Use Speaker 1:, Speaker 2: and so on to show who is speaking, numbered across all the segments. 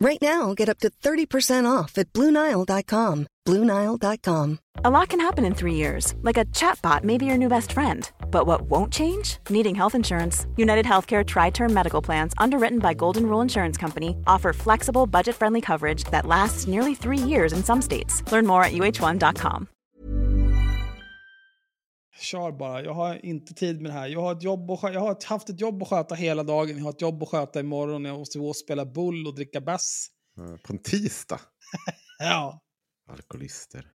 Speaker 1: Right now, get up to 30% off at BlueNile.com. BlueNile.com.
Speaker 2: A lot can happen in three years, like a chatbot may be your new best friend. But what won't change? Needing health insurance. United Healthcare Tri Term Medical Plans, underwritten by Golden Rule Insurance Company, offer flexible, budget friendly coverage that lasts nearly three years in some states. Learn more at uh1.com.
Speaker 3: Kör bara, jag har inte tid med det här. Jag har, ett jobb att, jag har haft ett jobb att sköta hela dagen, jag har ett jobb att sköta imorgon, jag måste gå och spela bull och dricka bass.
Speaker 4: Eh, På en tisdag.
Speaker 3: Ja.
Speaker 4: Alkoholister.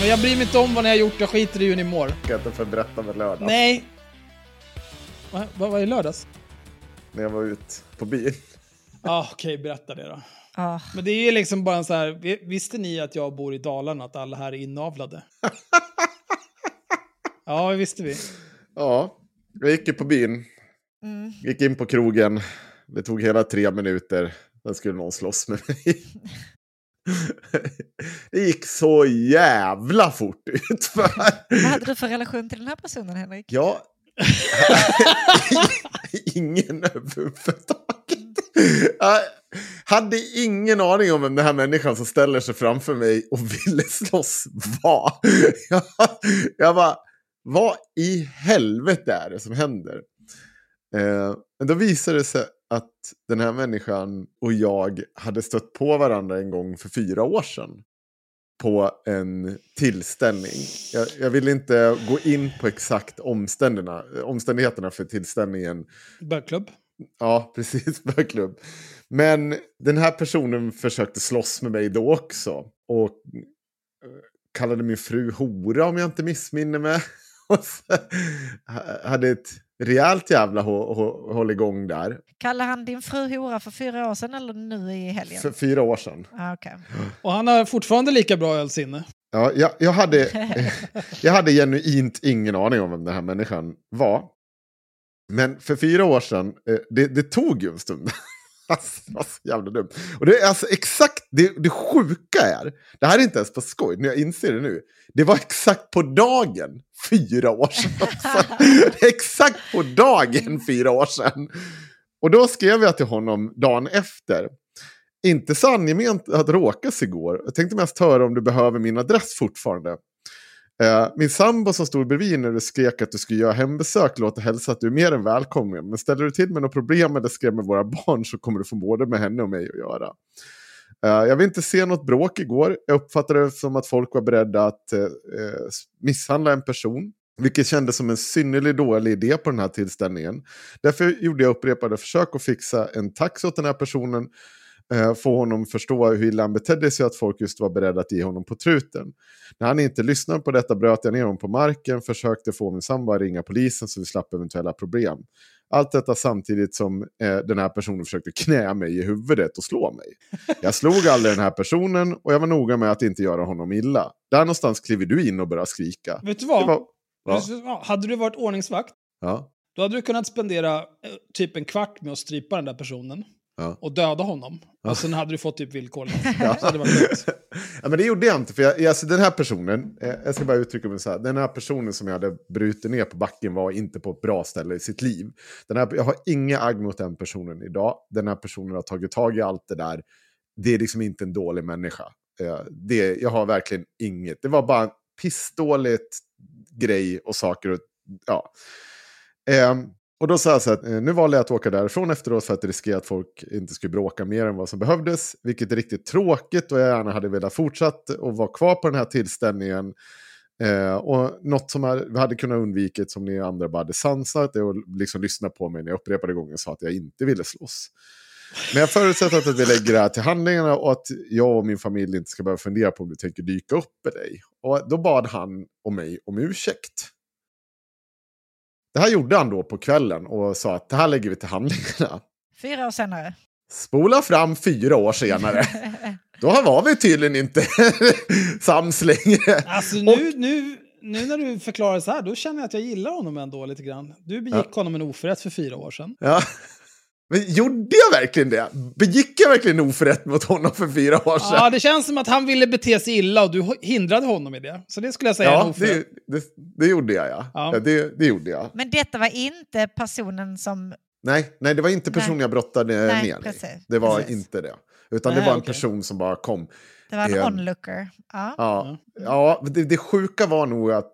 Speaker 3: Men jag bryr mig inte om vad ni har gjort, jag skiter i hur ni mår.
Speaker 4: Kan jag inte få berätta med lördag?
Speaker 3: Nej! Va- Vad var det i lördags?
Speaker 4: När jag var ute på byn.
Speaker 3: Ja, okej, berätta det då.
Speaker 5: Ah,
Speaker 3: Men det är ju liksom bara en så här, vi- visste ni att jag bor i Dalarna, att alla här är inavlade? ja, det visste vi.
Speaker 4: Ja, jag gick ju på byn.
Speaker 5: mm.
Speaker 4: Gick in på krogen. Det tog hela tre minuter. Sen skulle någon slåss med mig. Det gick så jävla fort utför.
Speaker 5: Vad hade du för relation till den här personen, Henrik?
Speaker 4: Ja. ingen överhuvudtaget. Jag hade ingen aning om vem den här människan som ställer sig framför mig och ville slåss var. Jag, jag bara, vad i helvete är det som händer? Eh, men då visade det sig att den här människan och jag hade stött på varandra en gång för fyra år sedan. På en tillställning. Jag, jag vill inte gå in på exakt omständigheterna, omständigheterna för tillställningen.
Speaker 3: Bögklubb.
Speaker 4: Ja, precis, bögklubb. Men den här personen försökte slåss med mig då också. Och eh, kallade min fru hora om jag inte missminner mig. Och hade ett rejält jävla hå- hå- håll igång där.
Speaker 5: Kallade han din fru hora för fyra år sedan eller nu i helgen?
Speaker 4: För fyra år sedan.
Speaker 5: Ah, okej.
Speaker 3: Och han har fortfarande lika bra ölsinne.
Speaker 4: Ja, jag, jag, hade, jag hade genuint ingen aning om vem den här människan var. Men för fyra år sedan, eh, det, det tog ju en stund. Alltså, det var så jävla dumt. Och det är alltså exakt, det, det sjuka är, det här är inte ens på skoj, när jag inser det nu. Det var exakt på dagen fyra år sedan. Alltså, exakt på dagen fyra år sedan. Och då skrev jag till honom dagen efter. Inte så angenämt att råkas igår. Jag tänkte mest höra om du behöver min adress fortfarande. Eh, min sambo som stod bredvid när du skrek att du skulle göra hembesök låter hälsa att du är mer än välkommen. Men ställer du till med något problem eller skrämmer våra barn så kommer du få både med henne och mig att göra. Eh, jag vill inte se något bråk igår. Jag uppfattade det som att folk var beredda att eh, misshandla en person. Vilket kändes som en synnerligen dålig idé på den här tillställningen. Därför gjorde jag upprepade försök att fixa en taxi åt den här personen. Eh, få honom förstå hur illa han betedde sig att folk just var beredda att ge honom på truten. När han inte lyssnade på detta bröt jag ner honom på marken, försökte få min sambo att ringa polisen så vi slapp eventuella problem. Allt detta samtidigt som eh, den här personen försökte knä mig i huvudet och slå mig. Jag slog aldrig den här personen och jag var noga med att inte göra honom illa. Där någonstans kliver du in och börjar skrika.
Speaker 3: Vet du vad?
Speaker 4: Var, va?
Speaker 3: Hade du varit ordningsvakt,
Speaker 4: Ja,
Speaker 3: då hade du kunnat spendera eh, typ en kvart med att strypa den där personen.
Speaker 4: Ja.
Speaker 3: och döda honom. Och sen hade du fått typ villkorligt.
Speaker 4: Ja. Ja, men det gjorde jag inte. För jag, alltså, den här personen, eh, jag ska bara uttrycka mig så här. Den här personen som jag hade brutit ner på backen var inte på ett bra ställe i sitt liv. Den här, jag har inga agg mot den personen idag. Den här personen har tagit tag i allt det där. Det är liksom inte en dålig människa. Eh, det, jag har verkligen inget. Det var bara en pissdåligt grej och saker. Och, ja. Ehm, och då sa jag så att eh, nu valde jag att åka därifrån efteråt för att riskera att folk inte skulle bråka mer än vad som behövdes. Vilket är riktigt tråkigt och jag gärna hade velat fortsatt och vara kvar på den här tillställningen. Eh, och något som vi hade kunnat undvika, som ni andra bara hade sansat är att liksom lyssna på mig när jag upprepade gånger sa att jag inte ville slåss. Men jag förutsätter att vi lägger det här till handlingarna och att jag och min familj inte ska behöva fundera på om du tänker dyka upp med dig. Och då bad han och mig om ursäkt. Det här gjorde han då på kvällen och sa att det här lägger vi till handlingarna.
Speaker 5: Fyra år senare.
Speaker 4: Spola fram fyra år senare. Då var vi tydligen inte sams längre.
Speaker 3: Alltså nu, nu, nu när du förklarar så här, då känner jag att jag gillar honom ändå lite grann. Du begick honom en oförrätt för fyra år sedan.
Speaker 4: Ja. Men gjorde jag verkligen det? Begick jag verkligen oförrätt mot honom för fyra år sedan?
Speaker 3: Ja, det känns som att han ville bete sig illa och du hindrade honom i det. Så det skulle jag säga är
Speaker 4: Ja,
Speaker 3: oförrätt.
Speaker 4: det, det, det gjorde jag ja.
Speaker 3: Ja.
Speaker 4: ja. det, det gjorde jag.
Speaker 5: Men detta var inte personen som...
Speaker 4: Nej, nej, det var inte personen
Speaker 5: Nej.
Speaker 4: jag brottade
Speaker 5: Nej,
Speaker 4: ner.
Speaker 5: precis,
Speaker 4: det var
Speaker 5: precis.
Speaker 4: inte det. Utan
Speaker 3: Nej,
Speaker 4: det var en
Speaker 3: okej.
Speaker 4: person som bara kom.
Speaker 5: Det var en
Speaker 4: Ehm,
Speaker 5: onlooker. Ja.
Speaker 4: Ja, ja det, det sjuka var nog att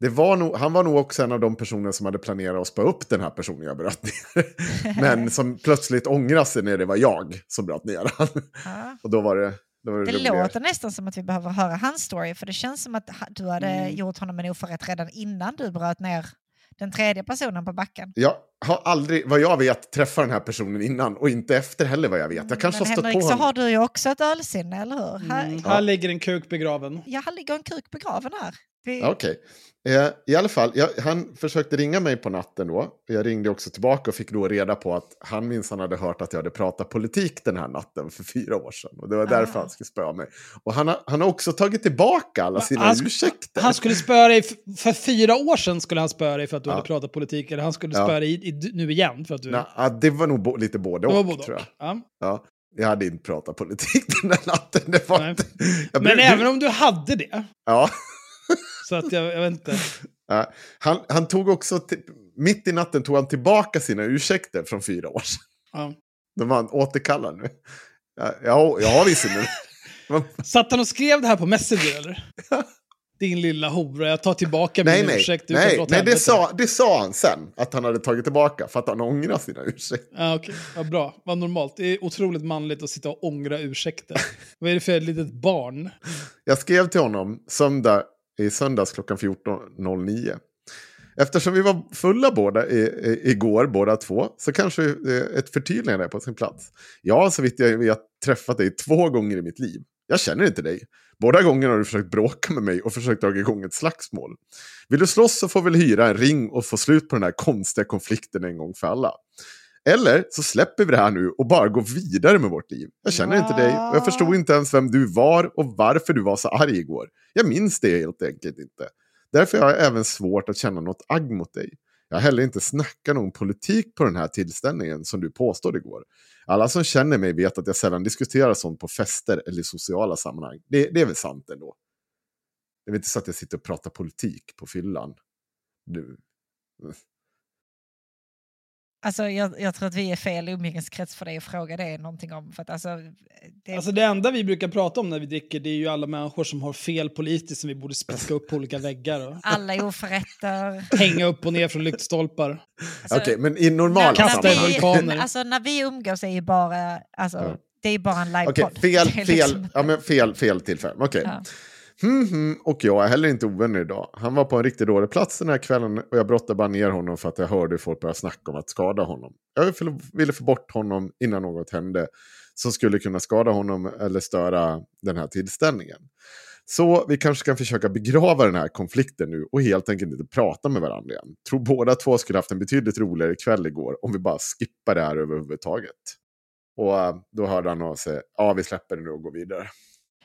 Speaker 4: det var nog, han var nog också en av de personer som hade planerat att spöa upp den här personen jag bröt ner. Men som plötsligt ångrade sig när det var jag som bröt ner han.
Speaker 5: Ja.
Speaker 4: Och då var det, då var det,
Speaker 5: Det låter nästan som att vi behöver höra hans story, för det känns som att du hade
Speaker 3: Mm.
Speaker 5: gjort honom en oförrätt redan innan du bröt ner den tredje personen på backen.
Speaker 4: Jag har aldrig, vad jag vet, träffat den här personen innan och inte efter heller vad jag vet. Jag kanske
Speaker 5: Men
Speaker 4: har stött
Speaker 5: Henrik,
Speaker 4: på
Speaker 5: så
Speaker 4: honom.
Speaker 5: har du ju också ett ölsinne, eller hur? Här,
Speaker 3: Mm, här ligger en kuk begraven.
Speaker 5: Ja, här ligger en kuk begraven här.
Speaker 4: Okej. Eh, I alla fall, jag, han försökte ringa mig på natten då. Jag ringde också tillbaka och fick då reda på att han minsann hade hört att jag hade pratat politik den här natten för fyra år sedan. Och det var därför
Speaker 5: Ah.
Speaker 4: han skulle spöa mig. Och han han har också tagit tillbaka alla sina
Speaker 3: han,
Speaker 4: ursäkter.
Speaker 3: han skulle spöa dig, för fyra år sedan skulle han spöa dig för att du
Speaker 4: Ja.
Speaker 3: hade pratat politik. Eller han skulle
Speaker 4: Ja.
Speaker 3: spöa dig i, i, nu igen för att du...
Speaker 4: Ja, det var nog bo, lite både och,
Speaker 3: både
Speaker 4: tror
Speaker 3: och.
Speaker 4: jag.
Speaker 3: Ja.
Speaker 4: Ja, jag hade inte pratat politik den där natten. Det var inte,
Speaker 3: Men
Speaker 4: blev-
Speaker 3: även om du hade det,
Speaker 4: Ja.
Speaker 3: Så att jag, jag vet inte.
Speaker 4: Han, han tog också, mitt i natten tog han tillbaka sina ursäkter från fyra år sedan.
Speaker 3: Ja.
Speaker 4: De han återkallad nu. Ja, ja, jag har visserligen.
Speaker 3: Satt han och skrev det här på Messenger eller? Din lilla hora, jag tar tillbaka
Speaker 4: nej,
Speaker 3: min
Speaker 4: nej,
Speaker 3: ursäkt. du
Speaker 4: nej, nej det, sa, det sa han sen. Att han hade tagit tillbaka för att han ångrar sina ursäkter.
Speaker 3: Ja, okej. Ja, bra. Vad normalt. Det är otroligt manligt att sitta och ångra ursäkter. Vad är det för ett litet barn?
Speaker 4: Jag skrev till honom söndag, i söndags klockan 14.09. Eftersom vi var fulla båda i, i, igår, båda två, så kanske eh, ett förtydligande är på sin plats. Jag har så vitt jag vet träffat dig två gånger i mitt liv. Jag känner inte dig. Båda gångerna har du försökt bråka med mig och försökt dra igång ett slagsmål. Vill du slåss så får vi hyra en ring och få slut på den här konstiga konflikten en gång för alla. Eller så släpper vi det här nu och bara går vidare med vårt liv. Jag känner inte dig och jag förstod inte ens vem du var och varför du var så arg igår. Jag minns det helt enkelt inte. Därför har jag även svårt att känna något agg mot dig. Jag har heller inte snackat någon politik på den här tillställningen som du påstod igår. Alla som känner mig vet att jag sällan diskuterar sånt på fester eller i sociala sammanhang. Det, det är väl sant ändå. Det är väl inte så att jag sitter och pratar politik på fyllan. Du.
Speaker 5: Alltså, jag, jag tror att vi är fel umgängeskrets för dig att fråga det någonting om. För att, alltså, det,
Speaker 3: Alltså det enda vi brukar prata om när vi dricker det är ju alla människor som har fel politiskt som vi borde spicka upp på olika väggar och
Speaker 5: alla är oförrätter.
Speaker 3: hänga upp och ner från lyktstolpar.
Speaker 5: Alltså,
Speaker 4: Okej, men i normala sammanhang.
Speaker 3: vulkaner.
Speaker 5: Alltså när vi umgås är ju bara, alltså,
Speaker 4: Ja.
Speaker 5: det är bara en
Speaker 4: Okej,
Speaker 5: livepodd.
Speaker 4: fel,
Speaker 5: Det är
Speaker 4: fel,
Speaker 5: liksom-
Speaker 4: ja, men fel, fel tillfälle. Okej.
Speaker 5: Ja.
Speaker 4: Mm hmm, och jag är heller inte ovänner idag. Han var på en riktigt dålig plats den här kvällen och jag brottade bara ner honom för att jag hörde folk börja snacka om att skada honom. Jag ville- få bort honom innan något hände som skulle kunna skada honom eller störa den här tillställningen. Så vi kanske kan försöka begrava den här konflikten nu och helt enkelt inte prata med varandra igen. Tror båda två skulle haft en betydligt roligare kväll igår om vi bara skippar det här överhuvudtaget. Och eh, då hörde han av sig, ja vi släpper det nu och går vidare.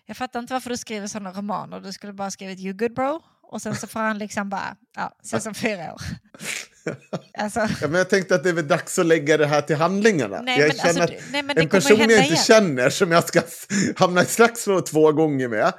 Speaker 5: Jag fattar inte varför du skriver sådana romaner. Du skulle bara skrivit you good bro och sen så får han liksom bara, ja, ses om fyra år. Alltså,
Speaker 4: Ja, men jag tänkte att det är väl dags att lägga det här till handlingarna.
Speaker 5: Nej,
Speaker 4: jag
Speaker 5: men
Speaker 4: känner
Speaker 5: alltså,
Speaker 4: att
Speaker 5: det- nej, men
Speaker 4: en person jag inte
Speaker 5: igen.
Speaker 4: känner som jag ska hamna i slagsmål två gånger med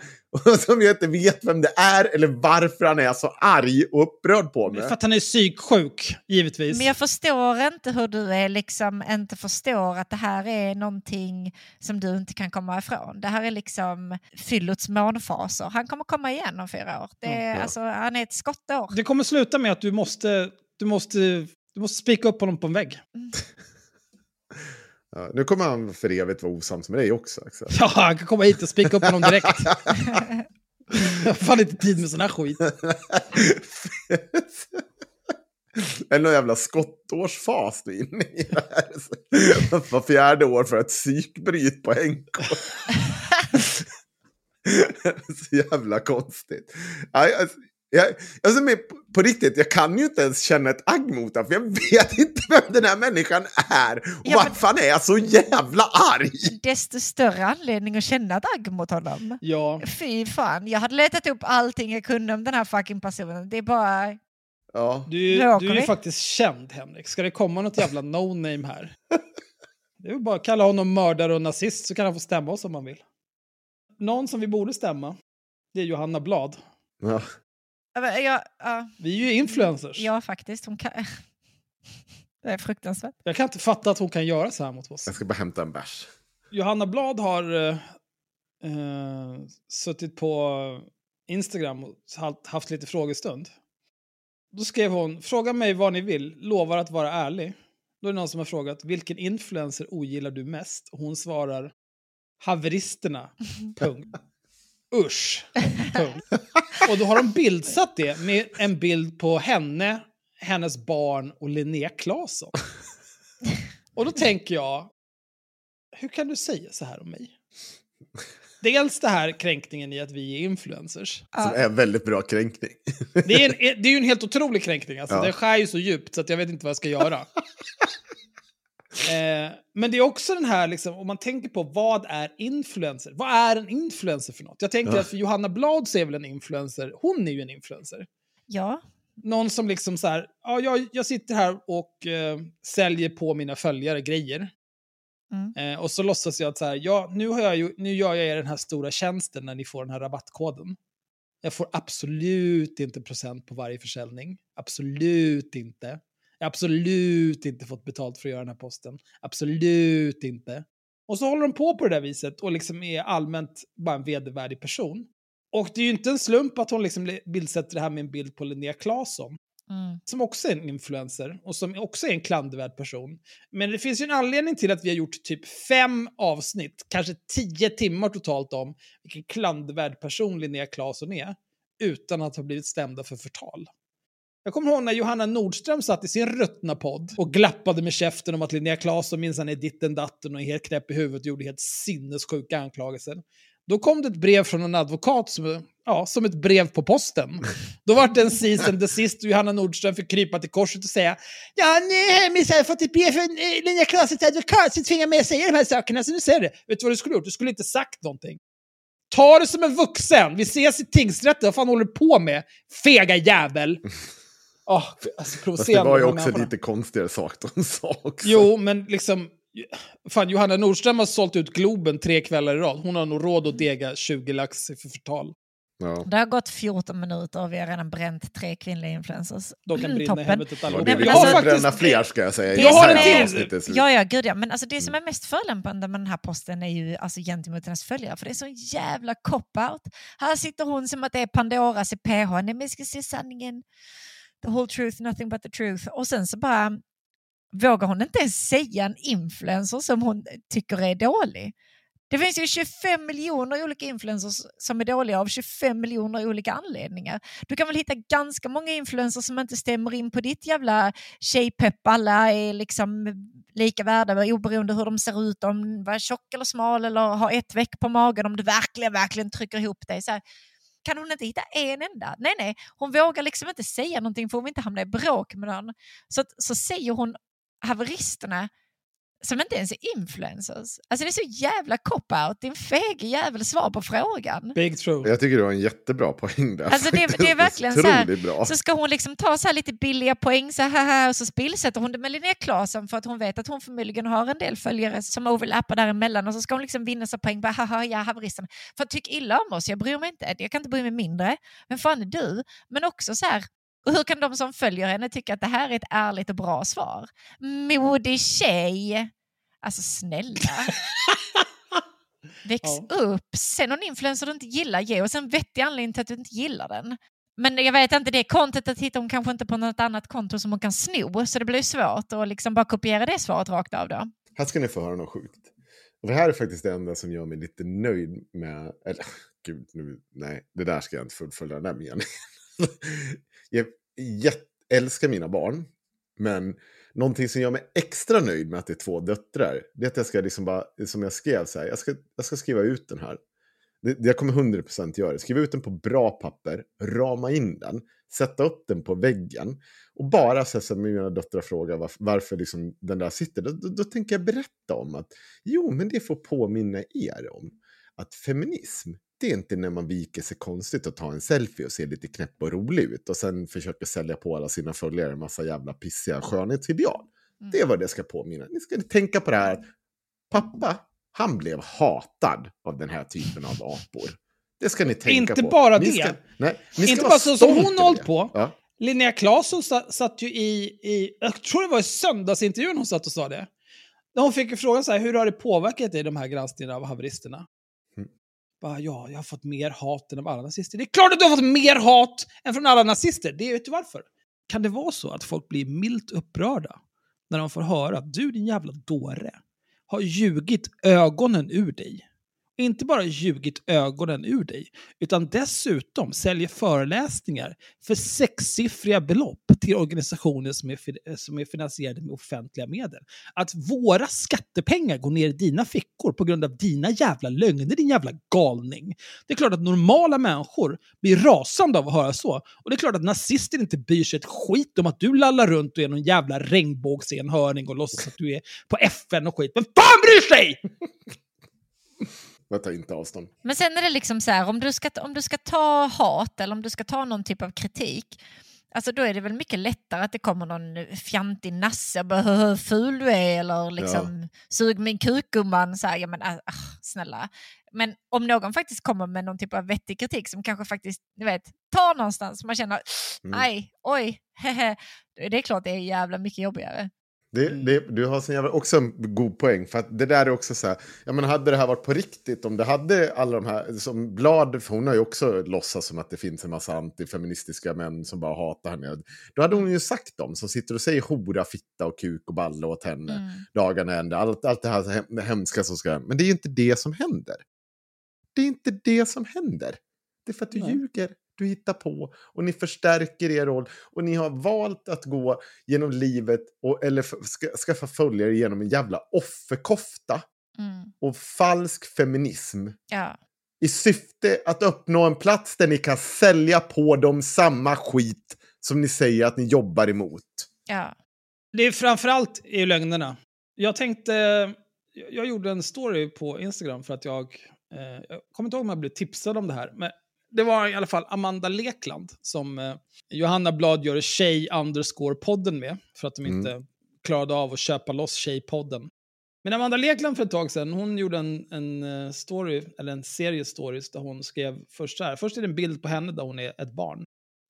Speaker 4: och som jag inte vet vem det är eller varför han är så arg och upprörd på mig.
Speaker 3: För att han är psyksjuk, givetvis.
Speaker 5: Men jag förstår inte hur du är liksom inte förstår att det här är någonting som du inte kan komma ifrån. Det här är liksom fyllots månfaser. Han kommer komma igen om fyra år. Det är,
Speaker 4: Ja.
Speaker 5: alltså, han är ett skottår.
Speaker 3: Det kommer sluta med att du måste, du måste, du måste spika upp honom på en vägg.
Speaker 4: Ja, nu kommer han för evigt vara osams med dig också. Axel.
Speaker 3: Ja, han kan komma hit och spika upp honom direkt. jag har fan inte tid med sån här skit.
Speaker 4: Eller någon jävla skottårsfas du är inne i. Var fjärde år för ett psykbryt på NK. så jävla konstigt. Alltså, jag, alltså, men på, riktigt, jag kan ju inte ens känna ett agg mot honom, för jag vet inte vem den här människan är. Och
Speaker 5: Ja,
Speaker 4: varför han är så jävla arg.
Speaker 5: Desto större anledning att känna ett agg mot honom.
Speaker 3: Ja,
Speaker 5: Fy fan, jag hade letat upp allting jag kunde om den här fucking personen. Det är bara...
Speaker 4: Ja.
Speaker 3: du, du är ju faktiskt känd, Henrik. Ska det komma något jävla no-name här? Det är bara att kalla honom mördare och nazist så kan han få stämma oss om han vill. Någon som vi borde stämma, det är Johanna Blad.
Speaker 4: Ja.
Speaker 5: Ja, ja, ja,
Speaker 3: Vi är ju influencers.
Speaker 5: ja faktiskt. Hon kan... Det är fruktansvärt.
Speaker 3: Jag kan inte fatta att hon kan göra så här mot oss.
Speaker 4: Jag ska bara hämta en bärs.
Speaker 3: Johanna Blad har eh, eh, suttit på Instagram och haft- haft lite frågestund. Då skrev hon, fråga mig vad ni vill, lovar att vara ärlig. Då är det någon som har frågat, vilken influencer ogillar du mest? Och hon svarar, haveristerna. Punkt. Usch. Och då har de bildsatt det med en bild på henne, hennes barn och Linnea Claesson. Och då tänker jag, hur kan du säga så här om mig? Dels det här kränkningen i att vi är influencers.
Speaker 4: Som är en väldigt bra kränkning.
Speaker 3: Det är, en, det är ju en helt otrolig kränkning. Alltså.
Speaker 4: Ja.
Speaker 3: Det skär ju så djupt så att jag vet inte vad jag ska göra. Eh, men det är också den här, liksom, om man tänker på vad är influencer? Vad är en influencer för något? Jag tänker
Speaker 4: Ja.
Speaker 3: att för Johanna Blad så är väl en influencer, hon är ju en influencer.
Speaker 5: Ja,
Speaker 3: Någon som liksom så här, ja, jag, jag sitter här och eh, säljer på mina följare grejer.
Speaker 5: Mm.
Speaker 3: Eh, och så låtsas jag att så här, ja, nu, har jag ju, nu gör jag er den här stora tjänsten när ni får den här rabattkoden. Jag får absolut inte procent på varje försäljning. Absolut inte. Jag har absolut inte fått betalt för att göra den här posten. Absolut inte. Och så håller de på på det där viset och liksom är allmänt bara en vedervärdig person. Och det är ju inte en slump att hon liksom bildsätter det här med en bild på Linnea Claesson
Speaker 5: mm.
Speaker 3: som också är en influencer och som också är en klandervärd person. Men det finns ju en anledning till att vi har gjort typ fem avsnitt, kanske tio timmar totalt om vilken klandervärd person Linnea Claesson är, utan att ha blivit stämda för förtal. Jag kommer ihåg när Johanna Nordström satt i sin ruttna podd och glappade med käften om att Linnea Claesson minsann är ditten datten och är helt knäpp i huvudet och gjorde helt sinnessjuka anklagelser. Då kom det ett brev från en advokat som, ja, som ett brev på posten. Då var det en season the sist och Johanna Nordström fick krypa till korset och säga Ja, nu har jag fått ett brev från eh, Linnea Claessons advokat som tvingar mig att säga de här sakerna, så nu säger det. Vet du vad du skulle gjort? Du skulle inte sagt någonting. Ta det som en vuxen! Vi ses i tingsrätten, vad fan håller du på med? Fega jävel! Oh, alltså,
Speaker 4: Fast det var ju också lite konstigare sak de sa också.
Speaker 3: Jo, men liksom... Fan, Johanna Nordström har sålt ut Globen tre kvällar i rad. Hon har nog råd att dega 20 lax för förtal.
Speaker 4: Ja.
Speaker 5: Det har gått 14 minuter och vi har redan bränt tre kvinnliga influencers.
Speaker 3: De kan
Speaker 5: Mm,
Speaker 3: brinna i
Speaker 5: toppen.
Speaker 3: helvetet
Speaker 4: Och
Speaker 3: allihopa.
Speaker 4: det
Speaker 3: Jag har
Speaker 5: alltså-
Speaker 4: bränna fler ska jag säga.
Speaker 5: Det
Speaker 3: Jag har en till.
Speaker 5: Ja, ja, gud ja. Men alltså det som är mest förolämpande med den här posten är ju alltså gentemot hennes följare. För det är så jävla cop-out. Här sitter hon som att det är Pandoras i PH. Nej, men jag ska se sanningen. The whole truth, nothing but the truth. Och sen så bara vågar hon inte ens säga en influencer som hon tycker är dålig. Det finns ju 25 miljoner olika influencers som är dåliga av 25 miljoner olika anledningar. Du kan väl hitta ganska många influencers som inte stämmer in på ditt jävla tjejpepp. Alla är liksom lika värda oberoende hur de ser ut, om de är tjock eller smal eller har ett veck på magen, om du verkligen, verkligen trycker ihop dig. Så här, kan hon inte hitta en enda? Nej, nej, hon vågar liksom inte säga någonting för hon vill inte hamna i bråk med någon. Så, så säger hon haveristerna som inte ens är influencers. Alltså det är så jävla cop-out, din fege jävel svar på frågan.
Speaker 3: Big true.
Speaker 4: Jag tycker du har en jättebra poäng där.
Speaker 5: Alltså det, det är verkligen så här,
Speaker 4: bra.
Speaker 5: så ska hon liksom ta så här lite billiga poäng så här, och så spillsätter hon det med Linnea Claesson för att hon vet att hon förmodligen har en del följare som overlappar däremellan och så ska hon liksom vinna sig poäng på haha, ja, haveristerna. För att tyck illa om oss, jag bryr mig inte, jag kan inte bry mig mindre. Men fan är du? Men också så här, och hur kan de som följer henne tycka att det här är ett ärligt och bra svar? Modig tjej. Alltså snälla. Väx
Speaker 3: Ja.
Speaker 5: upp. Sen någon influencer du inte gillar, ge oss en vettig anledning till att du inte gillar den. Men jag vet inte, det kontot hittar hon kanske inte på något annat konto som hon kan sno, så det blir svårt att liksom bara kopiera det svaret rakt av då.
Speaker 4: Här ska ni få höra något sjukt. Och det här är faktiskt det enda som gör mig lite nöjd med... Eller, gud, nu, nej, det där ska jag inte fullfölja den där meningen. jag jätt, älskar mina barn, men någonting som gör mig extra nöjd med att det är två döttrar, det är att jag ska liksom bara, som jag skrev så här, jag ska, jag ska skriva ut den här. Det, jag kommer 100% göra det. Skriva ut den på bra papper, rama in den, sätta upp den på väggen. Och bara så här, så mina döttrar frågar varför, varför liksom den där sitter, då, då, då tänker jag berätta om att jo, men det får påminna er om att feminism, det är inte när man viker sig konstigt och tar en selfie och ser lite knäpp och rolig ut och sen försöker sälja på alla sina följare en massa jävla pissiga skönhetsideal.
Speaker 5: Mm.
Speaker 4: Det är vad det ska påminna. Ni ska tänka på det här pappa, han blev hatad av den här typen av apor. Det ska ni tänka
Speaker 3: Inte
Speaker 4: på.
Speaker 3: bara
Speaker 4: ni
Speaker 3: det.
Speaker 4: Ska, nej,
Speaker 3: Inte bara så som hon hållit på.
Speaker 4: Ja.
Speaker 3: Linnea Claesson sa- satt ju i, i, jag tror det var i söndagsintervjun hon satt och sa det. När hon fick frågan så här, hur har det påverkat dig de här granskningarna av haveristerna? Bara, ja, jag har fått mer hat än av alla nazister. Det är klart att du har fått mer hat än från alla nazister. Det vet du varför. Kan det vara så att folk blir milt upprörda när de får höra att du din jävla dåre har ljugit ögonen ur dig? Inte bara ljugit ögonen ur dig, utan dessutom säljer föreläsningar för sexsiffriga belopp till organisationer som är, som är finansierade med offentliga medel. Att våra skattepengar går ner i dina fickor på grund av dina jävla lögner, din jävla galning. Det är klart att normala människor blir rasande av att höra så. Och det är klart att nazister inte bryr sig ett skit om att du lallar runt och är någon jävla regnbågsenhörning och låtsas att du är på FN och skit. Vem fan bryr sig?
Speaker 4: Jag tar inte avstånd.
Speaker 5: Men sen är det liksom så här, om du, ska, om du ska ta hat eller om du ska ta någon typ av kritik, alltså då är det väl mycket lättare att det kommer någon fjantig nasse och bara "Hö, hö, ful du är eller liksom sug min kuk gumman. Så här, ja, men, ah, snälla. Men om någon faktiskt kommer med någon typ av vettig kritik som kanske faktiskt, du vet, tar någonstans, man känner
Speaker 4: Mm.
Speaker 5: aj, oj, hehe, det är klart det är jävla mycket jobbigare.
Speaker 4: Det,
Speaker 3: Mm.
Speaker 4: det, du har sån jävla, också en god poäng. För att det där är också så här, ja men hade det här varit på riktigt, om det hade alla de här, som Blad, för hon har ju också låtsats som att det finns en massa antifeministiska män som bara hatar henne. Då hade hon ju sagt dem som sitter och säger hora, fitta och kuk och balle åt henne
Speaker 5: Mm.
Speaker 4: dagarna ända. Allt, allt det här hem- hemska som ska Men det är ju inte det som händer. Det är inte det som händer. Det är för att du
Speaker 3: Nej.
Speaker 4: ljuger, du hittar på och ni förstärker er roll. Och ni har valt att gå genom livet och, eller ska, skaffa följare genom en jävla offerkofta
Speaker 5: Mm.
Speaker 4: och falsk feminism.
Speaker 5: Ja.
Speaker 4: I syfte att uppnå en plats där ni kan sälja på dem samma skit som ni säger att ni jobbar emot.
Speaker 5: Ja.
Speaker 3: Det är framförallt i lögnerna. Jag tänkte, jag- jag gjorde en story på Instagram för att jag, eh, jag kommer inte ihåg om jag blev tipsad om det här, men det var i alla fall Amanda Lekland som eh, Johanna Blad gör tjej underscore podden med, för att de
Speaker 4: Mm.
Speaker 3: inte klarade av att köpa loss tjejpodden. Men Amanda Lekland för ett tag sedan, hon gjorde en, en eh, story, eller en serie stories där hon skrev först så här. Först är det en bild på henne där hon är ett barn.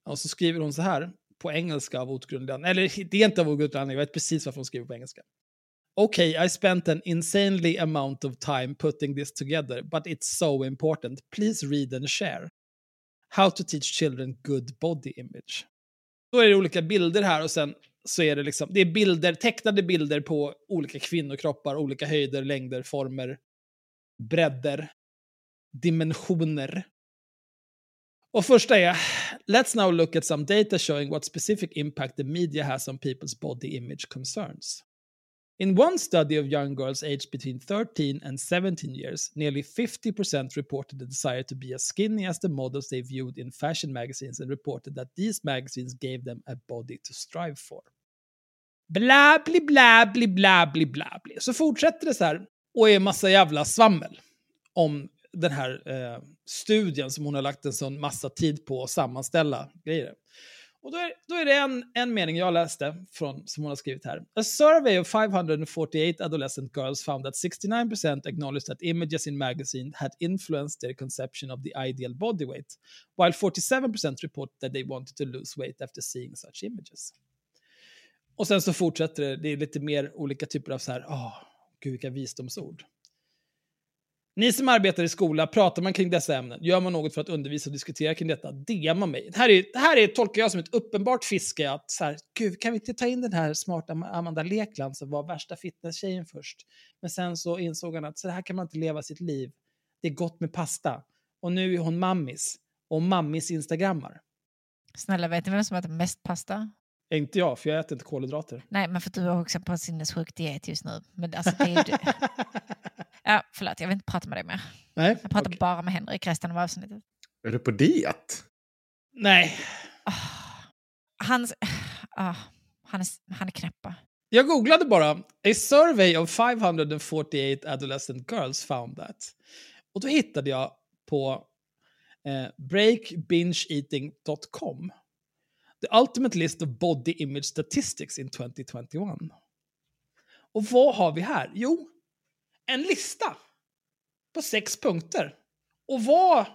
Speaker 3: Och så skriver hon så här, på engelska av outgrundlig. Eller det är inte av outgrundlig anledning, jag vet precis varför hon skriver på engelska. Okay, I spent an insanely amount of time putting this together, but it's so important. Please read and share. How to teach children good body image. Då är det olika bilder här och sen så är det liksom, det är bilder, tecknade bilder på olika kvinnokroppar, olika höjder, längder, former, bredder, dimensioner. Och första är, let's now look at some data showing what specific impact the media has on people's body image concerns. In one study of young girls aged between 13 and 17 years, nearly 50% reported the desire to be as skinny as the models they viewed in fashion magazines and reported that these magazines gave them a body to strive for. Bla, bli, bla, bli, bla, bli, bla, bli. Så fortsätter det så här och är massa jävla svammel om den här eh, studien som hon har lagt en sån massa tid på att sammanställa grejer. Och då är, då är det en, en mening jag läste från, som hon har skrivit här. A survey of 548 adolescent girls found that 69% acknowledged that images in magazine had influenced their conception of the ideal body weight, while 47% reported that they wanted to lose weight after seeing such images. Och sen så fortsätter det, det är lite mer olika typer av så här, åh, oh, gud vilka visdomsord. Ni som arbetar i skola, pratar man kring dessa ämnen? Gör man något för att undervisa och diskutera kring detta? DMa mig. Det här, är, det här är, tolkar jag som ett uppenbart fiske. Att så här, Gud, kan vi inte ta in den här smarta Amanda Lekland som var värsta fitnesstjejen först? Men sen så insåg han att så här kan man inte leva sitt liv. Det är gott med pasta. Och nu är hon mammis. Och mammis instagrammar.
Speaker 5: Snälla, vet ni vem som äter mest pasta?
Speaker 3: Inte jag, för jag äter inte kolhydrater.
Speaker 5: Nej, men för du är också på en sinnessjuk diet just nu. Men alltså, det är ju... ja, förlåt, jag vill inte prata med dig mer.
Speaker 3: Nej,
Speaker 5: Jag pratar
Speaker 3: okej.
Speaker 5: bara med Henrik resten av avsnittet.
Speaker 4: Är du på diet?
Speaker 3: Nej.
Speaker 5: Oh, han, ah, han, är, han är knäppa.
Speaker 3: Jag googlade bara. A survey of 548 adolescent girls found that. Och då hittade jag på eh, breakbingeeating.com. The ultimate list of body image statistics in 2021. Och vad har vi här? Jo, en lista på sex punkter. Och vad,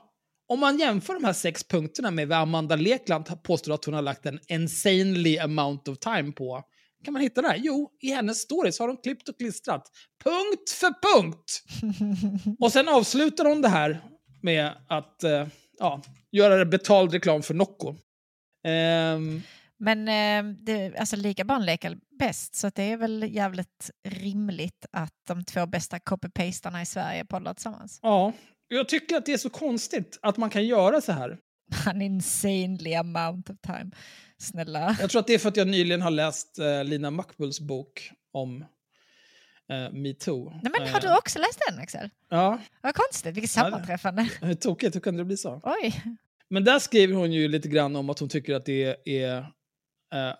Speaker 3: om man jämför de här sex punkterna med vad Amanda Lekland påstår att hon har lagt en insanely amount of time på, kan man hitta det här? Jo, i hennes stories har de klippt och klistrat. Punkt för punkt! Och sen avslutar hon det här med att eh, ja, göra betald reklam för Nocco. Ehm,
Speaker 5: Men eh, det, alltså, lika barn leker bäst, så det är väl jävligt rimligt att de två bästa copy-pastarna i Sverige poddar tillsammans.
Speaker 3: ja, jag tycker att det är så konstigt att man kan göra så här.
Speaker 5: An insanely amount of time. Snälla.
Speaker 3: Jag tror att det är för att jag nyligen har läst eh, Lina Mackbulls bok om eh, metoo.
Speaker 5: Nej, men har
Speaker 3: Eh,
Speaker 5: du också läst den Axel?
Speaker 3: Ja,
Speaker 5: Vad konstigt, vilket
Speaker 3: Ja,
Speaker 5: sammanträffande.
Speaker 3: hur tokigt, hur kunde det bli så?
Speaker 5: Oj.
Speaker 3: Men där skriver hon ju lite grann om att hon tycker att det är eh,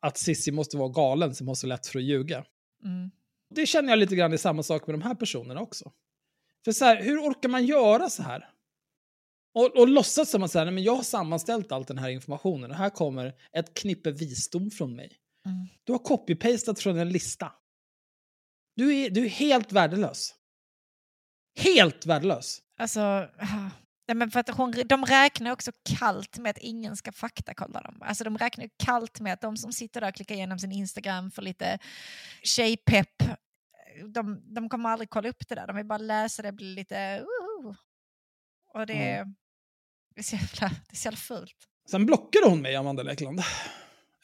Speaker 3: att Sissi måste vara galen som har så lätt för att ljuga.
Speaker 5: Mm.
Speaker 3: Det känner jag lite grann är samma sak med de här personerna också. För så här, hur orkar man göra så här? Och, och låtsas som att nej, men jag har sammanställt all den här informationen och här kommer ett knippe visdom från mig.
Speaker 5: Mm.
Speaker 3: Du har copy-pastat från en lista. Du är, du är helt värdelös. Helt värdelös.
Speaker 5: Alltså, ah. Nej, men för att hon, de räknar också kallt med att ingen ska faktakolla dem. Alltså de räknar kallt med att de som sitter där och klickar igenom sin Instagram för lite tjejpepp, de, de kommer aldrig kolla upp det där. De vill bara läsa det och bli lite... Uh, och det, är- det, är så jävla, det är så jävla fult.
Speaker 3: Sen blockade hon mig, Amanda Lekland.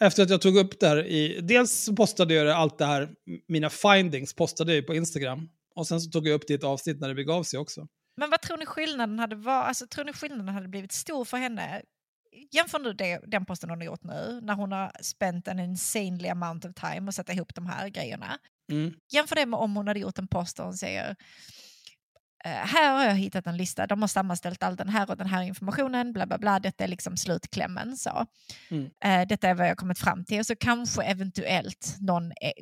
Speaker 3: Efter att jag tog upp det här i... Dels postade jag allt det här, mina findings postade jag på Instagram. Och sen så tog jag upp det i ett avsnitt när det begav sig också.
Speaker 5: Men vad tror ni skillnaden hade varit? Alltså, tror ni skillnaden hade blivit stor för henne? Jämför nu det, den posten hon har gjort nu, när hon har spänt en insanely amount of time och sätta ihop de här grejerna.
Speaker 3: Mm.
Speaker 5: Jämför det med om hon hade gjort en post där hon säger "Eh, här har jag hittat en lista, de har sammanställt all den här och den här informationen, bla bla bla, detta är liksom slutklämmen. Så.
Speaker 3: Mm.
Speaker 5: Eh, detta är vad jag kommit fram till. Så kanske eventuellt någon e-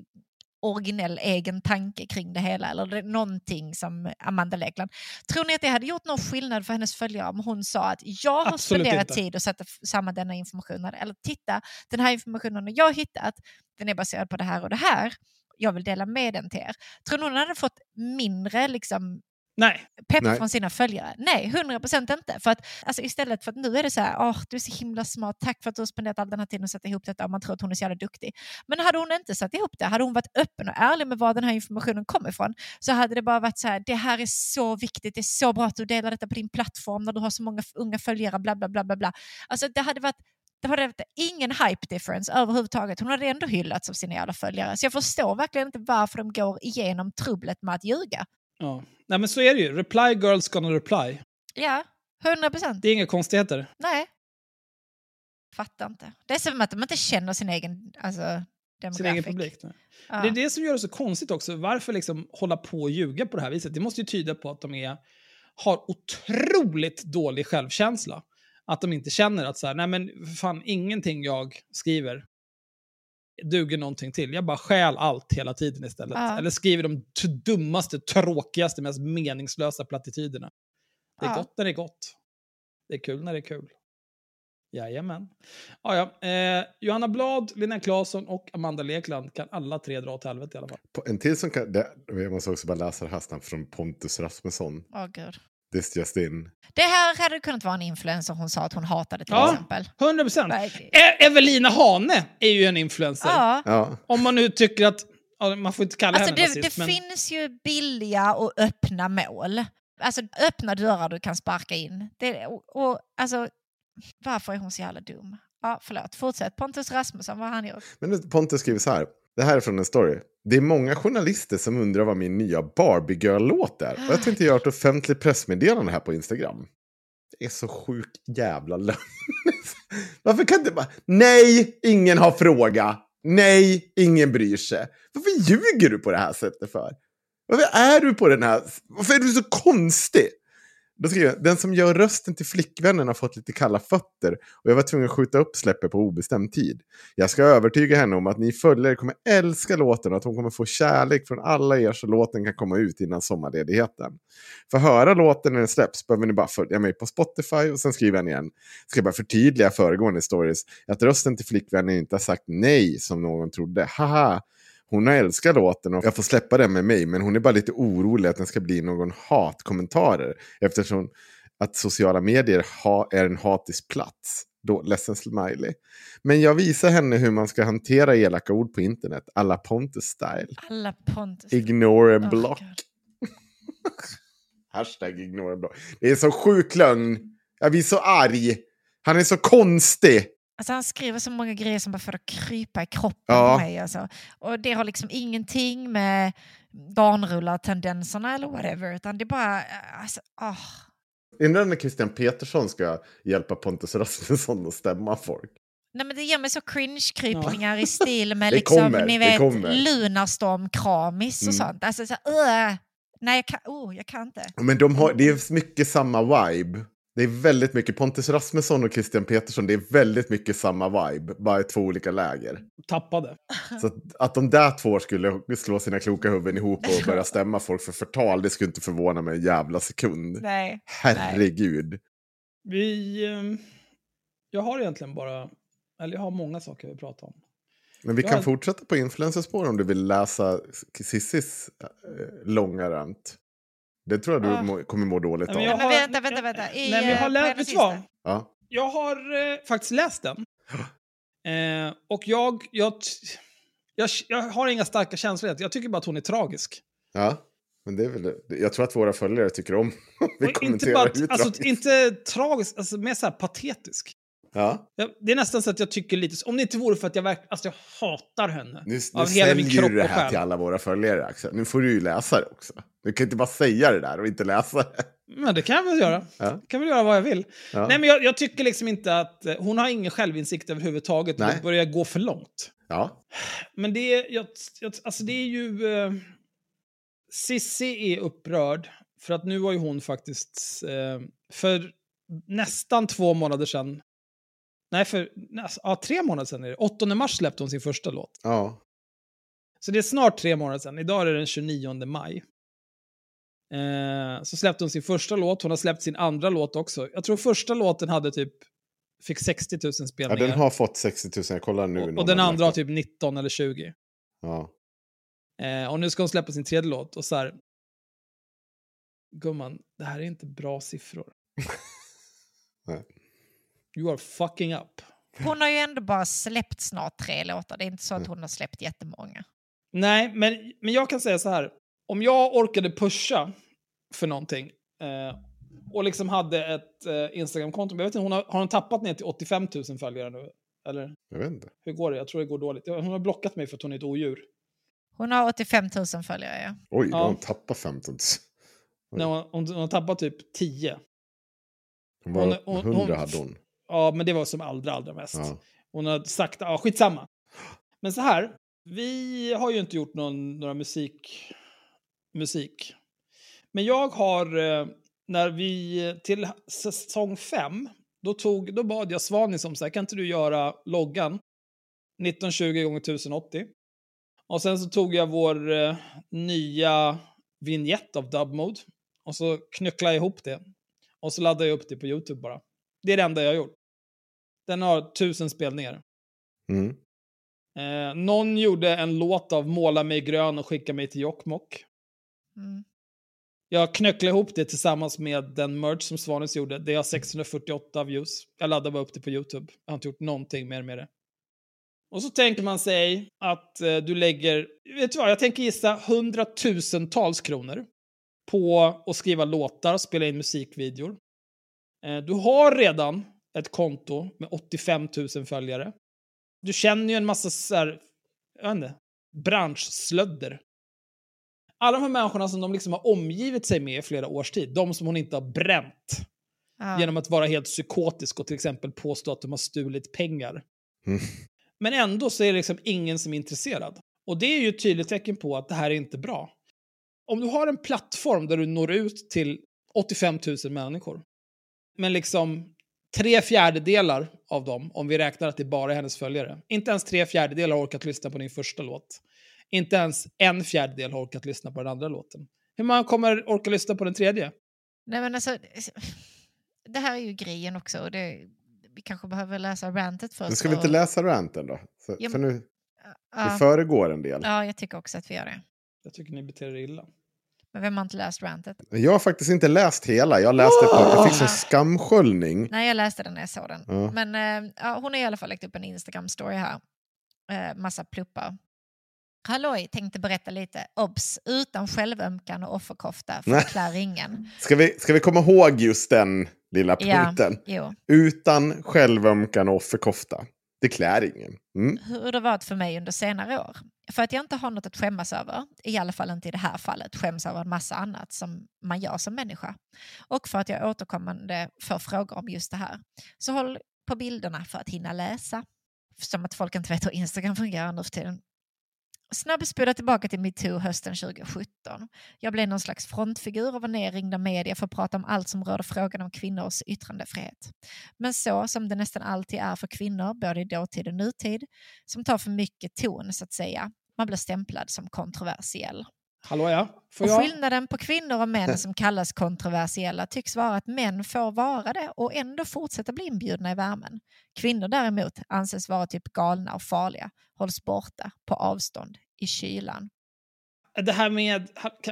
Speaker 5: originell egen tanke kring det hela, eller det, någonting som Amanda Lekland. Tror ni att det hade gjort någon skillnad för hennes följare om hon sa att jag har
Speaker 3: Absolut
Speaker 5: spenderat
Speaker 3: inte.
Speaker 5: tid och sätta f- samman denna informationen, eller titta, den här informationen jag hittat, den är baserad på det här och det här, jag vill dela med den till er. Tror ni hon hade fått mindre liksom,
Speaker 3: Nej,
Speaker 5: pepp
Speaker 4: Nej.
Speaker 5: från sina följare? Nej, 100 procent inte. För att, alltså, istället för att nu är det så här, åh, du är så himla smart, tack för att du har spenderat all den här tiden och satt ihop detta och man tror att hon är så jävla duktig. Men hade hon inte satt ihop det, hade hon varit öppen och ärlig med var den här informationen kommer ifrån, så hade det bara varit så här, det här är så viktigt, det är så bra att du delar detta på din plattform när du har så många unga följare, bla bla bla bla. bla. Alltså det hade varit det hade varit ingen hype difference överhuvudtaget. Hon hade ändå hyllats av sina jävla följare. Så jag förstår verkligen inte varför de går igenom trubblet med att ljuga.
Speaker 3: ja. Nej men så är det ju. Reply girls gonna reply.
Speaker 5: Ja, 100 procent.
Speaker 3: Det är inga konstigheter.
Speaker 5: Nej. Fattar inte. Det är som att de inte känner sin egen alltså,
Speaker 3: Sin egen publik.
Speaker 5: Ja.
Speaker 3: Det är det som gör det så konstigt också. Varför liksom hålla på och ljuga på det här viset? Det måste ju tyda på att de är, har otroligt dålig självkänsla. Att de inte känner att så här, nej men fan ingenting jag skriver duger någonting till. Jag bara stjäl allt hela tiden istället.
Speaker 5: Ja.
Speaker 3: Eller skriver de t- dummaste, tråkigaste, mest meningslösa plattityderna. Det är
Speaker 5: Ja.
Speaker 3: gott när det är gott. Det är kul när det är kul. Jajamän. Ja, ja. Eh, Johanna Blad, Linnea Claesson och Amanda Lekland kan alla tre dra åt helvete i alla fall.
Speaker 4: På- En till som kan... Det, jag måste också bara läsa det här snabbt från Pontus Rasmusson.
Speaker 5: Åh, gud.
Speaker 4: This just in.
Speaker 5: Det här hade kunnat vara en influencer hon sa att hon hatade till
Speaker 3: Ja.
Speaker 5: exempel.
Speaker 3: 100 procent. E- Evelina Hane är ju en influencer.
Speaker 5: Ja.
Speaker 4: Ja,
Speaker 3: Om man nu tycker att... Man får inte kalla
Speaker 5: Alltså
Speaker 3: henne
Speaker 5: det,
Speaker 3: nazist,
Speaker 5: det
Speaker 3: men...
Speaker 5: finns ju billiga och öppna mål. Alltså öppna dörrar du kan sparka in. Det, och, och, alltså, varför är hon så jävla dum? Ja, förlåt, fortsätt. Pontus Rasmusson, vad har han gjort?
Speaker 4: men Pontus skriver så här. Det här är från en story. Det är många journalister som undrar vad min nya Barbie Girl-låt är. Och jag tänkte göra ett offentligt pressmeddelande här på Instagram. Det är så sjuk jävla lögn. Varför kan inte bara... Nej, ingen har fråga. Nej, ingen bryr sig. Varför ljuger du på det här sättet för? Varför är du på den här... Varför är du så konstig? Då skriver jag, den som gör rösten till flickvännen har fått lite kalla fötter och jag var tvungen att skjuta upp släppet på obestämd tid. Jag ska övertyga henne om att ni följare kommer älska låten och att hon kommer få kärlek från alla er så låten kan komma ut innan sommarledigheten. För att höra låten när den släpps behöver ni bara följa mig på Spotify och sen skriver han igen. Ska bara förtydliga föregående stories att rösten till flickvännen inte har sagt nej som någon trodde. Haha! Hon har älskat låten och jag får släppa den med mig men hon är bara lite orolig att den ska bli någon hatkommentarer eftersom att sociala medier ha, är en hatisk plats. Då, ledsen smiley. Men jag visar henne hur man ska hantera elaka ord på internet, alla Pontus style.
Speaker 5: Alla Pontus.
Speaker 4: Ignore and block.
Speaker 5: Gud.
Speaker 4: Hashtag ignore and block. Det är så sjuk lögn. Jag blir så arg. Han är så konstig.
Speaker 5: Alltså han skriver så många grejer som bara får att krypa i kroppen
Speaker 4: Ja.
Speaker 5: på mig. Alltså. Och det har liksom ingenting med garnrullartendenserna eller whatever, utan det är bara... eh, Alltså.
Speaker 4: Undrar när Christian Petersson ska hjälpa Pontus Rasmusson att stämma folk.
Speaker 5: Nej, men det ger mig så cringe-krypningar i stil med liksom,
Speaker 4: kommer,
Speaker 5: ni vet. Lunarstorm-kramis och
Speaker 4: Mm.
Speaker 5: sånt. Alltså, så, uh, nej, jag kan, oh, jag kan inte.
Speaker 4: Men de har, det är mycket samma vibe. Det är väldigt mycket, Pontus Rasmusson och Christian Petersson, det är väldigt mycket samma vibe. Bara i två olika läger.
Speaker 3: Tappade.
Speaker 4: Så att, att de där två skulle slå sina kloka huvuden ihop och börja stämma folk för förtal, det skulle inte förvåna mig en jävla sekund.
Speaker 5: Nej.
Speaker 4: Herregud.
Speaker 3: Vi... ehm, jag har egentligen bara... Eller jag har många saker jag vill prata om.
Speaker 4: Men vi
Speaker 3: Ja.
Speaker 4: kan fortsätta på influencerspår om du vill läsa Cissis eh, långa rant. Det tror jag du
Speaker 5: Ah.
Speaker 4: må, kommer må dåligt av.
Speaker 3: men jag
Speaker 5: Men
Speaker 3: har-
Speaker 5: vänta, vänta, vänta. I,
Speaker 3: Nej, men jag har
Speaker 5: eh,
Speaker 3: läst... Vet du.
Speaker 4: Ja.
Speaker 3: Jag har eh, faktiskt läst den. Eh, och jag, jag, jag... Jag har inga starka känslor. Jag tycker bara att hon är tragisk.
Speaker 4: ja, men det är väl, jag tror att våra följare tycker om vi
Speaker 3: Och inte,
Speaker 4: kommenterar
Speaker 3: bara,
Speaker 4: hur
Speaker 3: alltså,
Speaker 4: tragiskt.
Speaker 3: inte tragisk, alltså mer så här patetisk.
Speaker 4: Ja.
Speaker 3: Det är nästan så att jag tycker lite... Om det inte vore för att jag verkligen... Alltså jag hatar henne.
Speaker 4: Nu, nu
Speaker 3: Av hela min kropp
Speaker 4: du det
Speaker 3: och
Speaker 4: här
Speaker 3: själ.
Speaker 4: till alla våra följare, Axel. Nu får du ju läsa det också. Du kan inte bara säga det där och inte läsa det.
Speaker 3: Men det kan jag väl göra.
Speaker 4: Ja.
Speaker 3: Jag kan väl göra vad jag vill.
Speaker 4: Ja.
Speaker 3: Nej, men jag, jag tycker liksom inte att... eh, Hon har ingen självinsikt överhuvudtaget.
Speaker 4: Nej.
Speaker 3: Det börjar gå för långt.
Speaker 4: Ja.
Speaker 3: Men det är, jag, jag, alltså det är ju... Eh, Sissi är upprörd. För att nu har ju hon faktiskt... Eh, för nästan två månader sedan... Nej, för näs, ja, tre månader sedan är det. 8 mars släppte hon sin första låt.
Speaker 4: ja.
Speaker 3: Så det är snart tre månader sedan. Idag är det den 29 maj. Eh, så släppte hon sin första låt. Hon har släppt sin andra låt också. Jag tror första låten hade typ... Fick 60 000
Speaker 4: ja,
Speaker 3: spelningar.
Speaker 4: den har fått 60 000. Jag kollar nu.
Speaker 3: och, och den andra har typ 19 eller 20.
Speaker 4: Ja.
Speaker 3: Eh, och nu ska hon släppa sin tredje låt. Och så här... Gumman, det här är inte bra siffror.
Speaker 4: Nej.
Speaker 3: You are fucking up.
Speaker 5: Hon har ju ändå bara släppt snart tre låtar. Det är inte så att hon har släppt jättemånga.
Speaker 3: Nej, men, men jag kan säga så här. Om jag orkade pusha för någonting eh, och liksom hade ett eh, Instagramkonto. Jag vet inte, hon har, har hon tappat ner till 85 000 följare nu? Eller
Speaker 4: Jag vet inte.
Speaker 3: hur går det? Jag tror det går dåligt. Hon har blockat mig för att hon är ett odjur.
Speaker 5: Hon har 85 000 följare, ja.
Speaker 4: Oj, då
Speaker 3: Ja.
Speaker 4: har hon tappat 15 000. Oj.
Speaker 3: Nej, hon, hon, hon har tappat typ 10.
Speaker 4: Hon var
Speaker 3: Hon- hon-
Speaker 4: 100
Speaker 3: hon-
Speaker 4: hade hon.
Speaker 3: Ja, men det var som allra, allra mest.
Speaker 4: Ja.
Speaker 3: Hon har sagt, ja skitsamma. Men så här, vi har ju inte gjort någon, några musik, musik. Men jag har, eh, när vi till säsong fem, då, tog, då bad jag Svanis om så här, kan inte du göra loggan 1920 gånger 1080. Och sen så tog jag vår eh, nya vignett av Dub Mode och så knycklade jag ihop det. Och så laddade jag upp det på YouTube bara. Det är det enda jag har gjort. Den har tusen spelningar.
Speaker 4: Mm.
Speaker 3: Eh, någon gjorde en låt av Måla mig grön och skicka mig till Jokkmokk.
Speaker 5: Mm.
Speaker 3: Jag knöcklade ihop det tillsammans med den merch som Svanes gjorde. Det har 648 views. Jag laddade bara upp det på YouTube. Jag har inte gjort någonting mer med det. Och så tänker man sig att eh, du lägger, vet du vad, jag tänker gissa hundratusentals kronor på att skriva låtar, spela in musikvideor. Eh, du har redan ett konto med 85 000 följare. Du känner ju en massa så här, jag vet inte, branschslödder. Alla de här människorna som de liksom har omgivit sig med i flera års tid, de som hon inte har bränt
Speaker 5: Ja.
Speaker 3: genom att vara helt psykotisk och till exempel påstå att de har stulit pengar.
Speaker 4: Mm.
Speaker 3: Men ändå så är det liksom ingen som är intresserad. Och det är ju ett tydligt tecken på att det här är inte bra. Om du har en plattform där du når ut till 85 000 människor, men liksom tre fjärdedelar av dem, om vi räknar att det bara är hennes följare, inte ens tre fjärdedelar har orkat lyssna på din första låt. Inte ens en fjärdedel har orkat lyssna på den andra låten. Hur många kommer orka lyssna på den tredje?
Speaker 5: Nej, men alltså, det här är ju grejen också. och Det, vi kanske behöver läsa rantet först.
Speaker 4: Men ska vi inte
Speaker 5: och-
Speaker 4: läsa ranten då? Så,
Speaker 5: Ja,
Speaker 4: för nu,
Speaker 5: Ja,
Speaker 4: det föregår en del.
Speaker 5: ja, jag tycker också att vi gör det.
Speaker 3: Jag tycker ni beter er illa.
Speaker 5: Vem har inte läst rantet?
Speaker 4: Jag har faktiskt inte läst hela. Jag läste på, jag fick en skamsköljning.
Speaker 5: Nej, jag läste den när jag såg den.
Speaker 4: Ja.
Speaker 5: Men eh, ja, hon har i alla fall lagt upp en Instagram-story här. Eh, massa pluppar. Halloj, tänkte berätta lite. Obs! Utan självömkan och offerkofta förklär ingen.
Speaker 4: Ska vi, ska vi komma ihåg just den lilla
Speaker 5: Ja.
Speaker 4: punkten?
Speaker 5: Jo.
Speaker 4: Utan självömkan och offerkofta. Det klär ingen. Mm.
Speaker 5: Hur det varit för mig under senare år. För att jag inte har något att skämmas över, i alla fall inte i det här fallet, skäms över en massa annat som man gör som människa. Och för att jag återkommande får frågor om just det här. Så håll på bilderna för att hinna läsa. Som att folk inte vet hur Instagram fungerar nu för tiden. Snabbspola tillbaka till metoo hösten 2017. Jag blev någon slags frontfigur och var nerringd av media för att prata om allt som rörde frågan om kvinnors yttrandefrihet. Men så som det nästan alltid är för kvinnor, både i dåtid och nutid, som tar för mycket ton så att säga. Man blir stämplad som kontroversiell.
Speaker 3: Hallå ja? Får
Speaker 5: Och
Speaker 3: jag?
Speaker 5: skillnaden på kvinnor och män som kallas kontroversiella tycks vara att män får vara det och ändå fortsätta bli inbjudna i värmen. Kvinnor däremot anses vara typ galna och farliga, hålls borta, på avstånd, i kylan.
Speaker 3: Det här med...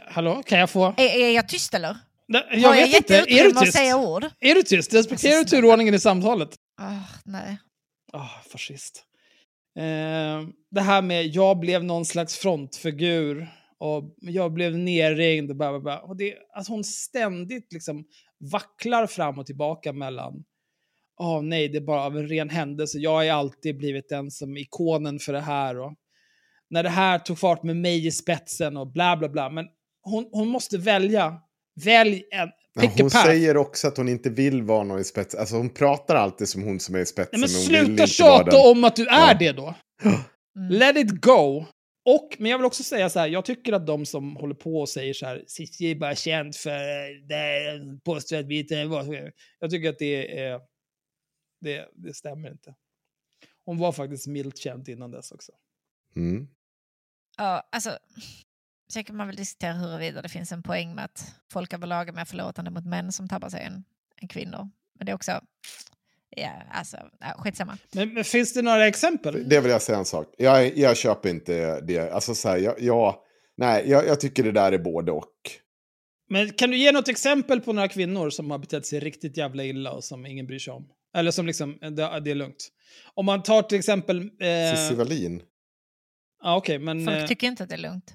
Speaker 3: Hallå, kan jag få...
Speaker 5: Är, är jag tyst eller?
Speaker 3: Nej,
Speaker 5: Har
Speaker 3: Jag
Speaker 5: jag
Speaker 3: vet
Speaker 5: gett
Speaker 3: inte. Är du
Speaker 5: att
Speaker 3: tyst?
Speaker 5: säga ord?
Speaker 3: Är du tyst? Respekterar du turordningen i samtalet?
Speaker 5: Ah, nej.
Speaker 3: Ah, fascist. Eh, det här med jag blev någon slags frontfigur och jag blev nerringd och bla bla bla. Och det, att hon ständigt liksom vacklar fram och tillbaka mellan Åh nej, det är bara av en ren händelse. Jag har alltid blivit den som ikonen för det här. Och när det här tog fart med mig i spetsen och bla bla bla. Men hon, hon måste välja. Välj en.
Speaker 4: Men
Speaker 3: Pick a
Speaker 4: hon säger också att hon inte vill vara någon i spetsen. Alltså hon pratar alltid som hon som är i spetsen.
Speaker 3: Nej, men
Speaker 4: vill
Speaker 3: sluta tjata om att du är
Speaker 4: Ja.
Speaker 3: det då. Let it go. Och, men jag vill också säga så här, jag tycker att de som håller på och säger så här, Cissi är bara känd för det, var... Jag tycker att det är... Det, det stämmer inte. Hon var faktiskt milt känd innan dess också.
Speaker 4: Mm.
Speaker 5: Ja, alltså, sen kan man väl diskutera huruvida det finns en poäng med att folk överlag är mer förlåtande mot män som tabbar sig än, än kvinnor. Men det är också, ja, alltså, ja, skitsamma.
Speaker 3: Men, men finns det några exempel?
Speaker 4: Det vill jag säga en sak. Jag, jag köper inte det. Alltså så här, jag, jag, nej, jag, jag tycker det där är både och.
Speaker 3: Men kan du ge något exempel på några kvinnor som har betett sig riktigt jävla illa och som ingen bryr sig om? Eller som liksom, det, det är lugnt. Om man tar till exempel... Eh,
Speaker 4: Cissi Wallin.
Speaker 3: ja, okej, men...
Speaker 5: Folk
Speaker 3: eh,
Speaker 5: tycker inte att det är lugnt.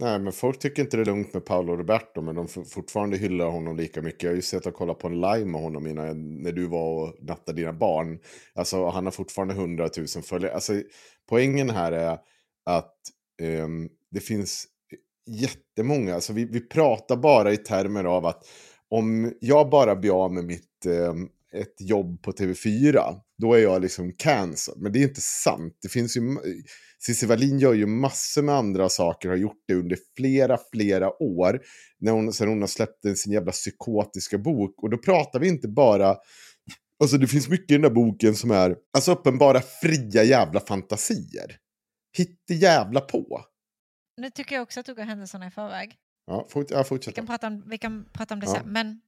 Speaker 4: Nej, men folk tycker inte det är lugnt med Paolo Roberto, men de fortfarande hyllar honom lika mycket. Jag har ju sett och kollat på en live med honom innan, när du var och nattade dina barn. Alltså, han har fortfarande 100 000 följare. Alltså, poängen här är att um, det finns jättemånga, alltså vi, vi pratar bara i termer av att om jag bara blir av med mitt um, ett jobb på TV4, då är jag liksom cancelled. Men det är inte sant. Det finns ju, Cissi Wallin gör ju massor med andra saker, har gjort det under flera, flera år. När hon, sen hon har släppt sin jävla psykotiska bok. Och då pratar vi inte bara Alltså det finns mycket i den där boken som är alltså uppenbara fria jävla fantasier. Hitte jävla på.
Speaker 5: Nu tycker jag också att du går händelserna i förväg.
Speaker 4: Ja, fort, ja
Speaker 5: Vi
Speaker 4: fortsätt.
Speaker 5: kan prata om, vi kan prata om det
Speaker 4: Ja.
Speaker 5: sen. Men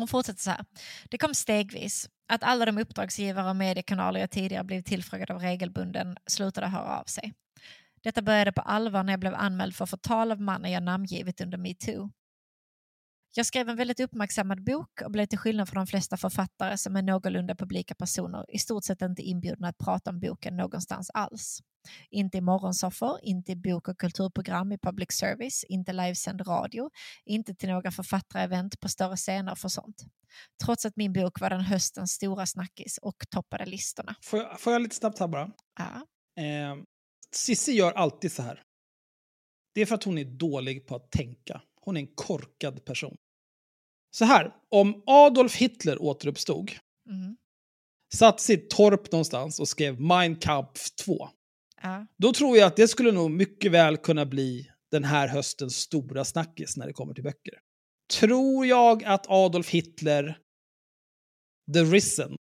Speaker 5: hon fortsätter så här. Det kom stegvis. Att alla de uppdragsgivare och mediekanaler jag tidigare blivit tillfrågad av regelbunden slutade höra av sig. Detta började på allvar när jag blev anmäld för förtal av mannen jag namngivit under metoo. Jag skrev en väldigt uppmärksammad bok och blev till skillnad från de flesta författare som är någorlunda publika personer i stort sett inte inbjudna att prata om boken någonstans alls. Inte i morgonsoffor, inte i bok och kulturprogram i public service, inte livesänd radio, inte till några författarevent på större scener för sånt. Trots att min bok var den höstens stora snackis och toppade listorna.
Speaker 3: Får jag, får jag lite snabbt här bara?
Speaker 5: Ja.
Speaker 3: Eh, Sissi gör alltid så här. Det är för att hon är dålig på att tänka. Hon är en korkad person. Så här, om Adolf Hitler återuppstod,
Speaker 5: Mm.
Speaker 3: satt sitt torp någonstans och skrev Mein Kampf 2,
Speaker 5: Ja.
Speaker 3: då tror jag att det skulle nog mycket väl kunna bli den här höstens stora snackis när det kommer till böcker. Tror jag att Adolf Hitler, The Risen,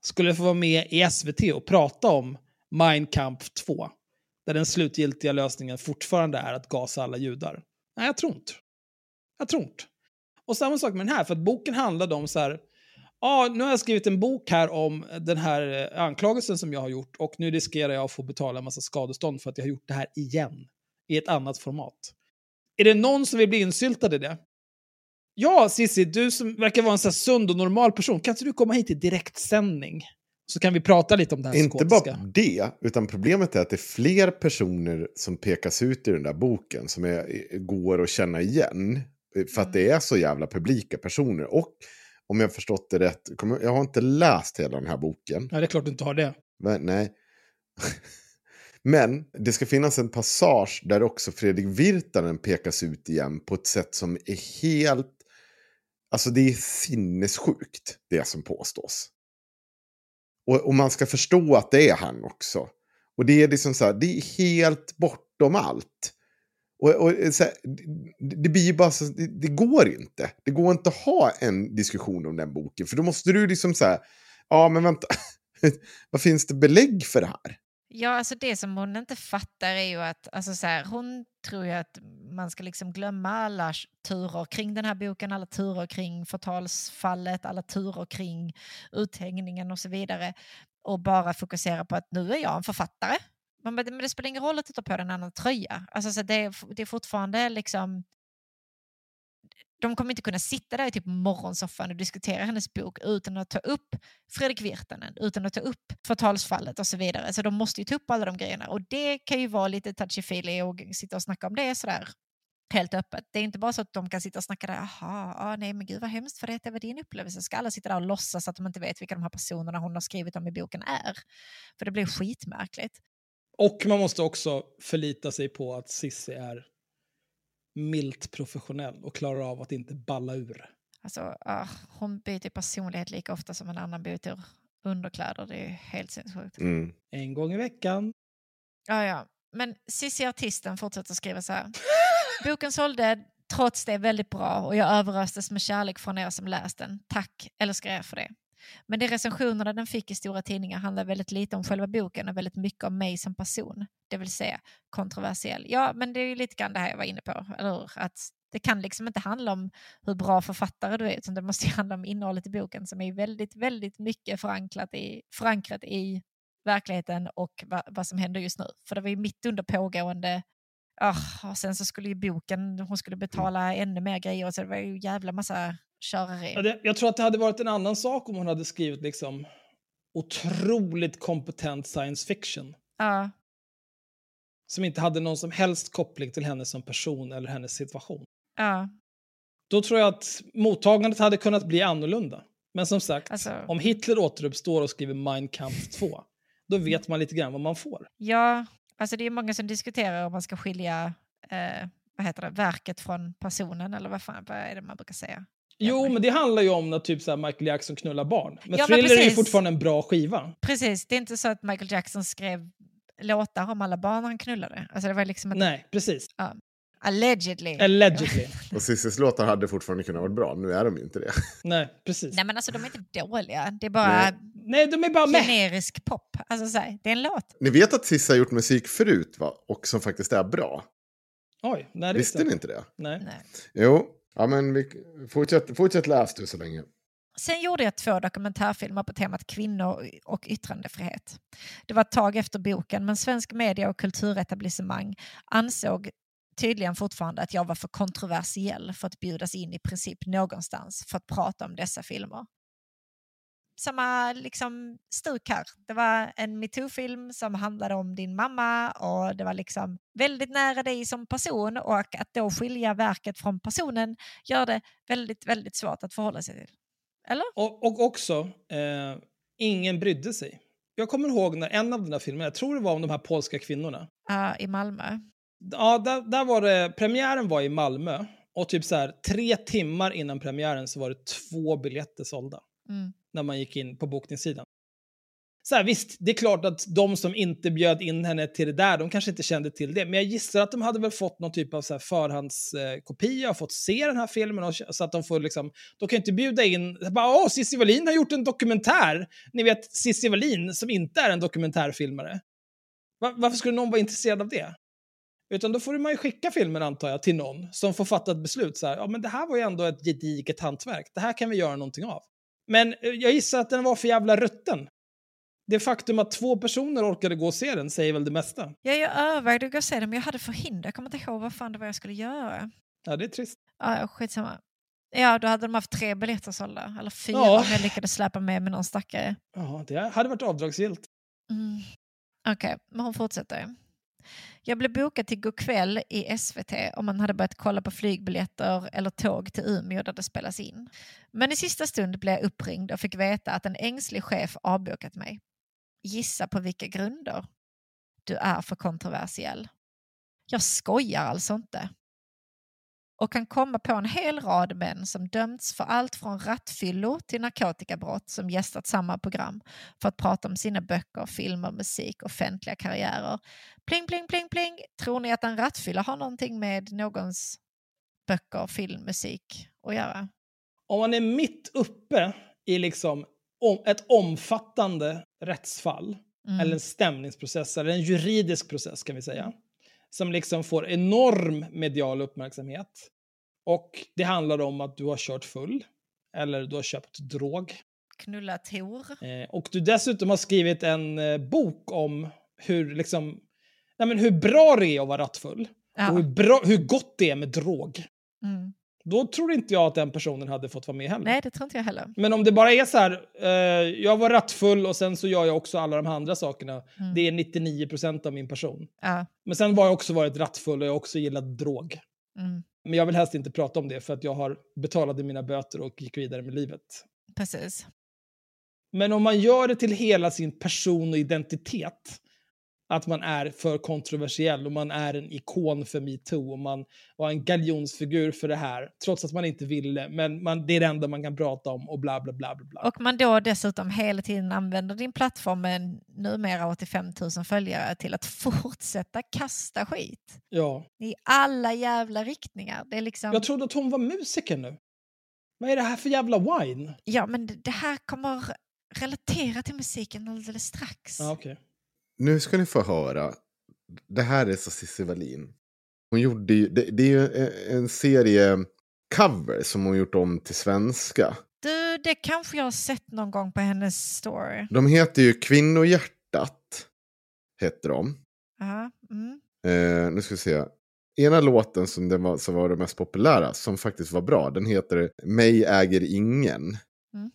Speaker 3: skulle få vara med i SVT och prata om Mein Kampf 2, där den slutgiltiga lösningen fortfarande är att gasa alla judar? Nej, jag tror inte. Jag tror inte. Och samma sak med den här, för att boken handlade om så här, ja, nu har jag skrivit en bok här om den här eh, anklagelsen som jag har gjort och nu riskerar jag att få betala en massa skadestånd för att jag har gjort det här igen, i ett annat format. Är det någon som vill bli insyltad i det? Ja, Cissi, du som verkar vara en så sund och normal person, kan inte du komma hit i direktsändning? Så kan vi prata lite om det här
Speaker 4: Inte
Speaker 3: skådiska.
Speaker 4: bara det, utan problemet är att det är fler personer som pekas ut i den där boken som är, går att känna igen. För att det är så jävla publika personer. Och om jag förstått det rätt, jag har inte läst hela den här boken.
Speaker 3: Ja, det är klart du inte har det.
Speaker 4: Men, nej. Men det ska finnas en passage där också Fredrik Virtanen pekas ut igen på ett sätt som är helt... Alltså det är sinnessjukt, det som påstås. Och, och man ska förstå att det är han också. Och det är liksom så här, det är helt bortom allt. Och, och eh, så här, det, det blir ju bara så, det, det går inte. Det går inte att ha en diskussion om den boken. För då måste du liksom säga, ja men vänta, vad finns det belägg för det här?
Speaker 5: Ja, alltså det som hon inte fattar är ju att alltså så här, hon tror ju att man ska liksom glömma alla turer kring den här boken, alla turer kring förtalsfallet, alla turer kring uthängningen och så vidare och bara fokusera på att nu är jag en författare. Man bara, Men det spelar ingen roll att du tar på dig en annan tröja. Alltså så det, är, det är fortfarande liksom de kommer inte kunna sitta där i typ morgonsoffan och diskutera hennes bok utan att ta upp Fredrik Virtanen, utan att ta upp förtalsfallet och så vidare. Så de måste ju ta upp alla de grejerna och det kan ju vara lite touchy-feely och sitta och snacka om det sådär helt öppet. Det är inte bara så att de kan sitta och snacka där, jaha, ah, nej men gud vad hemskt för det, det var din upplevelse. Ska alla sitta där och låtsas att de inte vet vilka de här personerna hon har skrivit om i boken är? För det blir skitmärkligt.
Speaker 3: Och man måste också förlita sig på att Sissi är milt professionell och klarar av att inte balla ur.
Speaker 5: Alltså, ah, hon byter personlighet lika ofta som en annan byter underkläder. Det är helt sinnessjukt.
Speaker 4: Mm.
Speaker 3: En gång i veckan.
Speaker 5: Ja, ja. Men Cissi Artisten fortsätter skriva så här. Boken sålde trots det väldigt bra och jag överöstes med kärlek från er som läst den. Tack, älskar er för det. Men de recensionerna den fick i stora tidningar handlar väldigt lite om själva boken och väldigt mycket om mig som person. Det vill säga kontroversiell. Ja, men det är ju lite grann det här jag var inne på, eller hur? Att det kan liksom inte handla om hur bra författare du är, utan det måste ju handla om innehållet i boken som är väldigt, väldigt mycket förankrat i, förankrat i verkligheten och va, vad som händer just nu. För det var ju mitt under pågående Oh, ah, och sen så skulle ju boken, hon skulle betala ännu mer grejer så det var ju jävla massa körare.
Speaker 3: Ja, det, jag tror att det hade varit en annan sak om hon hade skrivit liksom otroligt kompetent science fiction.
Speaker 5: Ja,
Speaker 3: Som inte hade någon som helst koppling till henne som person eller hennes situation.
Speaker 5: ja.
Speaker 3: Då tror jag att mottagandet hade kunnat bli annorlunda. Men som sagt,
Speaker 5: Alltså-
Speaker 3: om Hitler återuppstår och skriver Mein Kampf 2, då vet man lite grann vad man får.
Speaker 5: Ja, alltså det är många som diskuterar om man ska skilja eh, vad heter det, verket från personen eller vad fan vad är det man brukar säga?
Speaker 3: Jo,
Speaker 5: men-
Speaker 3: men det handlar ju om när typ så här Michael Jackson knullar barn. Men
Speaker 5: Ja, men
Speaker 3: Thriller är ju fortfarande en bra skiva.
Speaker 5: Precis, det är inte så att Michael Jackson skrev låtar om alla barn han knullade. Alltså det var liksom inte,
Speaker 3: Nej, precis.
Speaker 5: Ja. Allegedly.
Speaker 3: Allegedly.
Speaker 4: Och Cissis låtar hade fortfarande kunnat vara bra, nu är de ju inte det.
Speaker 3: Nej, precis.
Speaker 5: Nej men alltså de är inte dåliga, det är bara
Speaker 4: Nej.
Speaker 3: De är bara med.
Speaker 5: generisk pop. Alltså så här, det är en låt.
Speaker 4: Ni vet att Cissi har gjort musik förut, va? Och som faktiskt är bra.
Speaker 3: Oj, nej, det
Speaker 4: Visste ni inte det?
Speaker 3: Nej.
Speaker 5: Nej.
Speaker 4: Jo, ja, men vi, fortsätt, fortsätt läs du så länge.
Speaker 5: Sen gjorde jag två dokumentärfilmer på temat kvinnor och yttrandefrihet. Det var ett tag efter boken, men svensk media och kulturetablissemang ansåg tydligen fortfarande att jag var för kontroversiell för att bjudas in i princip någonstans för att prata om dessa filmer. Samma liksom stuk här. Det var en metoo-film som handlade om din mamma och det var liksom väldigt nära dig som person och att då skilja verket från personen gör det väldigt, väldigt svårt att förhålla sig till. Eller?
Speaker 3: Och, och också, eh, ingen brydde sig. Jag kommer ihåg när en av de där filmerna, jag tror det var om de här polska kvinnorna.
Speaker 5: Ja, i Malmö.
Speaker 3: Ja, där, där var det, premiären var i Malmö och typ så här tre timmar innan premiären så var det två biljetter sålda
Speaker 5: Mm
Speaker 3: när man gick in på bokningssidan. Så här, visst, det är klart att de som inte bjöd in henne till det där, de kanske inte kände till det. Men jag gissar att de hade väl fått någon typ av så här förhandskopia och fått se den här filmen. Och, så att de får liksom, de kan ju inte bjuda in, bara åh, Cissi Wallin har gjort en dokumentär. Ni vet Cissi Wallin som inte är en dokumentärfilmare. Var, varför skulle någon vara intresserad av det? Utan då får man ju skicka filmen antar jag till någon som får fatta ett beslut. Så här, ja men det här var ju ändå ett gediget hantverk. Det här kan vi göra någonting av. Men eh, jag gissar att den var för jävla rutten. Det faktum att två personer orkade gå och se den säger väl det mesta.
Speaker 5: Ja, jag övervägde att gå och se den men jag hade förhinder. Jag kommer inte ihåg vad fan det var jag skulle göra.
Speaker 3: Ja, det är trist.
Speaker 5: Ja, skitsamma. Ja, då hade de haft tre biljetter sålda. Eller fyra
Speaker 3: Ja.
Speaker 5: om jag lyckades släpa med med någon stackare.
Speaker 3: Ja, det hade varit avdragsgillt.
Speaker 5: Mm. Okej, men hon fortsätter. Jag blev bokad till Go'kväll i SVT om man hade börjat kolla på flygbiljetter eller tåg till Umeå där det spelas in. Men i sista stund blev jag uppringd och fick veta att en ängslig chef avbokat mig. Gissa på vilka grunder? Du är för kontroversiell. Jag skojar alltså inte. Och kan komma på en hel rad män som dömts för allt från rattfyllor till narkotikabrott som gästat samma program för att prata om sina böcker, filmer, musik, offentliga karriärer. Pling, pling, pling, pling. Tror ni att en rattfylla har någonting med någons böcker, film, musik att göra?
Speaker 3: Om man är mitt uppe i liksom om, ett omfattande rättsfall,
Speaker 5: Mm.
Speaker 3: eller en stämningsprocess, eller en juridisk process kan vi säga, som liksom får enorm medial uppmärksamhet. Och det handlar om att du har kört full, eller du har köpt drog.
Speaker 5: Knulla Tor.
Speaker 3: Eh, och du dessutom har skrivit en eh, bok om hur, liksom, nej men hur bra det är att vara rattfull.
Speaker 5: Ja.
Speaker 3: Och hur, bra, hur gott det är med drog.
Speaker 5: Mm.
Speaker 3: Då tror inte jag att den personen hade fått vara med heller.
Speaker 5: Nej, det tror inte jag heller.
Speaker 3: Men om det bara är så här, eh, jag var rattfull och sen så gör jag också alla de här andra sakerna.
Speaker 5: Mm.
Speaker 3: Det är 99% av min person.
Speaker 5: Ja.
Speaker 3: Men sen har jag också varit rattfull och jag har också gillat drog.
Speaker 5: Mm.
Speaker 3: Men jag vill helst inte prata om det för att jag har betalade mina böter och gick vidare med livet.
Speaker 5: Precis.
Speaker 3: Men om man gör det till hela sin person och identitet, att man är för kontroversiell och man är en ikon för metoo och man var en galjonsfigur för det här, trots att man inte ville, men man, det är det enda man kan prata om och bla bla bla bla.
Speaker 5: Och man då dessutom hela tiden använder din plattform med numera 85 000 följare till att fortsätta kasta skit
Speaker 3: Ja.
Speaker 5: i alla jävla riktningar. Det är liksom,
Speaker 3: Jag trodde att hon var musiker nu. Vad är det här för jävla wine?
Speaker 5: ja men det- här kommer relatera till musiken alldeles strax.
Speaker 3: Ja, okej.
Speaker 4: Nu ska ni få höra. Det här är så Cissi Wallin. Hon gjorde ju, det, det är ju en, serie cover som hon gjort om till svenska.
Speaker 5: Du, det kanske jag har sett någon gång på hennes story.
Speaker 4: De heter ju Kvinnohjärtat. Heter de.
Speaker 5: Ja, mm.
Speaker 4: Eh, nu ska vi se. Ena låten som, den var, som var den mest populära, som faktiskt var bra, den heter Mig äger ingen.
Speaker 5: Mm.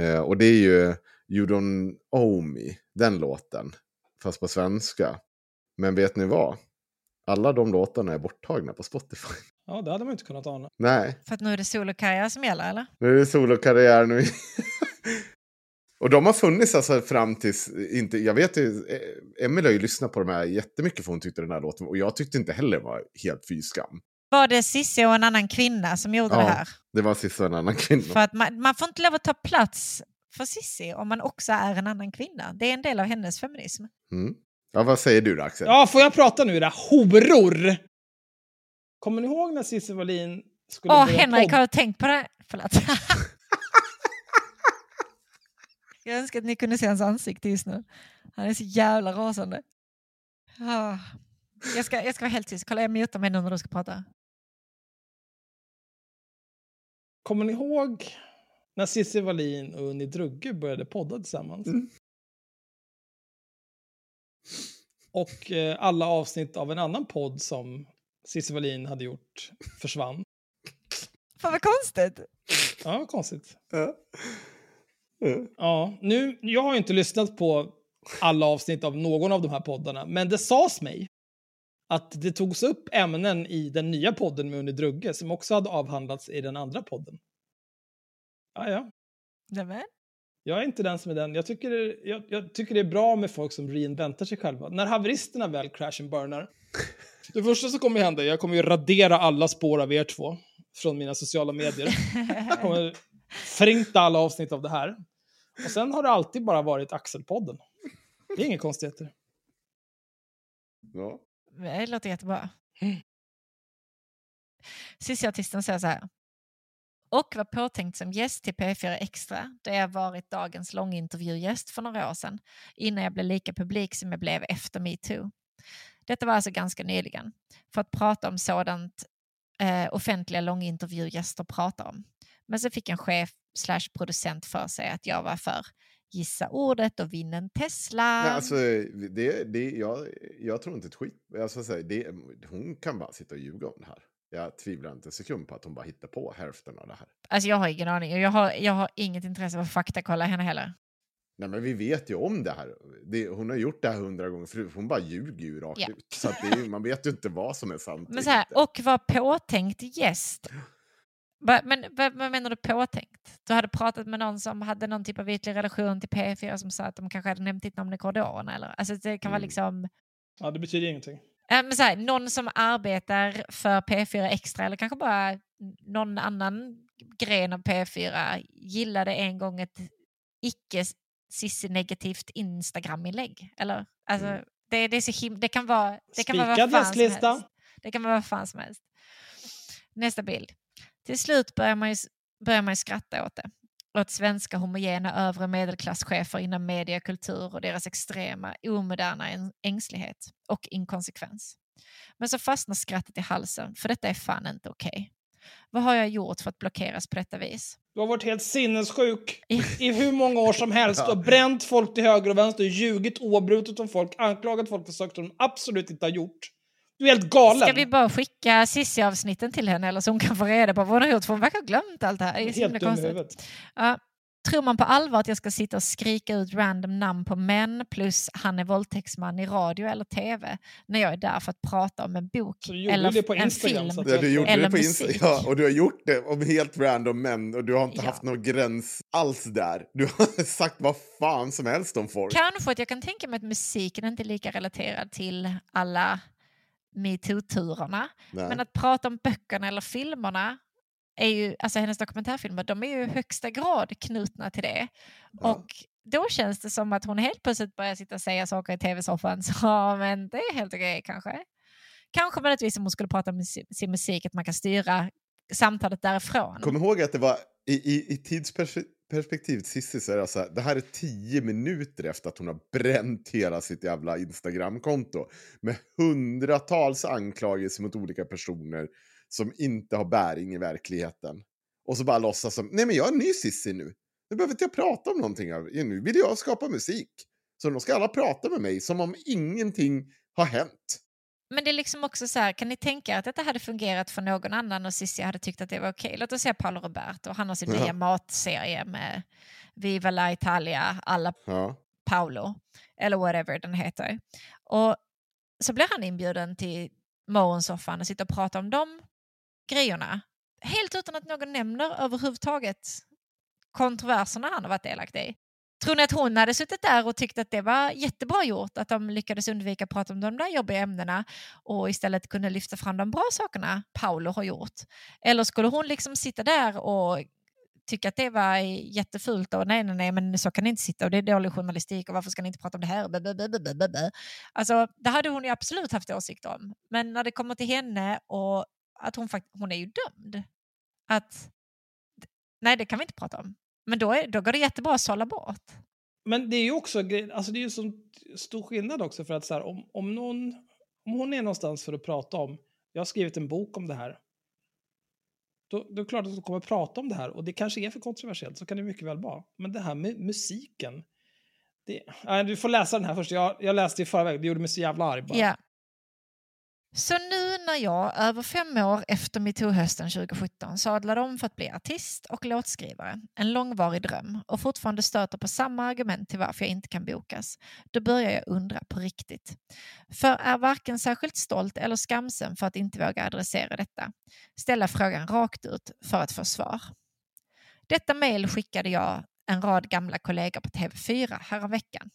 Speaker 4: Eh, och det är ju You don't owe me, den låten. Fast på svenska. Men vet ni vad? Alla de låtarna är borttagna på Spotify.
Speaker 3: Ja, det hade man inte kunnat ana.
Speaker 4: Nej,
Speaker 5: För att nu är det solokarriär som gäller eller?
Speaker 4: nu är det solokarriär nu. och de har funnits alltså fram tills, inte, jag vet ju, eh, Emelie har ju lyssnat på de här jättemycket för hon tyckte den här låten, och jag tyckte inte heller var helt fy skam.
Speaker 5: Var det Cissi och en annan kvinna som gjorde
Speaker 4: Ja.
Speaker 5: det här?
Speaker 4: Det var sista en annan kvinna.
Speaker 5: För att man, man får inte lov att ta plats för Cissi om man också är en annan kvinna. Det är en del av hennes feminism.
Speaker 4: Mm. Ja, vad säger du då Axel?
Speaker 3: Ja, får jag prata nu era horor? Kommer ni ihåg när Cissi Wallin skulle
Speaker 5: Åh,
Speaker 3: börja
Speaker 5: Henrik,
Speaker 3: podd?
Speaker 5: har du tänkt på det? Förlåt. Jag önskar att ni kunde se hans ansikte just nu. Han är så jävla rasande. Ah. Jag, ska, jag ska vara helt tyst. Kolla, jag mutar mig nu när du ska prata.
Speaker 3: Kommer ni ihåg när Cissi Wallin och Unni Drugge började podda tillsammans?
Speaker 4: Mm.
Speaker 3: Och eh, alla avsnitt av en annan podd som Cissi Wallin hade gjort försvann.
Speaker 5: Fan vad konstigt.
Speaker 3: Ja, vad konstigt.
Speaker 4: Ja. Ja.
Speaker 3: Ja, nu, jag har inte lyssnat på alla avsnitt av någon av de här poddarna, men det sades mig att det togs upp ämnen i den nya podden med Unni Drugge som också hade avhandlats i den andra podden. Ja, ja.
Speaker 5: Nämen.
Speaker 3: Jag är inte den som är den. Jag tycker, det, jag, jag tycker det är bra med folk som reinventar sig själva. När haveristerna väl crash and burnar. Det första som kommer hända, jag kommer ju radera alla spår av er två från mina sociala medier. Jag kommer förinta alla avsnitt av det här. Och sen har det alltid bara varit Axelpodden. Det är inga konstigheter.
Speaker 4: Ja.
Speaker 5: Det låter jättebra.
Speaker 3: Mm.
Speaker 5: Sista artisten säger så här. Och var påtänkt som gäst till P4 Extra då jag varit dagens långintervjugäst för några år sedan innan jag blev lika publik som jag blev efter metoo. Detta var alltså ganska nyligen för att prata om sådant eh, offentliga långintervjugäster pratar om. Men så fick en chef slash producent för sig att jag var för gissa ordet och vinna en Tesla.
Speaker 4: Nej, alltså, det, det, jag, jag tror inte ett skit. Alltså, det, hon kan bara sitta och ljuga om det här. Jag tvivlar inte en sekund på att hon bara hittar på hälften av det här.
Speaker 5: Alltså jag har ingen aning. och Jag har, jag har inget intresse av att faktakolla henne heller.
Speaker 4: Nej, men vi vet ju om det här. Det, hon har gjort det här hundra gånger förut. Hon bara ljuger ju rakt
Speaker 5: Ja.
Speaker 4: ut. Så att det är, man vet ju inte vad som är sant.
Speaker 5: Men så här, och var påtänkt gäst. Men vad, vad menar du påtänkt? Du hade pratat med någon som hade någon typ av ytlig relation till P4 som sa att de kanske hade nämnt ditt namn i korridoren eller? Alltså det kan vara
Speaker 4: Mm.
Speaker 5: liksom...
Speaker 3: Ja, det betyder ingenting.
Speaker 5: Äh, men så här, någon som arbetar för P4 Extra eller kanske bara någon annan gren av P4 gillade en gång ett icke Cissi-negativt Instagram-inlägg. Eller? Alltså,
Speaker 4: Mm.
Speaker 5: det, det, är så him- det kan vara, det kan vara vad fan som helst. Det kan vara vad fan som helst. Nästa bild. Till slut börjar man ju, börjar man ju skratta åt det. Åt svenska homogena övre medelklasschefer inom media och kultur och deras extrema, omoderna äng- ängslighet och inkonsekvens. Men så fastnar skrattet i halsen, för detta är fan inte okej. Vad har jag gjort för att blockeras på detta vis?
Speaker 3: Du har varit helt sinnessjuk i hur många år som helst. Du har bränt folk till höger och vänster, ljugit oavbrutet om folk, anklagat folk för saker de absolut inte har gjort. Du är helt galen.
Speaker 5: Ska vi bara skicka Cissi-avsnitten till henne eller så hon kan få reda på vad hon har gjort? För hon verkar ha glömt allt det här. Det är
Speaker 3: Helt
Speaker 5: konstigt. Ja. Tror man på allvar att jag ska sitta och skrika ut random namn på män plus han är våldtäktsman i radio eller tv när jag är där för att prata om en bok
Speaker 3: Så du gjorde
Speaker 5: eller
Speaker 3: det på
Speaker 5: en
Speaker 3: Instagram,
Speaker 5: film?
Speaker 3: så att
Speaker 4: Ja, du gjorde
Speaker 5: Eller
Speaker 4: det på
Speaker 5: musik.
Speaker 4: Insta. Ja, och du har gjort det om helt random män och du har inte
Speaker 5: Ja.
Speaker 4: haft någon gräns alls där. Du har sagt vad fan som helst om folk.
Speaker 5: Kanske att jag kan tänka mig att musiken inte är lika relaterad till alla metoo-turerna. Men att prata om böckerna eller filmerna, är ju, alltså hennes dokumentärfilmer, de är ju i högsta grad knutna till det.
Speaker 4: Ja.
Speaker 5: Och då känns det som att hon helt plötsligt börjar sitta och säga saker i tv-soffan. Så men det är helt okej kanske. Kanske möjligtvis om hon skulle prata om sin musik, att man kan styra samtalet därifrån.
Speaker 4: Kom ihåg att det var i, i, i perspektivet Cissi så är det alltså så här, det här är tio minuter efter att hon har bränt hela sitt jävla Instagramkonto med hundratals anklagelser mot olika personer som inte har bäring i verkligheten. Och så bara låtsas som, nej men jag är en ny Cissi nu. Nu behöver inte jag prata om någonting. Nu vill jag skapa musik. Så då ska alla prata med mig som om ingenting har hänt.
Speaker 5: Men det är liksom också så här, kan ni tänka er att detta hade fungerat för någon annan och Cissi hade tyckt att det var okej? Låt oss säga Paolo Roberto, han har sin
Speaker 4: Ja.
Speaker 5: nya matserie med Viva la Italia, alla
Speaker 4: Ja.
Speaker 5: Paolo, eller whatever den heter. Och så blir han inbjuden till morgonsoffan och sitter och pratar om de grejerna. Helt utan att någon nämner överhuvudtaget kontroverserna han har varit delaktig i. Tror ni att hon hade suttit där och tyckt att det var jättebra gjort att de lyckades undvika att prata om de där jobbiga ämnena och istället kunde lyfta fram de bra sakerna Paolo har gjort? Eller skulle hon liksom sitta där och tycka att det var jättefult och nej, nej, nej, men så kan ni inte sitta och det är dålig journalistik och varför ska ni inte prata om det här? Alltså, det hade hon ju absolut haft åsikt om. Men när det kommer till henne och att hon, fakt- hon är ju dömd. Att, nej, det kan vi inte prata om. Men då, är, då går det jättebra att sålla bort.
Speaker 3: Men det är ju också alltså det är ju så stor skillnad också för att så här, om, om, någon, om hon är någonstans för att prata om, jag har skrivit en bok om det här, då, då är det klart att hon kommer prata om det här och det kanske är för kontroversiellt, så kan det mycket väl vara. Men det här med musiken, det, nej, du får läsa den här först, jag, jag läste i veckan, det gjorde mig så jävla arg bara.
Speaker 5: Ja. Så nu när jag, över fem år efter metoo-hösten 2017, sadlade om för att bli artist och låtskrivare, en långvarig dröm, och fortfarande stöter på samma argument till varför jag inte kan bokas, då börjar jag undra på riktigt. För är varken särskilt stolt eller skamsen för att inte våga adressera detta. Ställa frågan rakt ut för att få svar. Detta mejl skickade jag en rad gamla kollegor på TV4 häromveckan.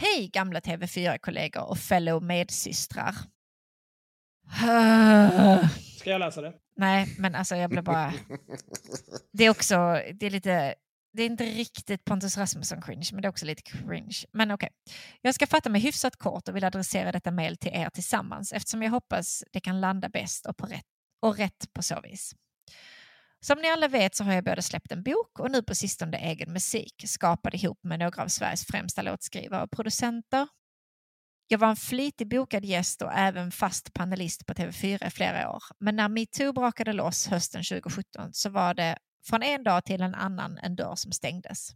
Speaker 5: Hej gamla TV4-kollegor och fellow medsystrar.
Speaker 3: Ska jag läsa det?
Speaker 5: Nej, men alltså jag blev bara... Det är också, det är lite, det är inte riktigt Pontus Rasmusson cringe, men det är också lite cringe. Men okej. Jag ska fatta mig hyfsat kort och vill adressera detta mejl till er tillsammans eftersom jag hoppas det kan landa bäst och, på rätt, och rätt på så vis. Som ni alla vet så har jag både släppt en bok och nu på sistone egen musik skapad ihop med några av Sveriges främsta låtskrivare och producenter. Jag var en flitig bokad gäst och även fast panelist på TV4 i flera år. Men när metoo brakade loss hösten 2017 så var det från en dag till en annan en dörr som stängdes.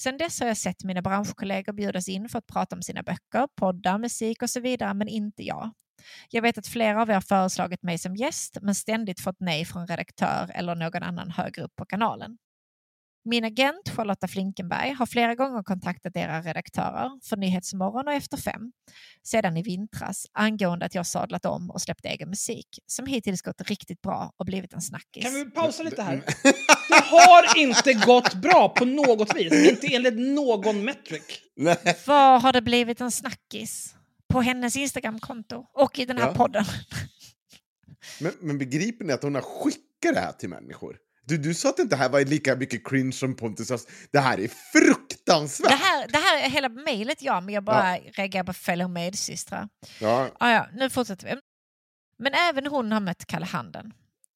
Speaker 5: Sedan dess har jag sett mina branschkollegor bjudas in för att prata om sina böcker, poddar, musik och så vidare, men inte jag. Jag vet att flera av er har föreslagit mig som gäst, men ständigt fått nej från redaktör eller någon annan högre upp på kanalen. Min agent Charlotta Flinkenberg har flera gånger kontaktat era redaktörer för Nyhetsmorgon och Efter fem sedan i vintras angående att jag sadlat om och släppt egen musik som hittills gått riktigt bra och blivit en snackis.
Speaker 3: Kan vi pausa lite här? Det har inte gått bra på något vis, inte enligt någon metric.
Speaker 5: Var har det blivit en snackis? På hennes Instagramkonto och i den här
Speaker 4: Ja.
Speaker 5: podden.
Speaker 4: Men, men begriper ni att hon har skickat det här till människor? Du, du sa att det inte här var lika mycket cringe som Pontus. Det här är fruktansvärt!
Speaker 5: Det här, det här är hela mejlet, ja, men jag bara reagerar på fellow medsystrar.
Speaker 4: Ja,
Speaker 5: Ah, ja, nu fortsätter vi. Men även hon har mött kalla handen.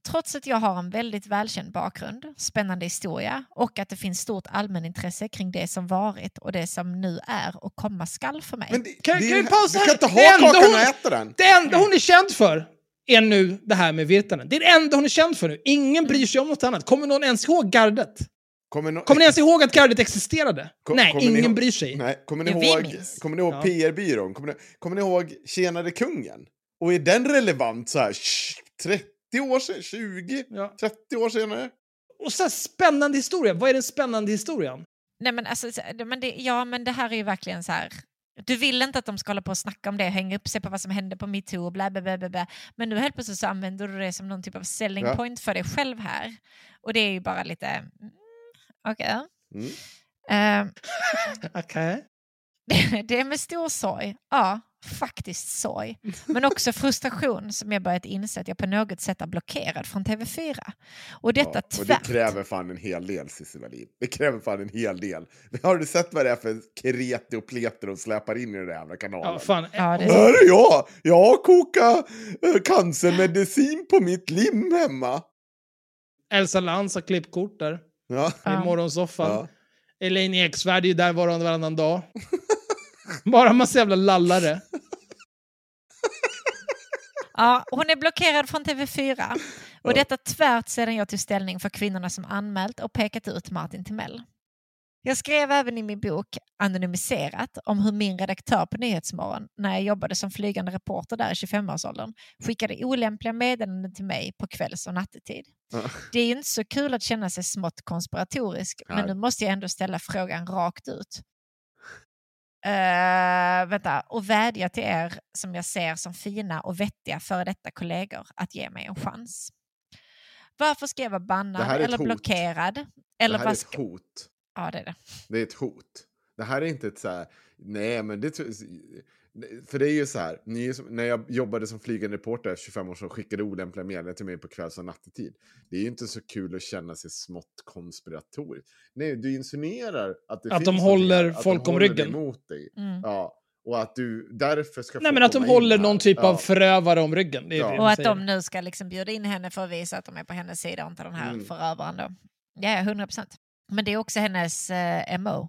Speaker 5: Trots att jag har en väldigt välkänd bakgrund, spännande historia och att det finns stort allmänintresse kring det som varit och det som nu är och komma skall för mig.
Speaker 4: men det,
Speaker 3: Kan-
Speaker 4: det,
Speaker 3: kan vi pausa
Speaker 4: Du
Speaker 3: här?
Speaker 4: kan inte
Speaker 3: Det
Speaker 4: ha
Speaker 3: enda
Speaker 4: kakan
Speaker 3: hon-
Speaker 4: och äta den!
Speaker 3: Det enda hon är känd för är nu det här med Virtanen. Det är det enda hon är känd för nu. Ingen bryr sig om något annat. Kommer någon ens ihåg gardet?
Speaker 4: Kommer, no
Speaker 3: Kommer ni ens ihåg att gardet existerade?
Speaker 4: Kom-
Speaker 3: Nej, ingen bryr sig.
Speaker 4: Nej, kommer ni ihåg, kommer ni ihåg
Speaker 3: Ja.
Speaker 4: PR-byrån? Kommer ni, kommer ni ihåg Tjenare kungen? Och är den relevant så här sh- 30 år sedan? 20?
Speaker 3: Ja.
Speaker 4: 30 år senare?
Speaker 3: Och så här, spännande historia. Vad är den spännande historien?
Speaker 5: Nej, men alltså, så- men det, ja, men det här är ju verkligen så här. Du vill inte att de ska hålla på och snacka om det, hänga upp sig på vad som hände på metoo och bla, bla, bla, bla, bla. Men nu helt plötsligt så använder du det som någon typ av selling
Speaker 4: Ja.
Speaker 5: point för dig själv här. Och det är ju bara lite... Mm, Okej.
Speaker 4: Mm.
Speaker 5: Ehm,
Speaker 3: Okej.
Speaker 5: det är med stor sorg, ja, faktiskt sorg, men också frustration som jag börjat inse att jag på något sätt är blockerad från TV4. Och detta
Speaker 4: Ja, och det
Speaker 5: tvärt.
Speaker 4: kräver fan en hel del, Cissi Wallin. Det kräver fan en hel del. Har du sett vad det är för kreti och pleter de släpar in i den där jävla kanalen?
Speaker 3: Ja, fan.
Speaker 5: Ja, det är
Speaker 4: Här är jag! Jag har kokat eh, cancermedicin på mitt lim hemma.
Speaker 3: Elsa Lantz har klippkort där.
Speaker 4: Ja.
Speaker 3: I morgonsoffan.
Speaker 4: Ja.
Speaker 3: Elaine Eksvärd är ju där varannan varannan dag. Bara massa jävla lallare.
Speaker 5: Ja, hon är blockerad från TV4. Och detta tvärt sedan jag tog ställning för kvinnorna som anmält och pekat ut Martin Timell. Jag skrev även i min bok Anonymiserat om hur min redaktör på Nyhetsmorgon, när jag jobbade som flygande reporter där i 25-årsåldern, skickade olämpliga meddelanden till mig på kvälls och nattetid.
Speaker 4: Ja.
Speaker 5: Det är ju inte så kul att känna sig smått konspiratorisk, men nu måste jag ändå ställa frågan rakt ut. Uh, vänta, och vädja till er som jag ser som fina och vettiga före detta kollegor att ge mig en chans. Varför ska jag vara
Speaker 4: Det
Speaker 5: bannad eller blockerad?
Speaker 4: Det
Speaker 5: Eller
Speaker 4: här är ett hot.
Speaker 5: Ja, det är det.
Speaker 4: Det är ett hot. Det här är inte ett så här, nej men det för det är ju så här, när jag jobbade som flygande reporter 25 år sedan skickade olämpliga meddelanden till mig på kvälls och nattetid. Det är ju inte så kul att känna sig smått konspiratoriskt. Nej, du insinuerar att det
Speaker 3: Att
Speaker 4: finns
Speaker 3: de håller
Speaker 4: här, att
Speaker 3: folk
Speaker 4: de
Speaker 3: om
Speaker 4: håller
Speaker 3: ryggen.
Speaker 4: emot dig.
Speaker 5: Mm.
Speaker 4: Ja, Och att du därför ska
Speaker 3: Nej, men att de håller någon typ
Speaker 4: Ja.
Speaker 3: av förövare om ryggen. Det är
Speaker 4: Ja.
Speaker 3: det
Speaker 5: Och att de nu ska liksom bjuda in henne för att visa att de är på hennes sida och inte den här
Speaker 4: Mm.
Speaker 5: förövaren då. Ja, 100 procent. Men det är också hennes eh, MO.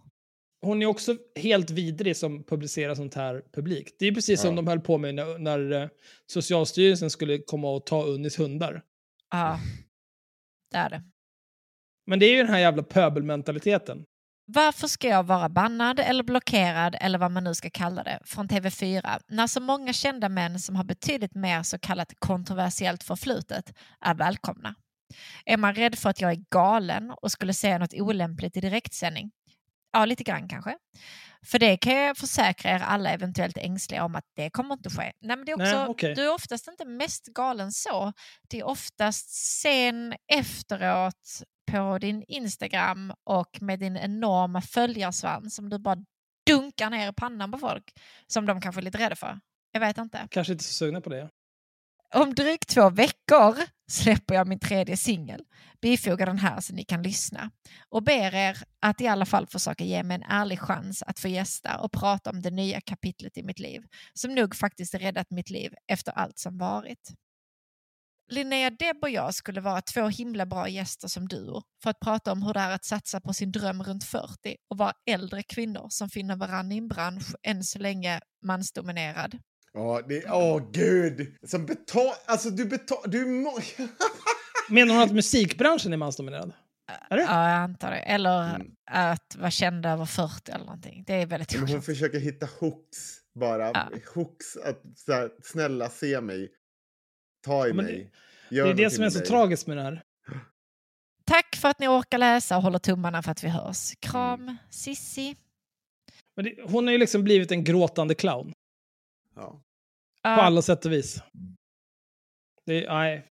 Speaker 3: Hon är också helt vidrig som publicerar sånt här publikt. Det är precis som
Speaker 4: Ja.
Speaker 3: de höll på med när, när eh, Socialstyrelsen skulle komma och ta Unnis hundar.
Speaker 5: Ja, det är det.
Speaker 3: Men det är ju den här jävla pöbelmentaliteten.
Speaker 5: Varför ska jag vara bannad eller blockerad eller vad man nu ska kalla det från TV4 när så många kända män som har betydligt mer så kallat kontroversiellt förflutet är välkomna? Är man rädd för att jag är galen och skulle säga något olämpligt i direktsändning? Ja, lite grann kanske. För det kan jag försäkra er alla eventuellt ängsliga om att det kommer inte ske. Nej, men det är också,
Speaker 3: Nej, okej.
Speaker 5: Du är oftast inte mest galen så. Det är oftast sen efteråt på din Instagram och med din enorma följarsvans som du bara dunkar ner i pannan på folk som de kanske är lite rädda för. Jag vet inte.
Speaker 3: Kanske inte så sugna på det.
Speaker 5: Om drygt två veckor släpper jag min tredje singel. Bifoga den här så ni kan lyssna. Och ber er att i alla fall försöka ge mig en ärlig chans att få gästa och prata om det nya kapitlet i mitt liv som nog faktiskt räddat mitt liv efter allt som varit. Linnea Deb och jag skulle vara två himla bra gäster som duo för att prata om hur det är att satsa på sin dröm runt 40 och vara äldre kvinnor som finner varandra i en bransch än så länge mansdominerad.
Speaker 4: Ja, det Åh, gud! Som betal... Alltså, du betal... Du må...
Speaker 3: Menar hon att musikbranschen är mansdominerad? Är det?
Speaker 5: Ja, jag antar det. Eller
Speaker 4: Mm.
Speaker 5: att vara känd över 40 eller någonting. Det är väldigt
Speaker 4: Men hon försöker hitta hooks bara.
Speaker 5: Ja.
Speaker 4: Hooks att så här, snälla se mig. Ta i
Speaker 3: Ja, men
Speaker 4: mig.
Speaker 3: Det
Speaker 4: Gör
Speaker 3: är det som är så
Speaker 4: mig.
Speaker 3: tragiskt med det här.
Speaker 5: Tack för att ni orkar läsa och håller tummarna för att vi hörs. Kram,
Speaker 4: Mm.
Speaker 5: Sissi.
Speaker 3: Men det, hon har ju liksom blivit en gråtande clown.
Speaker 4: Ja.
Speaker 3: På alla sätt och vis. Det, nej.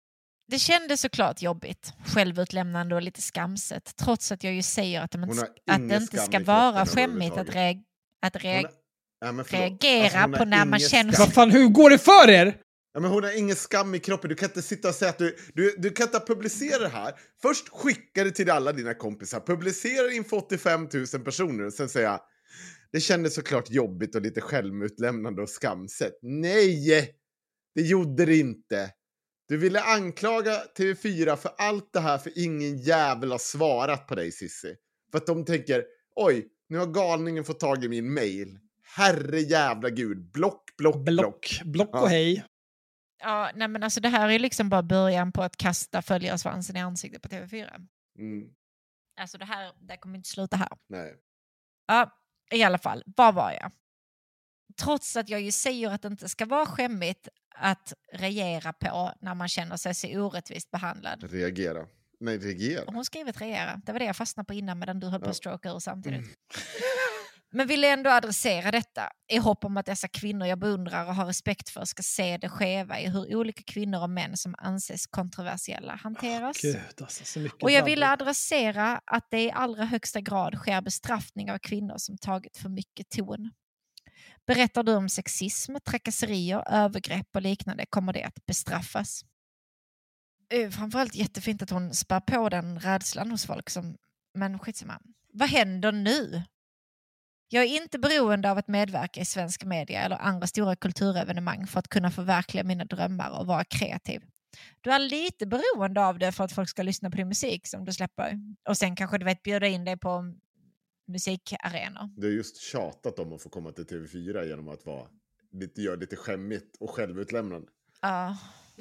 Speaker 5: Det kändes såklart jobbigt, självutlämnande och lite skamset, trots att jag ju säger att, de inte, att det inte ska vara skämmigt att, reag- att reag-
Speaker 4: har- Ja, förlåt.
Speaker 5: reagera
Speaker 4: har
Speaker 5: på när man känner
Speaker 4: skam.
Speaker 3: Vad fan, hur går det för er?
Speaker 4: Ja, men hon har ingen skam i kroppen. Du kan inte sitta och säga att du, du, du kan inte publicera det här. Först skicka det till alla dina kompisar, publicera det inför 85 000 personer och sen säga det kändes såklart jobbigt och lite självutlämnande och skamset. Nej! Det gjorde det inte. Du ville anklaga TV4 för allt det här för ingen jävel har svarat på dig Sissi. För att de tänker, oj, nu har galningen fått tag i min mail. Herre jävla gud, block, block, block.
Speaker 3: Block. Block
Speaker 4: Ja.
Speaker 3: och hej.
Speaker 5: Ja, nej men alltså det här är liksom bara början på att kasta följarsvansen i ansiktet på TV4.
Speaker 4: Mm,
Speaker 5: Alltså det här det kommer inte sluta här.
Speaker 4: nej.
Speaker 5: Ja, i alla fall, var var jag? Trots att jag ju säger att det inte ska vara skämmigt att regera på när man känner sig så orättvist behandlad.
Speaker 4: Reagera. Nej, reagera.
Speaker 5: Hon skrivit regera. Det var det jag fastnade på innan medan du höll på att stroka ur samtidigt.
Speaker 4: Mm.
Speaker 5: Men ville ändå adressera detta i hopp om att dessa kvinnor jag beundrar och har respekt för ska se det skeva i hur olika kvinnor och män som anses kontroversiella hanteras.
Speaker 3: Gud, alltså,
Speaker 5: Och jag ville adressera att det i allra högsta grad sker bestraffning av kvinnor som tagit för mycket ton. Berättar du om sexism, trakasserier, övergrepp och liknande kommer det att bestraffas. Framförallt jättefint att hon spär på den rädslan hos folk som, men skitsamma. Vad händer nu? Jag är inte beroende av att medverka i svensk media eller andra stora kulturevenemang för att kunna förverkliga mina drömmar och vara kreativ. Du är lite beroende av det för att folk ska lyssna på din musik som du släpper. Och sen kanske du vet bjuda in dig på musikarenor.
Speaker 4: Du har just tjatat om att få komma till TV4 genom att vara lite, göra lite skämmigt och självutlämnande.
Speaker 5: Ja.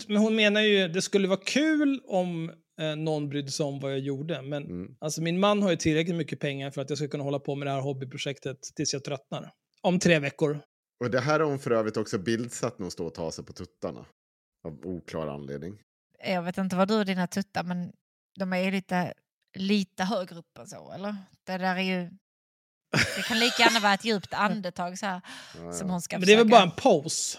Speaker 3: Men hon menar ju det skulle vara kul om eh, någon brydde sig om vad jag gjorde. Men
Speaker 4: Mm.
Speaker 3: alltså, min man har ju tillräckligt mycket pengar för att jag ska kunna hålla på med det här hobbyprojektet tills jag tröttnar. Om tre veckor.
Speaker 4: Och det här har hon för övrigt också bildsatt när hon står och tar sig på tuttarna. Av oklar anledning.
Speaker 5: Jag vet inte vad du och dina tuttar men de är ju lite, lite högre upp än så eller? Det där är ju... Det kan lika gärna vara ett djupt andetag så här
Speaker 4: Ja,
Speaker 5: som
Speaker 4: ja.
Speaker 5: hon ska
Speaker 3: Men det är väl bara en pose.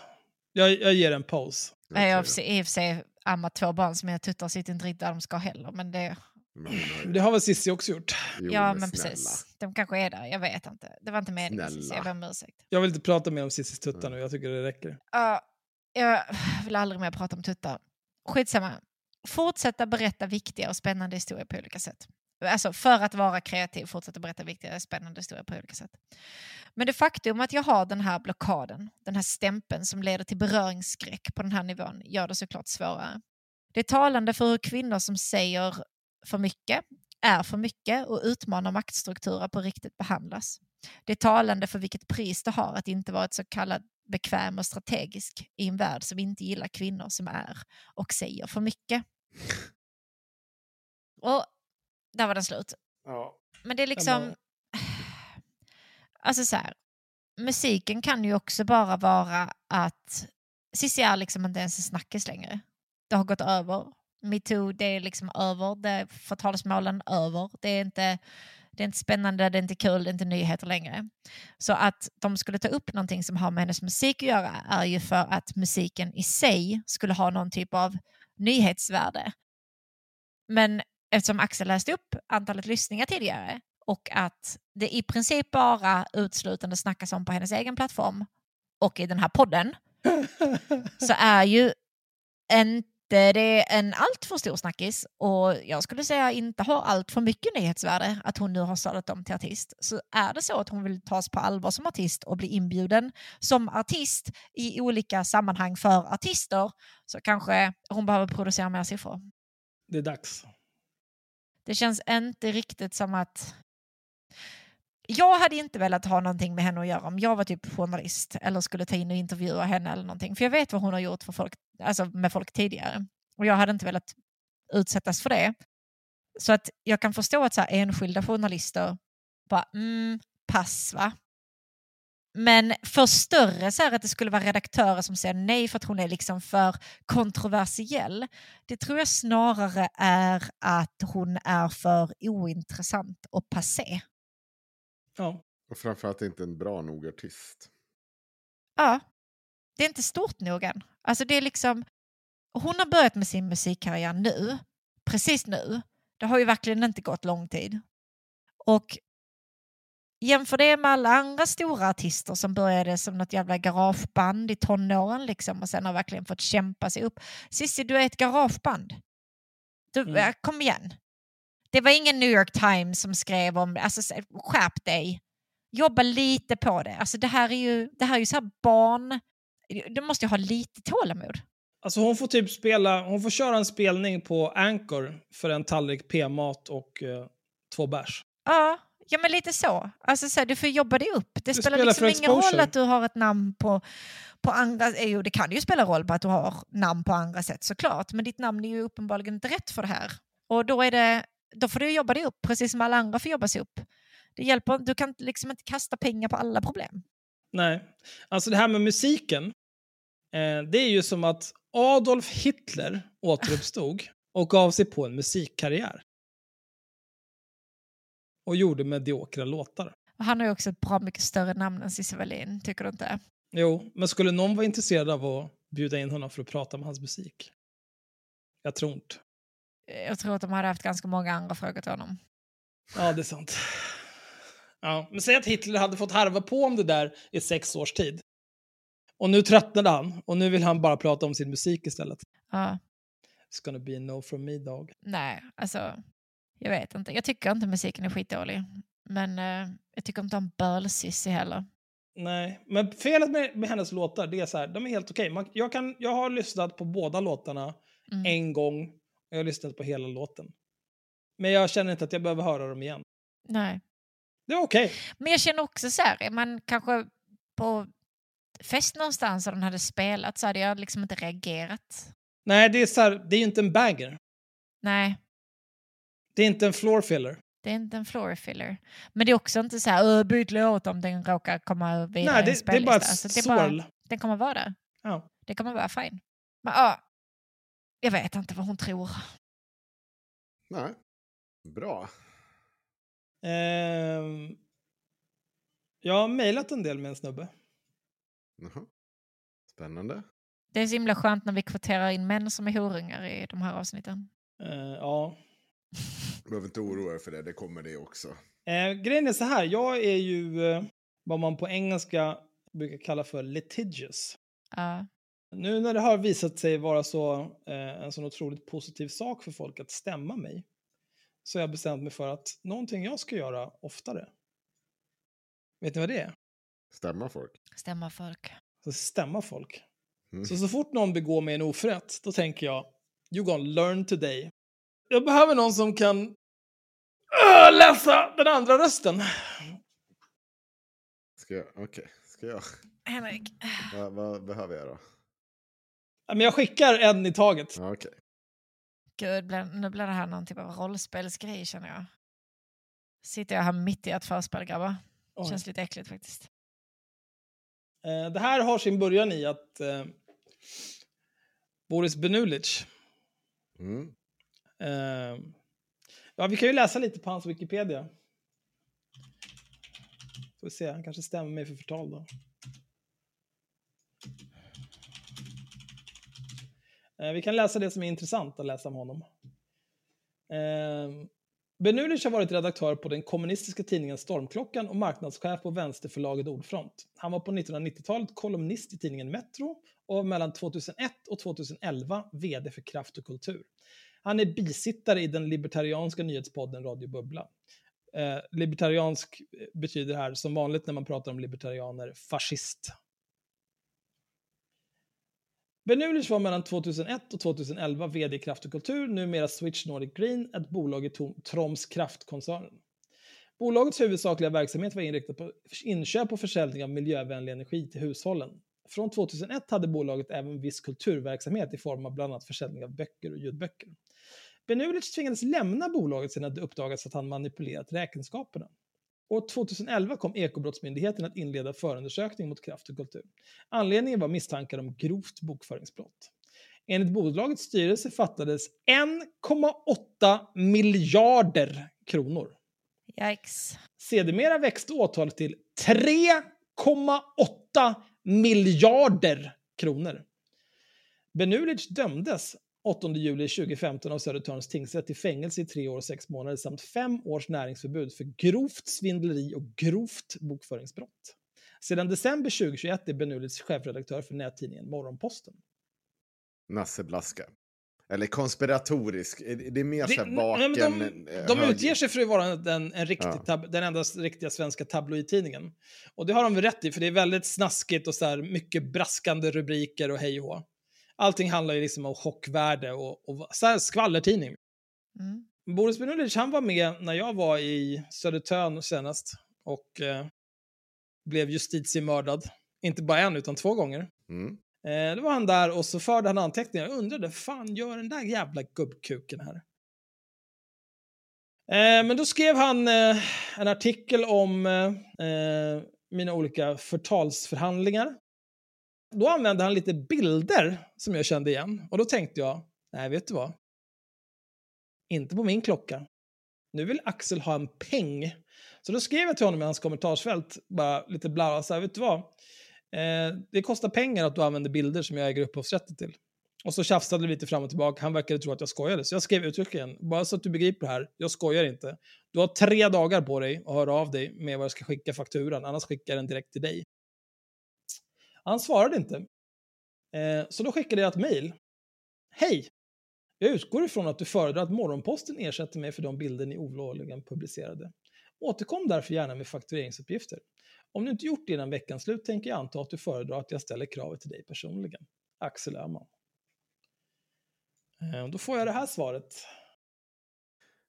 Speaker 3: Jag, jag ger en pose.
Speaker 5: Nej, jag i och för sig ammat två barn som mina tuttar sitter inte riktigt där de ska heller. Men det,
Speaker 3: Det har väl Cissi också gjort.
Speaker 4: Jo,
Speaker 5: ja,
Speaker 4: men
Speaker 5: men precis. De kanske är där, jag vet inte. Det var inte meningen, så jag ber om ursäkt.
Speaker 3: Jag vill inte prata mer om Cissis tuttar nu, jag tycker det räcker.
Speaker 5: Ja, jag vill aldrig mer prata om tuttar. Skitsamma. Fortsätta berätta viktiga och spännande historier på olika sätt. Alltså för att vara kreativ, fortsätta berätta viktiga, spännande historier på olika sätt. Men det faktum att jag har den här blockaden, den här stämpeln som leder till beröringsskräck på den här nivån, gör det såklart svårare. Det är talande för hur kvinnor som säger för mycket, är för mycket och utmanar maktstrukturer på riktigt behandlas. Det är talande för vilket pris det har att inte vara ett så kallat bekväm och strategisk i en värld som inte gillar kvinnor som är och säger för mycket. Och där var den slut.
Speaker 4: Ja.
Speaker 5: Men det är liksom... Alltså så här, musiken kan ju också bara vara att Cissi är liksom inte ens en snackis längre. Det har gått över. Metoo, det är liksom över. Det förtalsmålen över. Det är, inte, det är inte spännande, det är inte kul, det är inte nyheter längre. Så att de skulle ta upp någonting som har med hennes musik att göra är ju för att musiken i sig skulle ha någon typ av nyhetsvärde. Men eftersom Axel läste upp antalet lyssningar tidigare och att det i princip bara utslutande snackas om på hennes egen plattform och i den här podden så är ju inte det en alltför stor snackis och jag skulle säga inte har allt för mycket nyhetsvärde att hon nu har sadlat om till artist. Så är det så att hon vill tas på allvar som artist och bli inbjuden som artist i olika sammanhang för artister så kanske hon behöver producera mer siffror.
Speaker 3: Det är dags.
Speaker 5: Det känns inte riktigt som att... Jag hade inte velat ha någonting med henne att göra om jag var typ journalist eller skulle ta in och intervjua henne eller någonting. För jag vet vad hon har gjort för folk, alltså med folk tidigare. Och jag hade inte velat utsättas för det. Så att jag kan förstå att så här, enskilda journalister bara, mm, pass va? Men för större så här att det skulle vara redaktörer som säger nej för att hon är liksom för kontroversiell. Det tror jag snarare är att hon är för ointressant och passé.
Speaker 3: Ja.
Speaker 4: Och framförallt inte en bra nog artist.
Speaker 5: Ja, det är inte stort nog än. Alltså det är liksom, hon har börjat med sin musikkarriär nu, precis nu. Det har ju verkligen inte gått lång tid. Och jämför det med alla andra stora artister som började som något jävla garageband i tonåren liksom och sen har verkligen fått kämpa sig upp. Cissi, du är ett garageband. Du,
Speaker 3: Mm.
Speaker 5: Kom igen. Det var ingen New York Times som skrev om alltså, så- skärp dig. Jobba lite på det. Alltså, det här är ju, det här är ju så barn... Du måste ju ha lite tålamod.
Speaker 3: Alltså hon får typ spela, hon får köra en spelning på Anchor för en tallrik p-mat och eh, två bärs.
Speaker 5: Ja, ja men lite så. Alltså, så här, du får jobba dig upp. Det
Speaker 3: Du
Speaker 5: spelar
Speaker 3: spelar
Speaker 5: liksom ingen roll att du har ett namn på, på andra... eh, Jo, det kan ju spela roll på att du har namn på andra sätt såklart. Men ditt namn är ju uppenbarligen inte rätt för det här. Och då, är det, då får du jobba dig upp, precis som alla andra får jobba sig upp. Det hjälper, du kan liksom inte kasta pengar på alla problem.
Speaker 3: Nej, alltså det här med musiken. Eh, det är ju som att Adolf Hitler återuppstod och gav sig på en musikkarriär. Och gjorde mediokra låtar.
Speaker 5: Han har ju också ett bra mycket större namn än Cissi Wallin, tycker du inte?
Speaker 3: Jo, men skulle någon vara intresserad av att bjuda in honom för att prata om hans musik? Jag tror inte.
Speaker 5: Jag tror att de hade haft ganska många andra frågor till honom.
Speaker 3: Ja, det är sant. Ja, men säg att Hitler hade fått harva på om det där i sex års tid. Och nu tröttnade han och nu vill han bara prata om sin musik istället.
Speaker 5: Ja,
Speaker 3: It's gonna be a no from me dog.
Speaker 5: nej, alltså, jag vet inte. Jag tycker inte musiken är skitdålig. Men eh, jag tycker inte om Böl-Cissi heller.
Speaker 3: Nej, men felet med, med hennes låtar det är så här, de är helt okej. Man- Jag, kan- jag har lyssnat på båda låtarna
Speaker 5: Mm.
Speaker 3: en gång. och Jag har lyssnat på hela låten. Men jag känner inte att jag behöver höra dem igen.
Speaker 5: Nej.
Speaker 3: Det är okej.
Speaker 5: Men jag känner också så här, är man kanske på fest någonstans och den hade spelat så hade jag liksom inte reagerat.
Speaker 3: Nej, det är så här, det är ju inte en banger.
Speaker 5: Nej,
Speaker 3: Det är inte en floor filler.
Speaker 5: det är inte en floor filler. Men det är också inte så här, "Öh, byt låt om den råkar komma vidare
Speaker 3: Nej,
Speaker 5: i en
Speaker 3: det, det är bara ett
Speaker 5: spellista. Alltså, det är bara,
Speaker 3: sorl.
Speaker 5: den kommer vara där.
Speaker 3: Ja.
Speaker 5: Det kommer vara fine. Men ja, jag vet inte vad hon tror.
Speaker 4: Nej. Bra.
Speaker 3: Ehm, jag har mejlat en del med en snubbe.
Speaker 4: Jaha. Spännande.
Speaker 5: Det är så himla skönt när vi kvoterar in män som är horungar i de här avsnitten.
Speaker 3: Eh, ja.
Speaker 4: Du behöver inte oroa dig för det, det kommer det också.
Speaker 3: Eh, grejen är så här, jag är ju eh, vad man på engelska brukar kalla för litigious.
Speaker 5: Ja.
Speaker 3: Nu när det har visat sig vara så, eh, en sån otroligt positiv sak för folk att stämma mig så har jag bestämt mig för att någonting jag ska göra oftare. Vet ni vad det är?
Speaker 4: Stämma folk.
Speaker 5: Stämma folk.
Speaker 3: Så stämma folk.
Speaker 4: Mm.
Speaker 3: Så så fort någon begår mig en oförrätt, då tänker jag, you gonna learn today. Jag behöver någon som kan äh, läsa den andra rösten.
Speaker 4: Ska jag? Okej. Ska jag?
Speaker 5: Henrik.
Speaker 4: Vad, vad behöver jag då?
Speaker 3: Ja, Men jag skickar en i taget.
Speaker 4: Okej.
Speaker 5: Gud, blir- nu blir det här någon typ av rollspelsgrej känner jag. Sitter jag här mitt i ett förspel grabbar.
Speaker 3: Oj.
Speaker 5: Känns lite äckligt faktiskt.
Speaker 3: Eh, Det här har sin början i att eh, Boris Benulic,
Speaker 4: Mm.
Speaker 3: Ehm, ja vi kan ju läsa lite på hans Wikipedia. Får se, han kanske stämmer mig för förtal då. Ehm, vi kan läsa det som är intressant att läsa om honom. Eh, Benulic har varit redaktör på den kommunistiska tidningen Stormklockan och marknadschef på vänsterförlaget Ordfront. Han var på 1990-talet kolumnist i tidningen Metro och mellan 2001 och 2011 vd för Kraft och Kultur. Han är bisittare i den libertarianska nyhetspodden Radio Bubbla. Eh, libertariansk eh, betyder här, som vanligt när man pratar om libertarianer, fascist. Benulic var mellan 2001 och 2011 vd i Kraft och Kultur, numera Switch Nordic Green, ett bolag i Troms Kraftkoncernen. Bolagets huvudsakliga verksamhet var inriktad på inköp och försäljning av miljövänlig energi till hushållen. Från 2001 hade bolaget även viss kulturverksamhet i form av bland annat försäljning av böcker och ljudböcker. Benulic tvingades lämna bolaget sedan det uppdagats att han manipulerat räkenskaperna. År 2011 kom Ekobrottsmyndigheten att inleda förundersökning mot Kraft och Kultur. Anledningen var misstankar om grovt bokföringsbrott. Enligt bolagets styrelse fattades 1,8 miljarder kronor.
Speaker 5: Yikes.
Speaker 3: Sedermera växte åtalet till 3,8 miljarder kronor. Benulic dömdes 8 juli 2015 av Södertörns tingsrätt till fängelse i tre år och sex månader samt fem års näringsförbud för grovt svindleri och grovt bokföringsbrott. Sedan december 2021 är Benulic chefredaktör för nättidningen Morgonposten.
Speaker 4: Nasse Blaska. Eller konspiratorisk. Det är mer så här vaken...
Speaker 3: nej, men de,
Speaker 4: eh,
Speaker 3: de utger sig för att vara en, en riktig
Speaker 4: Ja.
Speaker 3: tab, den enda riktiga svenska tabloidtidningen. Och det har de väl rätt i, för det är väldigt snaskigt och så här mycket braskande rubriker och hej och hå. Allting handlar ju liksom om chockvärde och, och så här skvallertidning.
Speaker 5: Mm.
Speaker 3: Boris Benulic, han var med när jag var i Södertörn senast och eh, blev justitiemördad. Inte bara en, utan två gånger.
Speaker 4: Mm.
Speaker 3: Eh, då var han där och så förde han anteckningar. Jag undrade, fan gör den där jävla gubbkuken här? Eh, men då skrev han eh, en artikel om eh, eh, mina olika förtalsförhandlingar. Då använde han lite bilder som jag kände igen. Och då tänkte jag, nej vet du vad? Inte på min klocka. Nu vill Axel ha en peng. Så då skrev jag till honom i hans kommentarsfält, bara lite bla, så här, vet du vad? Eh, det kostar pengar att du använder bilder som jag äger upphovsrätten till. Och så tjafsade vi lite fram och tillbaka. Han verkade tro att jag skojade. Så jag skrev uttryckligen, bara så att du begriper det här, jag skojar inte. Du har tre dagar på dig att höra av dig med vad jag ska skicka fakturan, annars skickar jag den direkt till dig. Han svarade inte. Eh, så då skickade jag ett mejl. Hej! Jag utgår ifrån att du föredrar att Morgonposten ersätter mig för de bilder ni olovligen publicerade. Återkom därför gärna med faktureringsuppgifter. Om du inte gjort det innan veckans slut tänker jag anta att du föredrar att jag ställer kravet till dig personligen. Axel Öhman. Eh, då får jag det här svaret.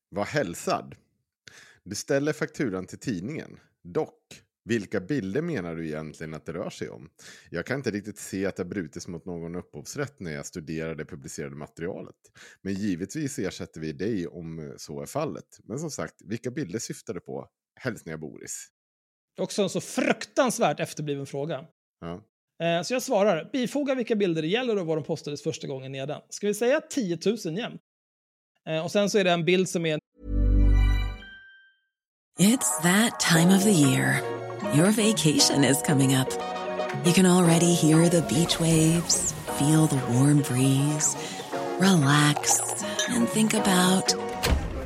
Speaker 4: Var hälsad. Du ställer fakturan till tidningen. Dock, vilka bilder menar du egentligen att det rör sig om? Jag kan inte riktigt se att det brutits mot någon upphovsrätt när jag studerar det publicerade materialet. Men givetvis ersätter vi dig om så är fallet. Men som sagt, vilka bilder syftar du på? Hälsningar Boris.
Speaker 3: Också en så fruktansvärt efterbliven fråga.
Speaker 4: Ja.
Speaker 3: Eh, Så jag svarar, bifoga vilka bilder det gäller och var de postades första gången nedan. Ska vi säga 10 000 jämt? Eh, Och sen så är det en bild som är
Speaker 6: It's that time of the year. Your vacation is coming up. You can already hear the beach waves, feel the warm breeze, relax, and think about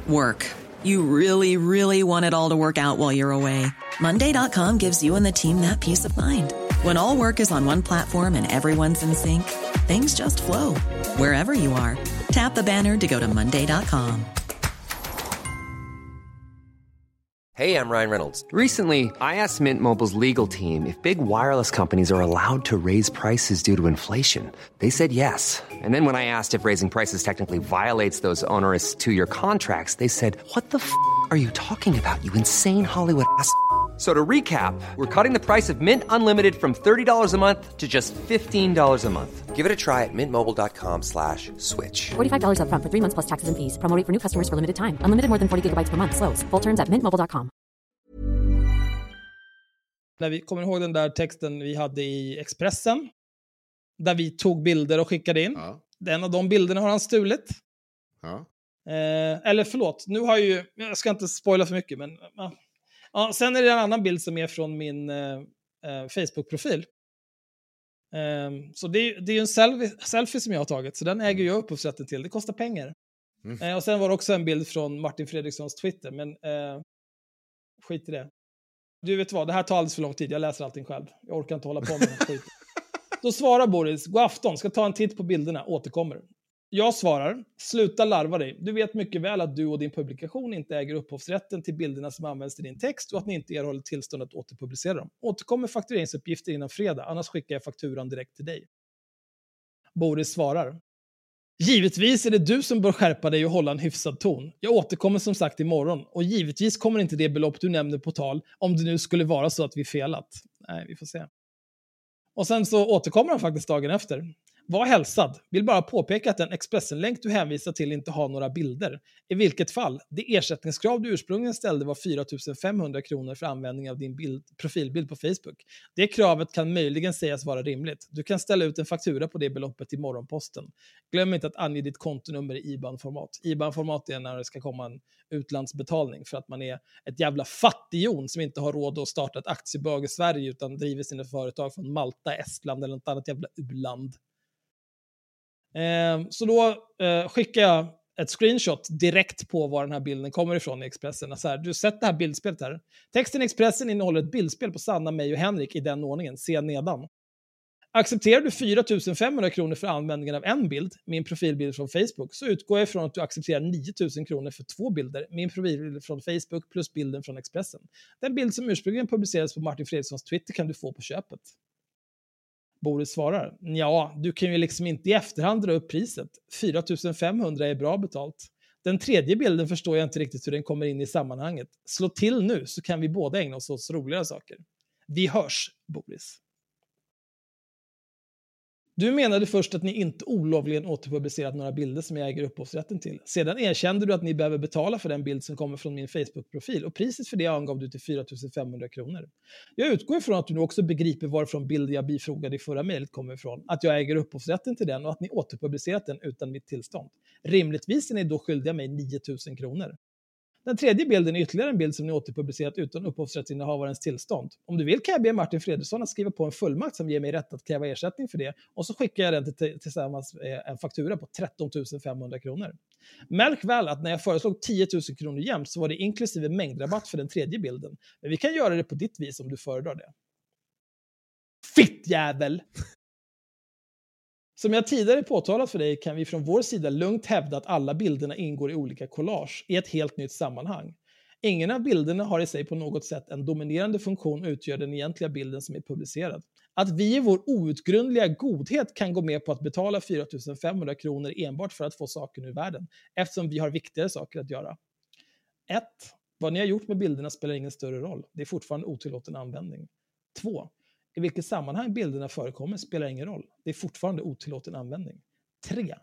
Speaker 6: work. You really, really want it all to work out while you're away. Monday.com gives you and the team that peace of mind. When all work is on one platform and everyone's in sync, things just flow wherever you are. Tap the banner to go to Monday.com.
Speaker 7: Hey, I'm Ryan Reynolds. Recently, I asked Mint Mobile's legal team if big wireless companies are allowed to raise prices due to inflation. They said yes. And then when I asked if raising prices technically violates those onerous two year contracts, they said, What the f are you talking about, you insane Hollywood ass? So to recap, we're cutting the price of Mint Unlimited from $30 a month to just $15 a month. Give it a try at mintmobile.com slash switch.
Speaker 8: $45 upfront for three months plus taxes and fees. Promo rate for new customers for limited time. Unlimited more than 40 gigabytes per month. Slows. Full terms at mintmobile.com.
Speaker 3: När vi kommer ihåg den där texten vi hade i Expressen. Där vi tog bilder och skickade in.
Speaker 4: Ja.
Speaker 3: En av de bilderna har han stulit.
Speaker 4: Ja.
Speaker 3: Eh, eller förlåt, nu har jag ju, jag ska inte spoila för mycket, men ja. Ja, sen är det en annan bild som är från min eh, eh, Facebook-profil. Eh, så det, är- det är en selfie, selfie som jag har tagit, så den äger jag upphovsrätten till. Det kostar pengar.
Speaker 4: Mm.
Speaker 3: Eh, och sen var det också en bild från Martin Fredrikssons Twitter, men eh, skit i det. Du vet vad, det här tar alldeles för lång tid, jag läser allting själv. Jag orkar inte hålla på med den skiten. Då svarar Boris, god afton, ska ta en titt på bilderna, återkommer. Jag svarar, sluta larva dig. Du vet mycket väl att du och din publikation inte äger upphovsrätten till bilderna som används i din text och att ni inte erhåller tillstånd att återpublicera dem. Återkom med faktureringsuppgifter innan fredag, annars skickar jag fakturan direkt till dig. Boris svarar, Givetvis är det du som bör skärpa dig och hålla en hyfsad ton. Jag återkommer som sagt imorgon och givetvis kommer inte det belopp du nämner på tal om det nu skulle vara så att vi felat. Nej, vi får se. Och sen så återkommer han faktiskt dagen efter. Var hälsad. Vill bara påpeka att den Expressen-länk du hänvisar till inte har några bilder. I vilket fall, det ersättningskrav du ursprungligen ställde var 4 500 kronor för användning av din bild, profilbild på Facebook. Det kravet kan möjligen sägas vara rimligt. Du kan ställa ut en faktura på det beloppet i morgonposten. Glöm inte att ange ditt kontonummer i IBAN-format. IBAN-format är när det ska komma en utlandsbetalning för att man är ett jävla fattighjon som inte har råd att starta ett aktiebolag i Sverige utan driver sina företag från Malta, Estland eller något annat jävla u-land. Eh, så då eh, skickar jag ett screenshot direkt på var den här bilden kommer ifrån i Expressen. Så här, du har sett det här bildspelet här. Texten i Expressen innehåller ett bildspel på Sanna, mig och Henrik i den ordningen. Se nedan. Accepterar du 4 500 kronor för användningen av en bild, min profilbild från Facebook, så utgår jag ifrån att du accepterar 9 000 kronor för två bilder, min profilbild från Facebook plus bilden från Expressen. Den bild som ursprungligen publicerades på Martin Fredrikssons Twitter kan du få på köpet. Boris svarar, ja, du kan ju liksom inte i efterhand dra upp priset. 4 500 är bra betalt. Den tredje bilden förstår jag inte riktigt hur den kommer in i sammanhanget. Slå till nu så kan vi båda ägna oss åt roligare saker. Vi hörs, Boris. Du menade först att ni inte olovligen återpublicerat några bilder som jag äger upphovsrätten till. Sedan erkände du att ni behöver betala för den bild som kommer från min Facebook-profil och priset för det angav du till 4 500 kronor. Jag utgår ifrån att du nu också begriper varifrån bilden jag bifogade i förra mejlet kommer ifrån, att jag äger upphovsrätten till den och att ni återpublicerat den utan mitt tillstånd. Rimligtvis är ni då skyldiga mig 9 000 kronor. Den tredje bilden är ytterligare en bild som ni återpublicerat utan upphovsrättsinnehavarens tillstånd. Om du vill kan jag be Martin Fredriksson att skriva på en fullmakt som ger mig rätt att kräva ersättning för det och så skickar jag den till, tillsammans med en faktura på 13 500 kronor. Märk väl att när jag föreslog 10 000 kronor jämt så var det inklusive mängdrabatt för den tredje bilden. Men vi kan göra det på ditt vis om du föredrar det. Fittjävel! Som jag tidigare påtalat för dig kan vi från vår sida lugnt hävda att alla bilderna ingår i olika collage i ett helt nytt sammanhang. Ingen av bilderna har i sig på något sätt en dominerande funktion och utgör den egentliga bilden som är publicerad. Att vi i vår outgrundliga godhet kan gå med på att betala 4 500 kronor enbart för att få saken ur världen, eftersom vi har viktigare saker att göra. 1. Vad ni har gjort med bilderna spelar ingen större roll. Det är fortfarande otillåten användning. 2. I vilket sammanhang bilderna förekommer spelar ingen roll. Det är fortfarande otillåten användning. 3.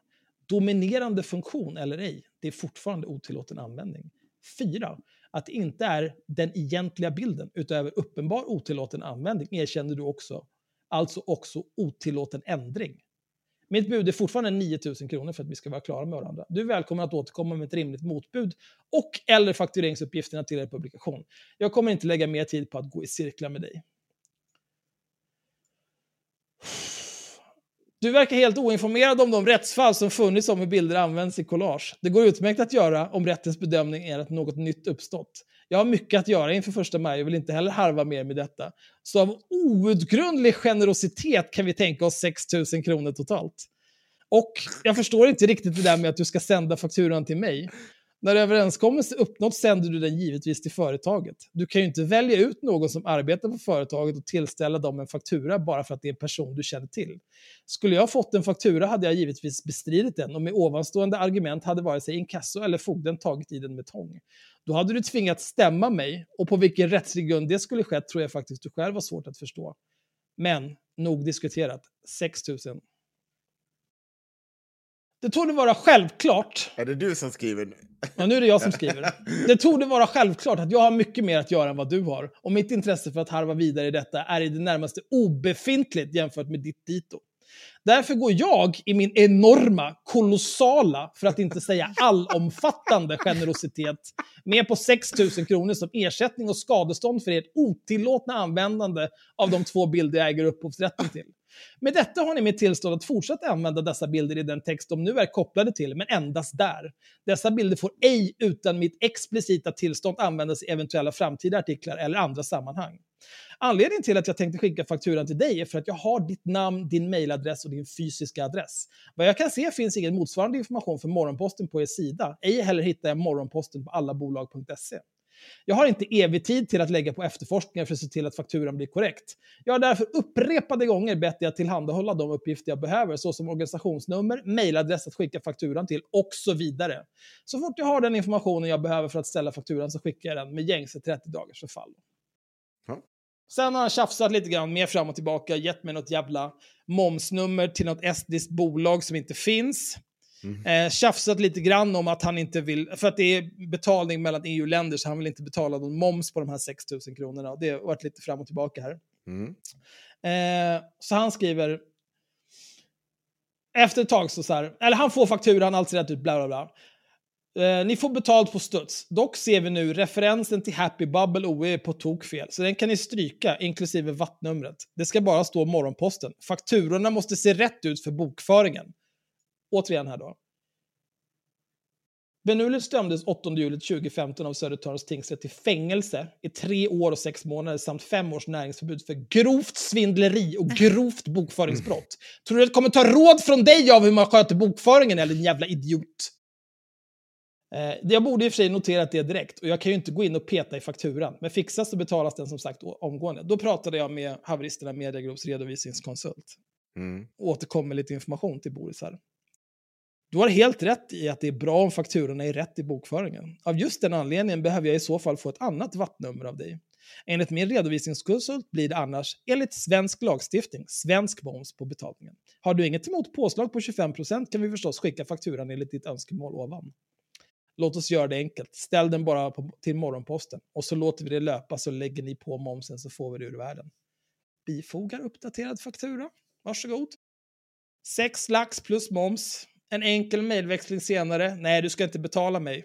Speaker 3: Dominerande funktion eller ej, det är fortfarande otillåten användning. 4. Att det inte är den egentliga bilden, utöver uppenbar otillåten användning erkänner du också, alltså också otillåten ändring. Mitt bud är fortfarande 9 000 kronor för att vi ska vara klara med varandra. Du är välkommen att återkomma med ett rimligt motbud och eller faktureringsuppgifterna till er publikation. Jag kommer inte lägga mer tid på att gå i cirklar med dig. Du verkar helt oinformerad om de rättsfall som funnits om hur bilder används i collage. Det går utmärkt att göra om rättens bedömning är att något nytt uppstått. Jag har mycket att göra inför första maj och vill inte heller harva mer med detta. Så av outgrundlig generositet kan vi tänka oss 6 000 kronor totalt. Och jag förstår inte riktigt det där med att du ska sända fakturan till mig. När överenskommelse uppnåtts sänder du den givetvis till företaget. Du kan ju inte välja ut någon som arbetar på företaget och tillställa dem en faktura bara för att det är en person du känner till. Skulle jag fått en faktura hade jag givetvis bestridit den och med ovanstående argument hade vare sig inkasso eller fogden tagit i den med tång. Då hade du tvingats stämma mig och på vilken rättslig grund det skulle skett tror jag faktiskt du själv har svårt att förstå. Men, nog diskuterat, 6 000. Det tog det vara självklart
Speaker 4: Är det du som skriver nu?
Speaker 3: Ja, nu är det jag som skriver. Det tog det vara självklart att jag har mycket mer att göra än vad du har. Och mitt intresse för att harva vidare i detta är i det närmaste obefintligt jämfört med ditt dito. Därför går jag i min enorma, kolossala, för att inte säga allomfattande generositet med på 6 000 kronor som ersättning och skadestånd för ert otillåtna användande av de två bilder jag äger upphovsrätten till. Med detta har ni mitt tillstånd att fortsätta använda dessa bilder i den text de nu är kopplade till, men endast där. Dessa bilder får ej utan mitt explicita tillstånd användas i eventuella framtida artiklar eller andra sammanhang. Anledningen till att jag tänkte skicka fakturan till dig är för att jag har ditt namn, din mailadress och din fysiska adress. Vad jag kan se finns ingen motsvarande information för Morgonposten på er sida. Ej heller hittar jag Morgonposten på allabolag.se. Jag har inte evig tid till att lägga på efterforskningar för att se till att fakturan blir korrekt. Jag har därför upprepade gånger bett dig att tillhandahålla de uppgifter jag behöver, såsom organisationsnummer, mailadress att skicka fakturan till och så vidare. Så fort jag har den informationen jag behöver för att ställa fakturan så skickar jag den med gängse 30 dagars förfall. Sen har han tjafsat lite grann mer fram och tillbaka, gett mig något jävla momsnummer till något estniskt bolag som inte finns.
Speaker 4: Mm.
Speaker 3: Eh, tjafsat lite grann om att han inte vill, för att det är betalning mellan EU-länder så han vill inte betala någon moms på de här 6 000 kronorna. Det har varit lite fram och tillbaka här.
Speaker 4: Mm.
Speaker 3: Eh, så han skriver, efter ett tag så, så här, eller han får fakturan, allt ser rätt ut, bla bla bla. Eh, ni får betalt på studs. Dock ser vi nu referensen till Happy Bubble OE på tok fel, så den kan ni stryka, inklusive vattnumret. Det ska bara stå morgonposten. Fakturorna måste se rätt ut för bokföringen. Återigen här då. Benulis dömdes 8 juli 2015 av Södertörns tingsrätt till fängelse i tre år och sex månader samt fem års näringsförbud för grovt svindleri och grovt bokföringsbrott. Tror du att det kommer ta råd från dig av hur man sköter bokföringen, eller din jävla idiot? Eh, jag borde i och för sig noterat det direkt och jag kan ju inte gå in och peta i fakturan. Men fixas så betalas den som sagt omgående. Då pratade jag med haveristerna Media Groups redovisningskonsult.
Speaker 4: Mm.
Speaker 3: Återkom med lite information till Boris här. Du har helt rätt i att det är bra om fakturorna är rätt i bokföringen. Av just den anledningen behöver jag i så fall få ett annat vattnummer av dig. Enligt min redovisningskonsult blir det annars, enligt svensk lagstiftning, svensk moms på betalningen. Har du inget emot påslag på 25% kan vi förstås skicka fakturan enligt ditt önskemål ovan. Låt oss göra det enkelt. Ställ den bara på, till morgonposten och så låter vi det löpa så lägger ni på momsen så får vi det ur världen. Bifogar uppdaterad faktura. Varsågod. 6 lax plus moms. En enkel mejlväxling senare. Nej, du ska inte betala mig.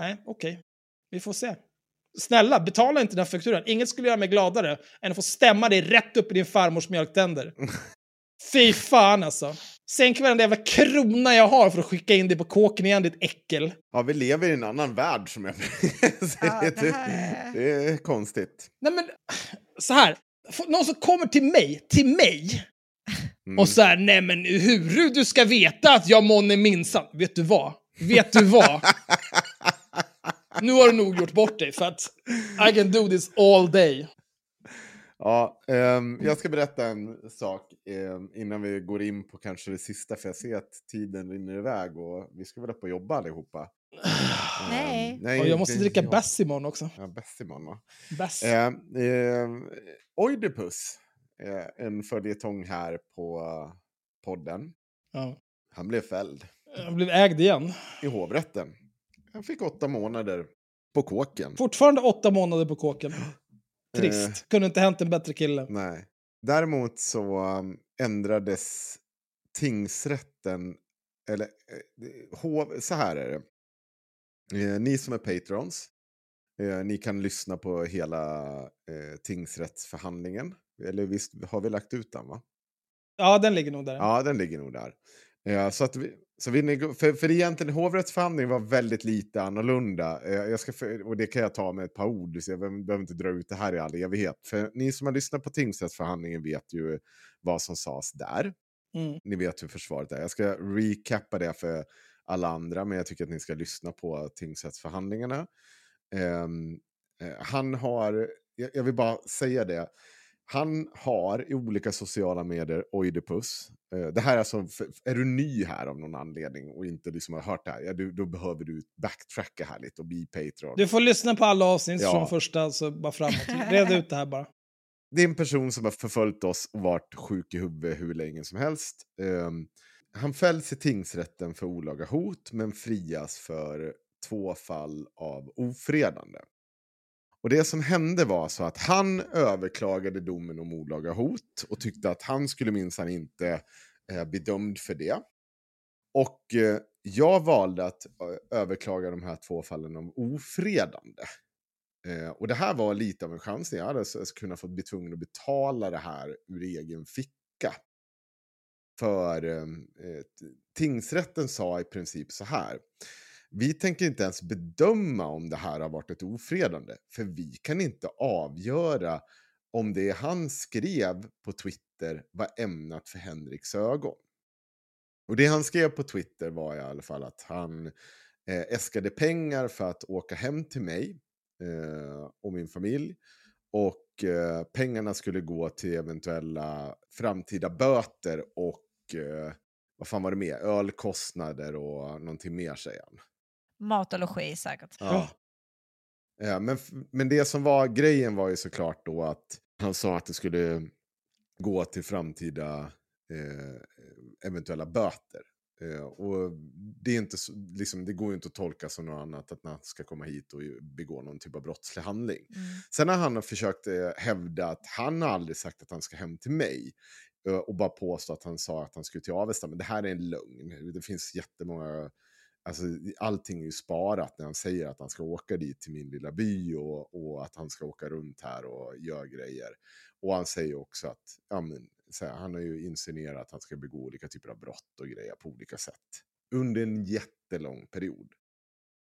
Speaker 3: Nej, okej. Okay. Vi får se. Snälla, betala inte den här fakturan. Inget skulle göra mig gladare än att få stämma dig rätt upp i din farmors mjölktänder. Fy fan alltså. Sänk varenda jävla krona jag har för att skicka in dig på kåken igen, ditt äckel.
Speaker 4: Ja, vi lever i en annan värld som jag
Speaker 5: Ja,
Speaker 4: det,
Speaker 5: det här är-
Speaker 4: det är konstigt.
Speaker 3: Nej men, så här. Någon som kommer till mig, till mig,
Speaker 4: Mm.
Speaker 3: och så här, nej men hur du ska veta att jag månne minsann. Vet du vad? Vet du vad? nu har du nog gjort bort dig för att I can do this all day.
Speaker 4: Ja, ehm, jag ska berätta en sak ehm, innan vi går in på kanske det sista, för jag ser att tiden rinner iväg och vi ska väl upp och jobba allihopa.
Speaker 5: Nej.
Speaker 4: Ehm,
Speaker 3: Och jag måste dricka. Bass imorgon också.
Speaker 4: Ja, bäst imorgon va?
Speaker 3: Bass.
Speaker 4: Eh, eh, Oidipus, eh, en följetong här på eh, podden.
Speaker 3: Ja.
Speaker 4: Han blev fälld
Speaker 3: Jag blev ägd igen.
Speaker 4: i hovrätten. Han fick åtta månader på kåken.
Speaker 3: Fortfarande åtta månader på kåken. Trist.
Speaker 4: Eh.
Speaker 3: Kunde inte hänt en bättre kille.
Speaker 4: Nej. Däremot så um, ändrades tingsrätten, eller eh, hov, så här är det. Eh, ni som är patrons, eh, ni kan lyssna på hela eh, tingsrättsförhandlingen. Eller visst har vi lagt ut den va?
Speaker 3: Ja, den ligger nog där.
Speaker 4: Ja, den ligger nog där. Eh, så att vi, så vill ni, för, för egentligen hovrättsförhandlingen var väldigt lite annorlunda. Eh, jag ska, och det kan jag ta med ett par ord, så jag behöver, inte dra ut det här i all evighet. För ni som har lyssnat på tingsrättsförhandlingen vet ju vad som sades där.
Speaker 3: Mm.
Speaker 4: Ni vet hur försvaret är. Jag ska recappa det för alla andra, men jag tycker att ni ska lyssna på tingsrättsförhandlingarna. Eh, han har, jag, jag vill bara säga det, han har i olika sociala medier Oidipus. Eh, det här är alltså, är du ny här av någon anledning och inte liksom har hört det här, ja, du, då behöver du backtracka här lite och bli Patreon.
Speaker 3: Du får lyssna på alla avsnitt
Speaker 4: Ja.
Speaker 3: från första, så bara framåt. Red ut det här bara.
Speaker 4: det är en person som har förföljt oss och varit sjuk i huvudet hur länge som helst. Ehm, han fälls i tingsrätten för olaga hot men frias för två fall av ofredande. Och det som hände var så att han överklagade domen om olaga hot och tyckte att han skulle minsann inte eh, bli dömd för det. Och eh, jag valde att överklaga de här två fallen om ofredande. Eh, och det här var lite av en chans. Jag hade alltså kunnat få bli tvungen att betala det här ur egen ficka. För eh, tingsrätten sa i princip så här. Vi tänker inte ens bedöma om det här har varit ett ofredande. För vi kan inte avgöra om det han skrev på Twitter var ämnat för Henriks ögon. Och det han skrev på Twitter var i alla fall att han eh, äskade pengar för att åka hem till mig eh, och min familj. Och eh, pengarna skulle gå till eventuella framtida böter och eh, vad fan var det mer? Ölkostnader och någonting mer säger han.
Speaker 5: Mat och logi säkert.
Speaker 4: Ja. Ja, men, men det som var grejen var ju såklart då att han sa att det skulle gå till framtida eh, eventuella böter. Eh, och det, är inte liksom, det går ju inte att tolka som något annat att han ska komma hit och begå någon typ av brottslig handling.
Speaker 5: Mm.
Speaker 4: Sen har han försökt eh, hävda att han har aldrig sagt att han ska hem till mig. eh, Och bara påstå att han sa att han skulle till Avesta. Men det här är en lögn. Det finns jättemånga... Alltså, allting är ju sparat när han säger att han ska åka dit till min lilla by och, och att han ska åka runt här och göra grejer. Och han säger också att ja, men, så här, han har ju insinuerat att han ska begå olika typer av brott och grejer på olika sätt. Under en jättelång period.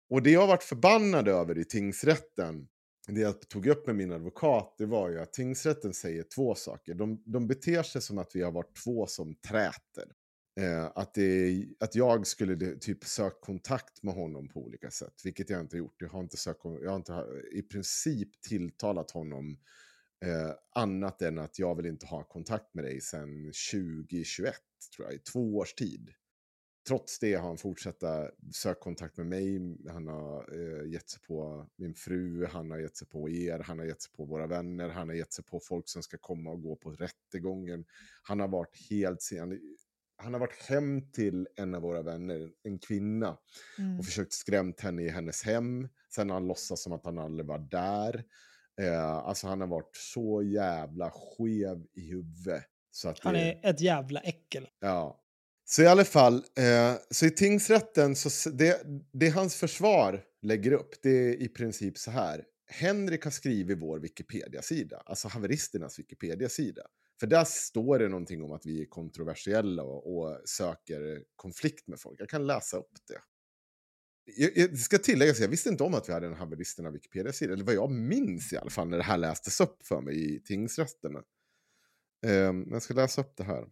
Speaker 4: Och det jag har varit förbannad över i tingsrätten, det jag tog upp med min advokat, det var ju att tingsrätten säger två saker. De, de beter sig som att vi har varit två som träter. Eh, att, det, att jag skulle typ sökt kontakt med honom på olika sätt, vilket jag inte har gjort. Jag har inte, sökt, jag har inte i princip tilltalat honom eh, annat än att jag vill inte ha kontakt med dig sedan 2021, tror jag, i två års tid. Trots det har han fortsatt söka kontakt med mig. Han har eh, gett sig på min fru, han har gett sig på er, han har gett sig på våra vänner, han har gett sig på folk som ska komma och gå på rättegången. Han har varit helt sen. Han har varit hem till en av våra vänner, en kvinna,
Speaker 5: Mm.
Speaker 4: och försökt skrämt henne i hennes hem. Sen har han låtsats som att han aldrig var där. Eh, alltså han har varit så jävla skev i huvudet. Så att
Speaker 3: Han
Speaker 4: det-
Speaker 3: är ett jävla äckel.
Speaker 4: Ja. Så i alla fall, eh, så i tingsrätten, så det, det hans försvar lägger upp, det är i princip så här. Henrik har skrivit vår Wikipedia-sida, alltså haveristernas Wikipedia-sida. För där står det någonting om att vi är kontroversiella och, och söker konflikt med folk. Jag kan läsa upp det. Jag, jag ska tillägga att jag visste inte om att vi hade en haveristerna Wikipedia-sida, eller vad jag minns i alla fall när det här lästes upp för mig i tingsrätten. Um, jag ska läsa upp det här.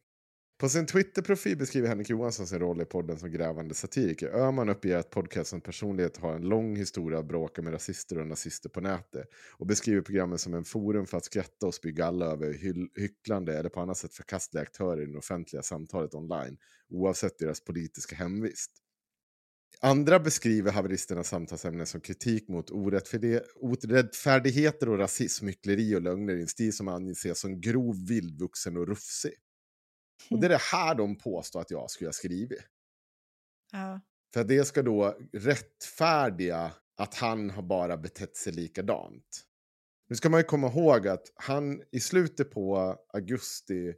Speaker 4: På sin Twitter-profil beskriver Henrik Johansson sin roll i podden som grävande satiriker. Öhman uppger att podcastens personlighet har en lång historia av bråka med rasister och nazister på nätet och beskriver programmet som en forum för att skratta och spy galla över hycklande eller på annat sätt förkastliga aktörer i det offentliga samtalet online, oavsett deras politiska hemvist. Andra beskriver haveristernas samtalsämnen som kritik mot orättfärdigheter och rasism, hyckleri och lögner i en stil som anses som grov, vildvuxen och rufsig. Och det är det här de påstår att jag skulle ha skrivit.
Speaker 5: Ja.
Speaker 4: För att det ska då rättfärdiga att han har bara betett sig likadant. Nu ska man ju komma ihåg att han i slutet på augusti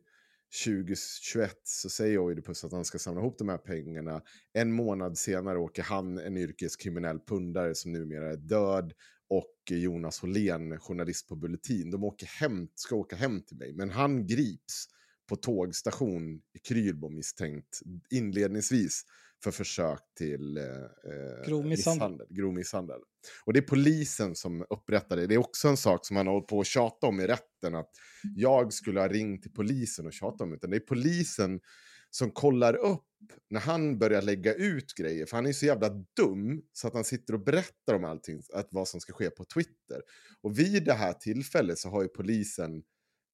Speaker 4: 2021 så säger Oidipus att han ska samla ihop de här pengarna. En månad senare åker han, en yrkeskriminell pundare som numera är död, och Jonas Hållén, journalist på Bulletin, de åker hem, ska åka hem till mig. Men han grips på tågstation i Krylbo misstänkt inledningsvis för försök till eh, eh,
Speaker 3: Grov misshandel.
Speaker 4: grov misshandel. Och det är polisen som upprättar det. Det är också en sak som han har hållit på att tjata om i rätten. Att jag skulle ha ringt till polisen och tjatat om det. Utan det är polisen som kollar upp när han börjar lägga ut grejer, för han är så jävla dum så att han sitter och berättar om allting, att vad som ska ske på Twitter. Och vid det här tillfället så har ju polisen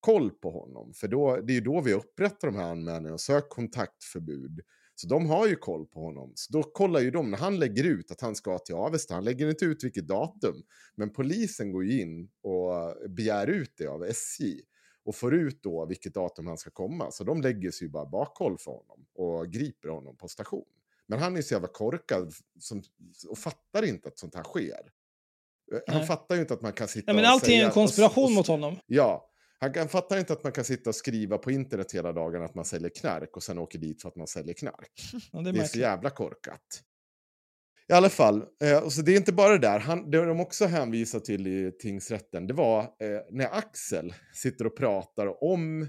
Speaker 4: koll på honom, för då, det är ju då vi upprättar de här anmälningarna och söker kontaktförbud. Så de har ju koll på honom. Så då kollar ju de när han lägger ut att han ska till Avesta. Han lägger inte ut vilket datum. Men polisen går ju in och begär ut det av SJ. Och får ut då vilket datum han ska komma. Så de lägger sig ju bara bakhåll för honom. Och griper honom på station. Men han är så jävla korkad som, och fattar inte att sånt här sker. Han
Speaker 3: Nej.
Speaker 4: fattar ju inte att man kan sitta
Speaker 3: Ja, men
Speaker 4: och
Speaker 3: allting är
Speaker 4: säga...
Speaker 3: en konspiration
Speaker 4: och, och,
Speaker 3: mot honom.
Speaker 4: Ja, han, han fattar inte att man kan sitta och skriva på internet hela dagen att man säljer knark och sen åker dit för att man säljer knark.
Speaker 3: Ja, det är
Speaker 4: Det är så jävla korkat. I alla fall, eh, och så det är inte bara det där. Han, det de också hänvisar till i tingsrätten, det var eh, när Axel sitter och pratar om, eh,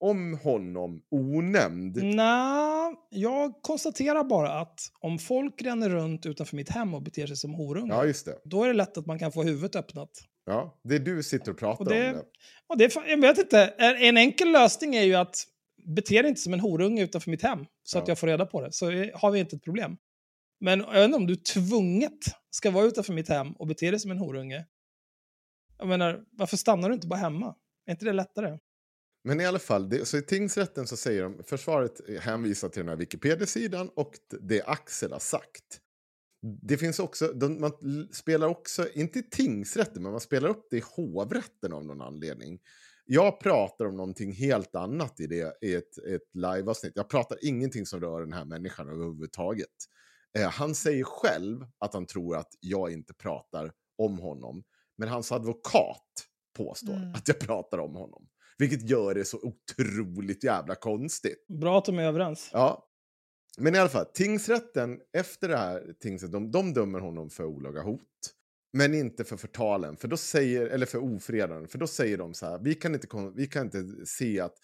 Speaker 4: om honom onämnd.
Speaker 3: Nja, jag konstaterar bara att om folk ränner runt utanför mitt hem och beter sig som horungar,
Speaker 4: Ja, just det.
Speaker 3: då är det lätt att man kan få huvudet öppnat.
Speaker 4: Ja, det är du sitter och pratar
Speaker 3: Och det-
Speaker 4: om det.
Speaker 3: Och det är, jag vet inte, en en enkel lösning är ju att bete dig inte som en horunge utanför mitt hem, så att
Speaker 4: Ja.
Speaker 3: jag får reda på det. Så är- har vi inte ett problem. Men jag vet inte om du tvunget ska vara utanför mitt hem och bete dig som en horunge. Jag menar, varför stannar du inte bara hemma? Är inte det lättare?
Speaker 4: Men i alla fall, det, så i tingsrätten så säger de, försvaret hänvisar till den här Wikipedia-sidan och det Axel har sagt. Det finns också, de, man spelar också, inte i tingsrätten, men man spelar upp det i hovrätten av någon anledning. Jag pratar om någonting helt annat i, det, i ett, ett liveavsnitt. Jag pratar ingenting som rör den här människan överhuvudtaget. Eh, han säger själv att han tror att jag inte pratar om honom. Men hans advokat påstår
Speaker 5: Mm.
Speaker 4: att jag pratar om honom. Vilket gör det så otroligt jävla konstigt.
Speaker 3: Bra att de är överens.
Speaker 4: Ja. Men i alla fall, tingsrätten efter det här tingsrätten, de, de dömer honom för olaga hot. Men inte för förtalen, för då säger, eller för ofredanden. För då säger de så här, vi kan inte, vi kan inte se att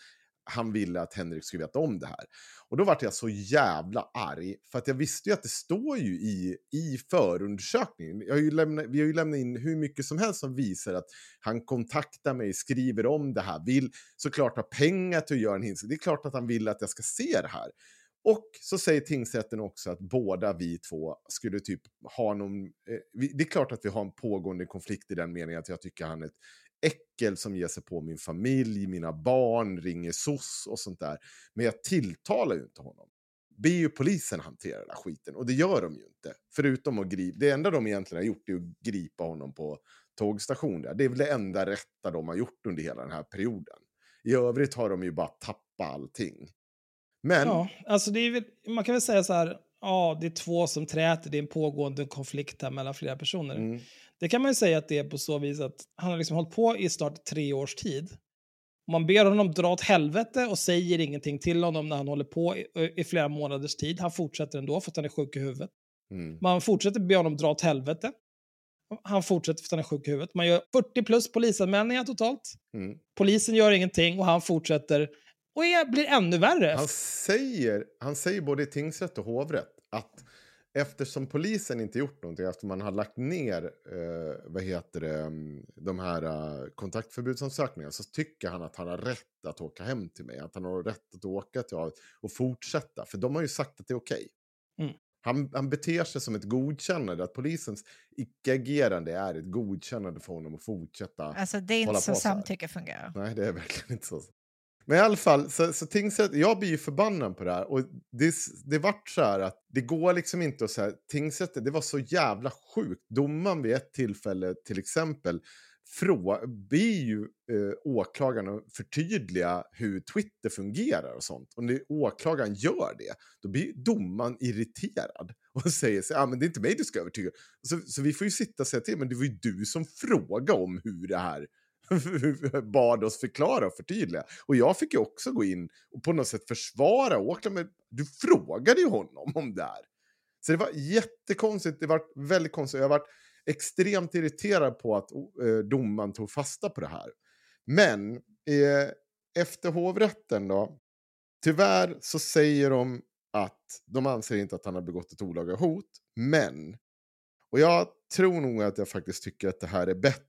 Speaker 4: han ville att Henrik skulle veta om det här. Och då vart jag så jävla arg, för att jag visste ju att det står ju i, i förundersökningen. Jag har ju lämnat, vi har ju lämnat in hur mycket som helst som visar att han kontaktar mig, skriver om det här, vill såklart ha pengar till att göra en hinsa. Det är klart att han vill att jag ska se det här. Och så säger tingsrätten också att båda vi två skulle typ ha någon... Eh, vi, det är klart att vi har en pågående konflikt i den meningen att jag tycker han är ett äckel som ger sig på min familj, mina barn, ringer SOS och sånt där. Men jag tilltalar ju inte honom. Be ju polisen hantera den här skiten och det gör de ju inte. Förutom att gripa, det enda de egentligen har gjort är att gripa honom på tågstation där. Det är väl det enda rätta de har gjort under hela den här perioden. I övrigt har de ju bara tappat allting. Men,
Speaker 3: Ja, alltså det är väl, man kan väl säga så här, ja, det är två som träter, det är en pågående konflikt här mellan flera personer.
Speaker 4: mm,
Speaker 3: Det kan man ju säga att det är på så vis att han har liksom hållit på i snart tre års tid. Man ber honom dra åt helvete och säger ingenting till honom när han håller på i, i flera månaders tid. Han fortsätter ändå för att han är sjuk i huvudet.
Speaker 4: mm,
Speaker 3: Man fortsätter be honom dra åt helvete. Han fortsätter för att han är sjuk i huvudet. Man gör 40 plus polisanmälningar totalt.
Speaker 4: mm.
Speaker 3: Polisen gör ingenting och han fortsätter och är, blir ännu värre.
Speaker 4: Han säger, han säger både i tingsrätt och hovrätt att eftersom polisen inte gjort någonting, efter man har lagt ner eh, vad heter det, mm, de här eh, kontaktförbudsansökningarna, så tycker han att han har rätt att åka hem till mig. Att han har rätt att åka till och fortsätta, för de har ju sagt att det är okej.
Speaker 3: Mm.
Speaker 4: Han, han beter sig som ett godkännande, att polisens icke-agerande är ett godkännande för honom att fortsätta.
Speaker 5: Alltså det är inte så
Speaker 4: så
Speaker 5: samtycke fungerar.
Speaker 4: Nej, det är verkligen inte så. Men i alla fall, så, så tingsrätt, jag blir ju förbannad på det här. Och det, det vart så här att det går liksom inte att säga, tingsrätten, det var så jävla sjukt. Domaren vid ett tillfälle till exempel frå, ber ju eh, åklagaren att förtydliga hur Twitter fungerar och sånt. Och när åklagaren gör det, då blir domaren irriterad och säger så, ah, men det är inte mig du ska övertyga. Så, så vi får ju sitta och säga till, men det var ju du som frågade om hur det här bad oss förklara och förtydliga. Och jag fick ju också gå in och på något sätt försvara Auckland, Men du frågade ju honom om det här. Så det var jättekonstigt. Det var väldigt konstigt. Jag var extremt irriterad på att eh, domaren tog fasta på det här. Men eh, efter hovrätten då. Tyvärr så säger de att de anser inte att han har begått ett olaga hot. Men Och jag tror nog att jag faktiskt tycker att det här är bättre.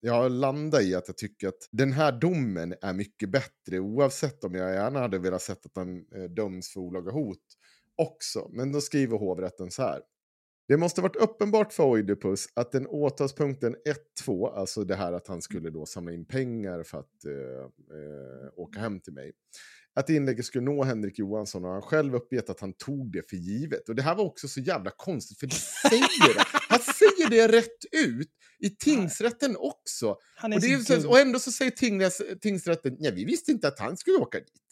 Speaker 4: Jag har landat i att jag tycker att den här domen är mycket bättre oavsett om jag gärna hade velat sett att han eh, döms för olaga hot också. Men då skriver hovrätten så här. Det måste varit uppenbart för Oidipus att den åtalspunkten 1-2, alltså det här att han skulle då samla in pengar för att eh, eh, åka hem till mig, att inlägget skulle nå Henrik Johansson och han själv uppgett att han tog det för givet. Och det här var också så jävla konstigt, för det säger det. Han säger det rätt ut i tingsrätten också. Och,
Speaker 3: så
Speaker 4: och ändå så säger tingsrätt, tingsrätten, ja vi visste inte att han skulle åka dit.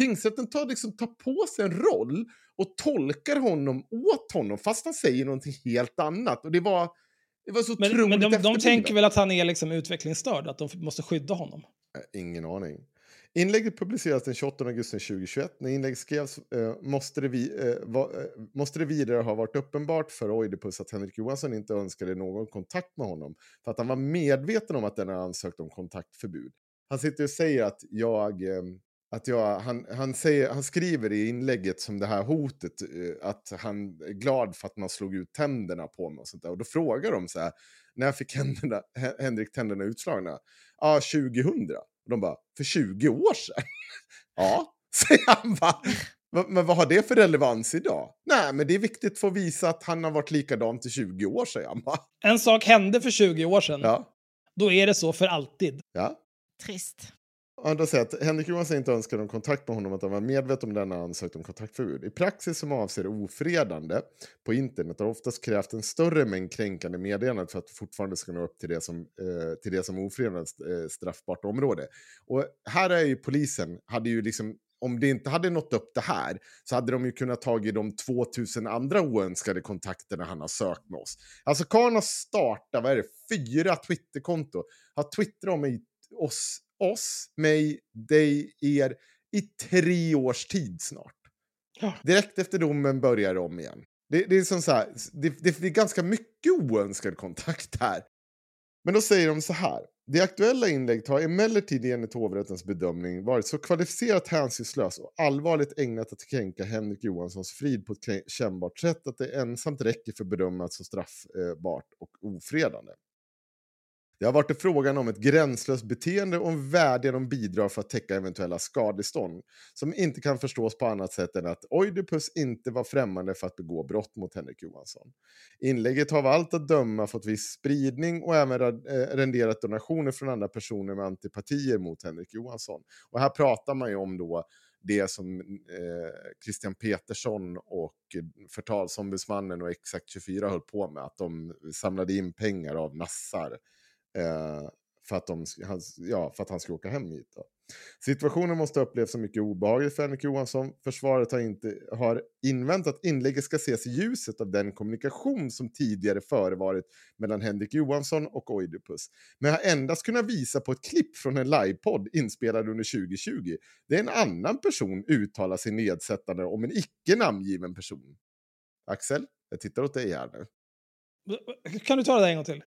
Speaker 4: Tingsrätten tar, liksom, tar på sig en roll och tolkar honom åt honom fast han säger någonting helt annat. Och det var, det var så
Speaker 3: Men,
Speaker 4: otroligt
Speaker 3: men de, de tänker väl att han är liksom utvecklingsstörd, att de måste skydda honom.
Speaker 4: Eh, Ingen aning. Inlägget publicerades den 28 augusti 2021. När inlägget skrevs eh, måste, det vi, eh, va, eh, måste det vidare ha varit uppenbart för Oidipus att Henrik Johansson inte önskade någon kontakt med honom för att han var medveten om att den ansökt om kontaktförbud. Han sitter och säger att jag... Att jag, han, han, säger, han skriver i inlägget som det här hotet eh, att han är glad för att man slog ut tänderna på mig och sånt där. Och då frågar de så här, när fick händerna, Hen- Henrik tänderna utslagna? Ja, 2000. Och de bara, för 20 år sedan? ja, säger han bara. "Va- Men vad har det för relevans idag? Nej, men det är viktigt för att visa att han har varit likadant i 20 år, säger han bara.
Speaker 3: En sak hände för 20 år sedan.
Speaker 4: Ja,
Speaker 3: Då är det så för alltid.
Speaker 4: ja.
Speaker 5: Trist.
Speaker 4: Andra sätt, Henrik Johansson inte önskade om kontakt med honom, att han var medveten om denna ansökt om kontaktförbud. I praxis som avser ofredande på internet har oftast krävt en större mängd kränkande meddelanden för att det fortfarande ska nå upp till det som, eh, till det som ofredandets eh, straffbart område. Och här är ju polisen, hade ju liksom om det inte hade nått upp det här så hade de ju kunnat tagit de 2000 andra oönskade kontakterna han har sökt med oss. Alltså Karn har startat, vad är det, fyra Twitterkonto. Har twittrat om oss, oss, mig, dig, er i tre års tid snart.
Speaker 3: Ja.
Speaker 4: Direkt efter domen börjar det om igen. Det, det är som så här, det, det, det är ganska mycket oönskad kontakt här. Men då säger de så här. Det aktuella inlägget har emellertid enligt hovrättens bedömning varit så kvalificerat hänsynslöst och allvarligt ägnat att kränka Henrik Johanssons frid på ett kännbart sätt att det ensamt räcker för bedömas som straffbart och ofredande. Det har varit frågan om ett gränslöst beteende och en vädjan om bidrag för att täcka eventuella skadestånd som inte kan förstås på annat sätt än att Oidipus inte var främmande för att begå brott mot Henrik Johansson. Inlägget har av allt att döma fått viss spridning och även eh, renderat donationer från andra personer med antipatier mot Henrik Johansson. Och här pratar man ju om då det som eh, Christian Petersson och förtalsombudsmannen och Exakt 24 höll på med, att de samlade in pengar av nassar eh, för, att de, han, ja, för att han skulle åka hem hit. Då. Situationen måste ha upplevts som mycket obehaglig för Henrik Johansson. Försvaret har, inte, har invänt att inlägget ska ses i ljuset av den kommunikation som tidigare förevarit mellan Henrik Johansson och Oidipus. Men har endast kunnat visa på ett klipp från en livepodd inspelad under 2020. där en annan person uttalar sig nedsättande om en icke namngiven person. Axel, jag tittar åt dig här nu.
Speaker 3: Kan du ta det där en gång till?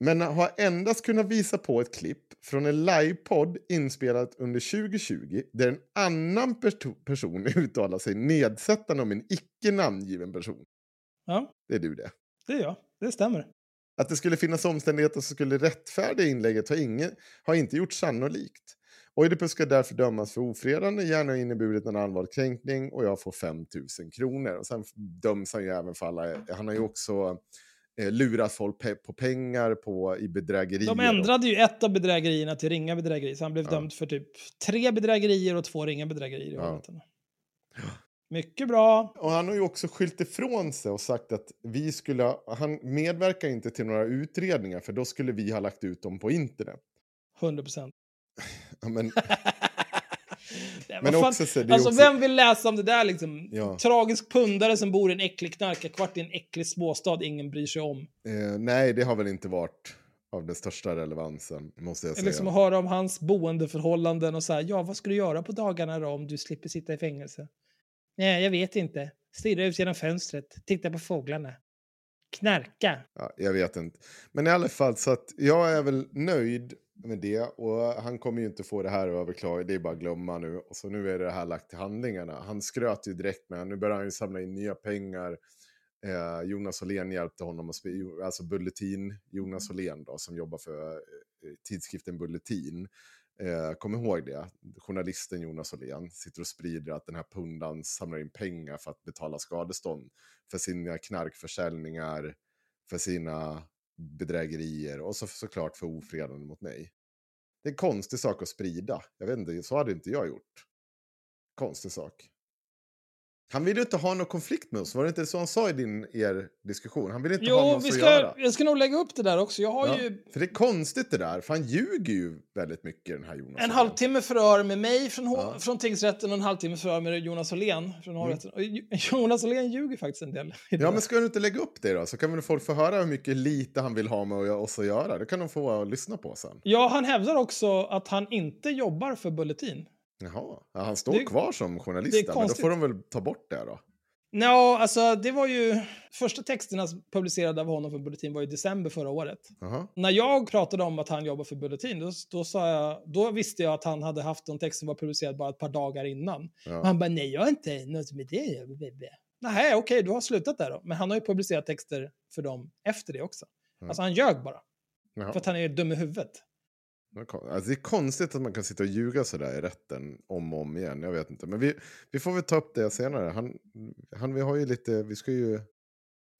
Speaker 4: Men har endast kunnat visa på ett klipp från en livepodd inspelat under 2020 där en annan person uttalar sig nedsättande om en icke namngiven person.
Speaker 3: Ja,
Speaker 4: Det är du det.
Speaker 3: det är jag. Det stämmer.
Speaker 4: Att det skulle finnas omständigheter som skulle rättfärdiga inlägget har, ingen, har inte gjort sannolikt. Oidipus ska därför dömas för ofredande, gärna inneburit en allvarlig kränkning och jag får 5 000 kronor. Och sen döms han ju även för alla, han har ju också eh, lurat folk pe- på pengar på, i bedrägerier.
Speaker 3: De ändrade ju ett av bedrägerierna till ringa bedrägeri, så han blev
Speaker 4: Ja.
Speaker 3: dömd för typ tre bedrägerier och två ringa bedrägerier.
Speaker 4: Ja.
Speaker 3: Mycket bra.
Speaker 4: Och han har ju också skylt ifrån sig och sagt att vi skulle, ha- han medverkar inte till några utredningar för då skulle vi ha lagt ut dem på internet.
Speaker 3: 100 procent.
Speaker 4: Ja, Men,
Speaker 3: Men
Speaker 4: men också så, det
Speaker 3: alltså,
Speaker 4: också,
Speaker 3: vem vill läsa om det där liksom?
Speaker 4: Ja.
Speaker 3: Tragisk pundare som bor i en äcklig knarkarkvart i en äcklig småstad ingen bryr sig om.
Speaker 4: eh, nej, det har väl inte varit av den största relevansen, måste jag säga.
Speaker 3: liksom att höra om hans boendeförhållanden och så här, ja, vad ska du göra på dagarna då om du slipper sitta i fängelse? Nej, jag vet inte. Stirra ut genom fönstret, titta på fåglarna. Knarka.
Speaker 4: Ja, jag vet inte. Men i alla fall, så att jag är väl nöjd med det. Och han kommer ju inte få det här överklagat, det är bara att glömma nu. Och så nu är det här lagt till handlingarna. Han skröt ju direkt med, nu börjar han ju samla in nya pengar Eh, Jonas Åhlén hjälpte honom att alltså Bulletin, Jonas Åhlén då, som jobbar för eh, tidskriften Bulletin. Eh, kom ihåg det, journalisten Jonas Åhlén sitter och sprider att den här pundan samlar in pengar för att betala skadestånd för sina knarkförsäljningar, för sina bedrägerier och så, såklart för ofredande mot mig. Det är en konstig sak att sprida. Jag vet inte, så hade inte jag gjort. Konstig sak. Han ville inte ha någon konflikt med oss, var det inte så han sa i din, er diskussion? Han ville inte ha med
Speaker 3: Jo,
Speaker 4: oss
Speaker 3: vi
Speaker 4: att
Speaker 3: ska,
Speaker 4: göra.
Speaker 3: jag ska nog lägga upp det där också. Jag har
Speaker 4: Ja,
Speaker 3: ju
Speaker 4: För det är konstigt det där, för han ljuger ju väldigt mycket den här Jonas.
Speaker 3: en halvtimme förhör med mig från,
Speaker 4: Ja. Mm.
Speaker 3: från tingsrätten och en halvtimme förhör med Jonas Åhlén från hovrätten. Och Jo- Jonas Åhlén ljuger faktiskt en del.
Speaker 4: Ja, men ska du inte lägga upp det då? Så kan väl folk få höra hur mycket lite han vill ha med oss att göra. Det kan de få lyssna på sen.
Speaker 3: Ja, han hävdar också att han inte jobbar för Bulletin.
Speaker 4: Jaha, ja, han står
Speaker 3: Det-
Speaker 4: kvar som journalist men då får de väl ta bort det då.
Speaker 3: Ja, alltså det var ju... Första texterna publicerade av honom för Bulletin var i december förra året.
Speaker 4: Jaha.
Speaker 3: När jag pratade om att han jobbar för Bulletin, då, då, sa jag, då visste jag att han hade haft en text som var publicerad bara ett par dagar innan.
Speaker 4: Ja.
Speaker 3: Och han bara, nej jag har inte något med det. Nej, okej, du har slutat där då. Men han har ju publicerat texter för dem efter det också.
Speaker 4: Ja.
Speaker 3: Alltså han ljög bara,
Speaker 4: Jaha.
Speaker 3: för att han är dum i huvudet.
Speaker 4: Det är Alltså, det är konstigt att man kan sitta och ljuga sådär i rätten om och om igen. Jag vet inte. Men vi, vi får väl ta upp det senare. Han, han, vi har ju lite, vi ska ju,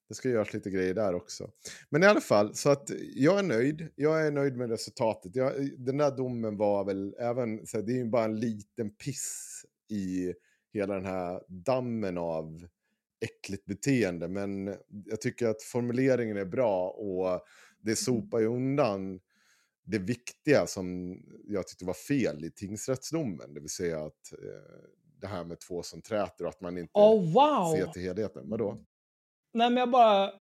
Speaker 4: det ska göras lite grejer där också. Men i alla fall, så att jag är nöjd. Jag är nöjd med resultatet. Jag, den där domen var väl även, så här, det är ju bara en liten piss i hela den här dammen av äckligt beteende. Men jag tycker att formuleringen är bra och det sopar ju undan det viktiga som jag tyckte var fel i tingsrättsdomen. Det vill säga att eh, det här med två som träter och att man inte
Speaker 3: Oh wow!
Speaker 4: ser till helheten. Vadå?
Speaker 3: Nej, men jag bara...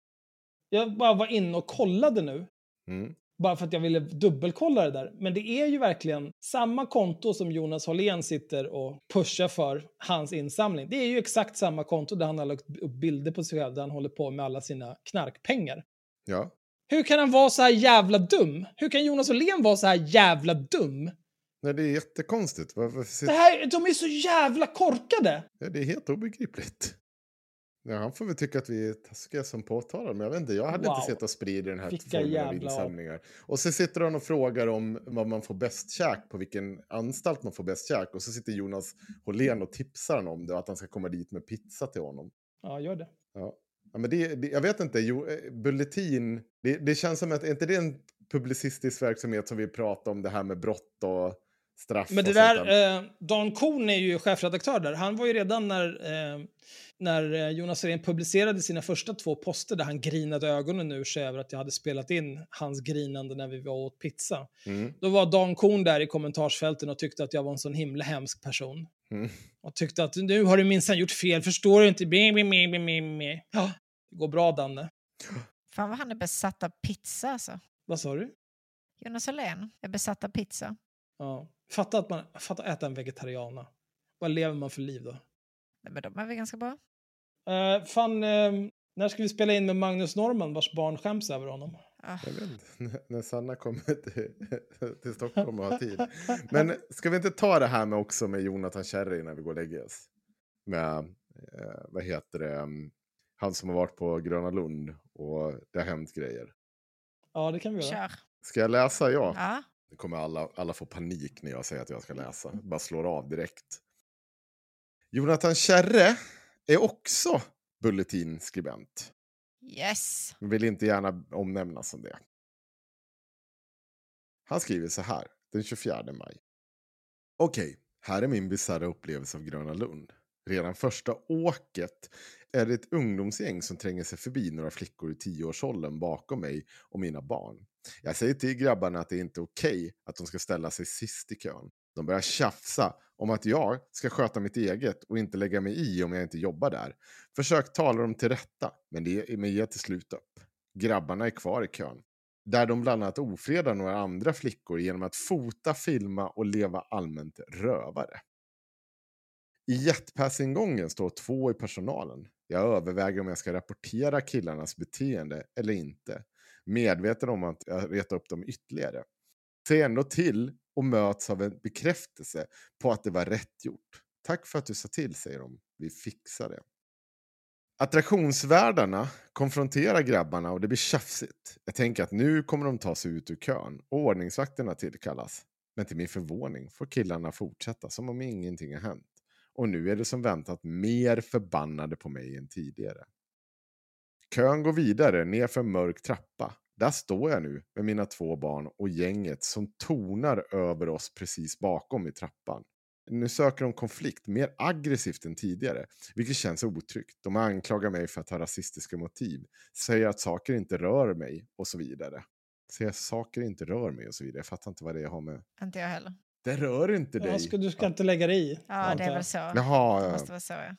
Speaker 3: Jag bara var inne och kollade nu.
Speaker 4: Mm.
Speaker 3: Bara för att jag ville dubbelkolla det där. Men det är ju verkligen samma konto som Jonas Hållén sitter och pushar för hans insamling. Det är ju exakt samma konto där han har lagt upp bilder på sig själv där han håller på med alla sina knarkpengar.
Speaker 4: Ja.
Speaker 3: Hur kan han vara så här jävla dum? Hur kan Jonas Åhlén vara så här jävla dum?
Speaker 4: Nej, det är jättekonstigt. Varför
Speaker 3: Det
Speaker 4: sitter...
Speaker 3: här, de är så jävla korkade!
Speaker 4: ja, det är helt obegripligt. Ja, han får väl tycka att vi är taskiga som påtalar, men jag vet inte, jag hade
Speaker 3: Wow.
Speaker 4: inte sett och sprida den här
Speaker 3: Vilka
Speaker 4: formen av insamlingar. Och så sitter han och frågar om vad man får bäst käk, på vilken anstalt man får bäst käk. Och så sitter Jonas Hållén och tipsar honom om det, och att han ska komma dit med pizza till honom.
Speaker 3: Ja, gör det.
Speaker 4: Ja. Ja, men det, det, jag vet inte, jo, eh, Bulletin, det, det känns som att, är inte det en publicistisk verksamhet som vi pratar om det här med brott och straff?
Speaker 3: Men det
Speaker 4: och
Speaker 3: där, eh, Dan Korn är ju chefredaktör där. Han var ju redan när, eh, när eh, Jonas Arén publicerade sina första två poster där han grinade ögonen ur sig över att jag hade spelat in hans grinande när vi var åt pizza.
Speaker 4: Mm.
Speaker 3: Då var Dan Korn där i kommentarsfälten och tyckte att jag var en sån himla hemsk person.
Speaker 4: Mm.
Speaker 3: Och tyckte att nu har du minsann gjort fel, förstår du inte? Bim, bim, bim, bim, bim. Ja, det går bra Danne.
Speaker 5: Fan vad han är besatt av pizza alltså.
Speaker 3: Vad sa du?
Speaker 5: Jonas Åhlén är besatt av pizza.
Speaker 3: Ja. Fatta att man fatta att äta en vegetariana. Vad lever man för liv då?
Speaker 5: Nej, men de är väl ganska bra.
Speaker 3: Uh, fan, eh, när ska vi spela in med Magnus Norman vars barn skäms över honom?
Speaker 5: Ah,
Speaker 4: Jag vet inte, när- när Sanna kommer till, till Stockholm och har tid. Men ska vi inte ta det här med också med Jonathan Cherry innan vi går och lägger oss? Med, eh, vad heter det, mm, han som har varit på Gröna Lund och det har hänt grejer.
Speaker 3: Ja, det kan vi göra.
Speaker 5: Kör.
Speaker 4: Ska jag läsa? Ja.
Speaker 5: Ja.
Speaker 4: Kommer alla, alla få panik när jag säger att jag ska läsa. Bara slår av direkt. Jonathan Kärre är också Bulletin-skribent.
Speaker 5: Yes.
Speaker 4: Men vill inte gärna omnämnas som det. Han skriver så här, den 24 maj. Okej, här är min bisarra upplevelse av Gröna Lund. Redan första åket är det ett ungdomsgäng som tränger sig förbi några flickor i tioårsåldern bakom mig och mina barn. Jag säger till grabbarna att det inte är okej att de ska ställa sig sist i kön. De börjar tjafsa om att jag ska sköta mitt eget och inte lägga mig i om jag inte jobbar där. Försök tala dem till rätta, men det men ger till slut upp. Grabbarna är kvar i kön. Där de bland annat ofredar några andra flickor genom att fota, filma och leva allmänt rövare. I jetpassingången står två i personalen. Jag överväger om jag ska rapportera killarnas beteende eller inte. Medveten om att jag retar upp dem ytterligare. Ser ändå till och möts av en bekräftelse på att det var rätt gjort. Tack för att du sa till, säger de. Vi fixar det. Attraktionsvärdarna konfronterar grabbarna och det blir tjafsigt. Jag tänker att nu kommer de ta sig ut ur kön och ordningsvakterna tillkallas. Men till min förvåning får killarna fortsätta som om ingenting har hänt. Och nu är det som väntat mer förbannade på mig än tidigare. Kön går vidare ner för en mörk trappa. Där står jag nu med mina två barn och gänget som tonar över oss precis bakom i trappan. Nu söker de konflikt mer aggressivt än tidigare, vilket känns otryggt. De anklagar mig för att ha rasistiska motiv, säger att saker inte rör mig och så vidare. Säger att saker inte rör mig och så vidare. Jag fattar inte vad det har med...
Speaker 5: Inte jag heller.
Speaker 4: Det rör inte dig.
Speaker 3: Ska, du ska inte lägga dig i.
Speaker 5: Ja, det är
Speaker 3: jag.
Speaker 5: väl så.
Speaker 4: Jaha,
Speaker 5: Det
Speaker 4: ja.
Speaker 5: måste vara så, ja.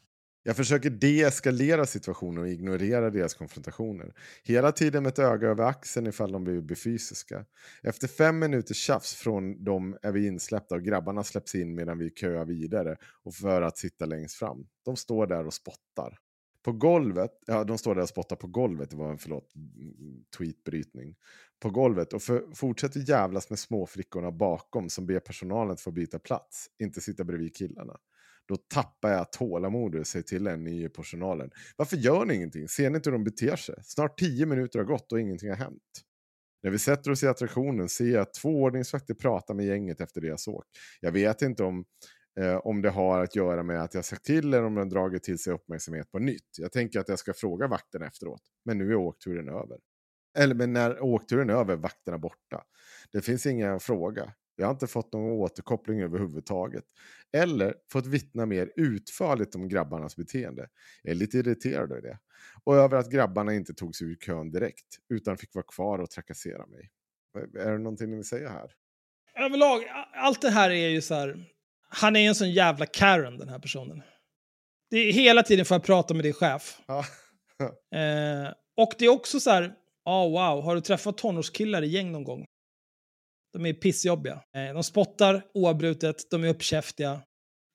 Speaker 4: Jag försöker deeskalera situationen och ignorera deras konfrontationer. Hela tiden med ett öga över axeln ifall de blir fysiska. Efter fem minuters tjafs från dem är vi insläppta och grabbarna släpps in medan vi köar vidare och för att sitta längst fram. De står där och spottar. På golvet, ja de står där och spottar på golvet, det var en förlåt, mm, tweetbrytning. På golvet och för, fortsätter jävlas med småflickorna bakom som ber personalen att få byta plats, inte sitta bredvid killarna. Då tappar jag tålamodet och säger till en ny i personalen. Varför gör ni ingenting? Ser ni inte hur de beter sig? Snart tio minuter har gått och ingenting har hänt. När vi sätter oss i attraktionen ser jag att två ordningsvakter pratar med gänget efter deras åk. Jag vet inte om, eh, om det har att göra med att jag sagt till eller om de dragit till sig uppmärksamhet på nytt. Jag tänker att jag ska fråga vakten efteråt. Men nu är åkturen över. Eller men när åkturen är över vakterna borta. Det finns ingen fråga. Jag har inte fått någon återkoppling överhuvudtaget. Eller fått vittna mer utförligt om grabbarnas beteende. Jag är lite irriterad över det. Och över att grabbarna inte tog sig ur kön direkt. Utan fick vara kvar och trakassera mig. Är det någonting ni vill säga här?
Speaker 3: Överlag, allt det här är ju så här... Han är en sån jävla Karen, den här personen. Det är hela tiden för att prata med din chef.
Speaker 4: Ja.
Speaker 3: Eh, och det är också så här... Oh, wow, har du träffat tonårskillar i gäng någon gång? De är pissjobbiga. Eh, de spottar oavbrutet, de är uppkäftiga.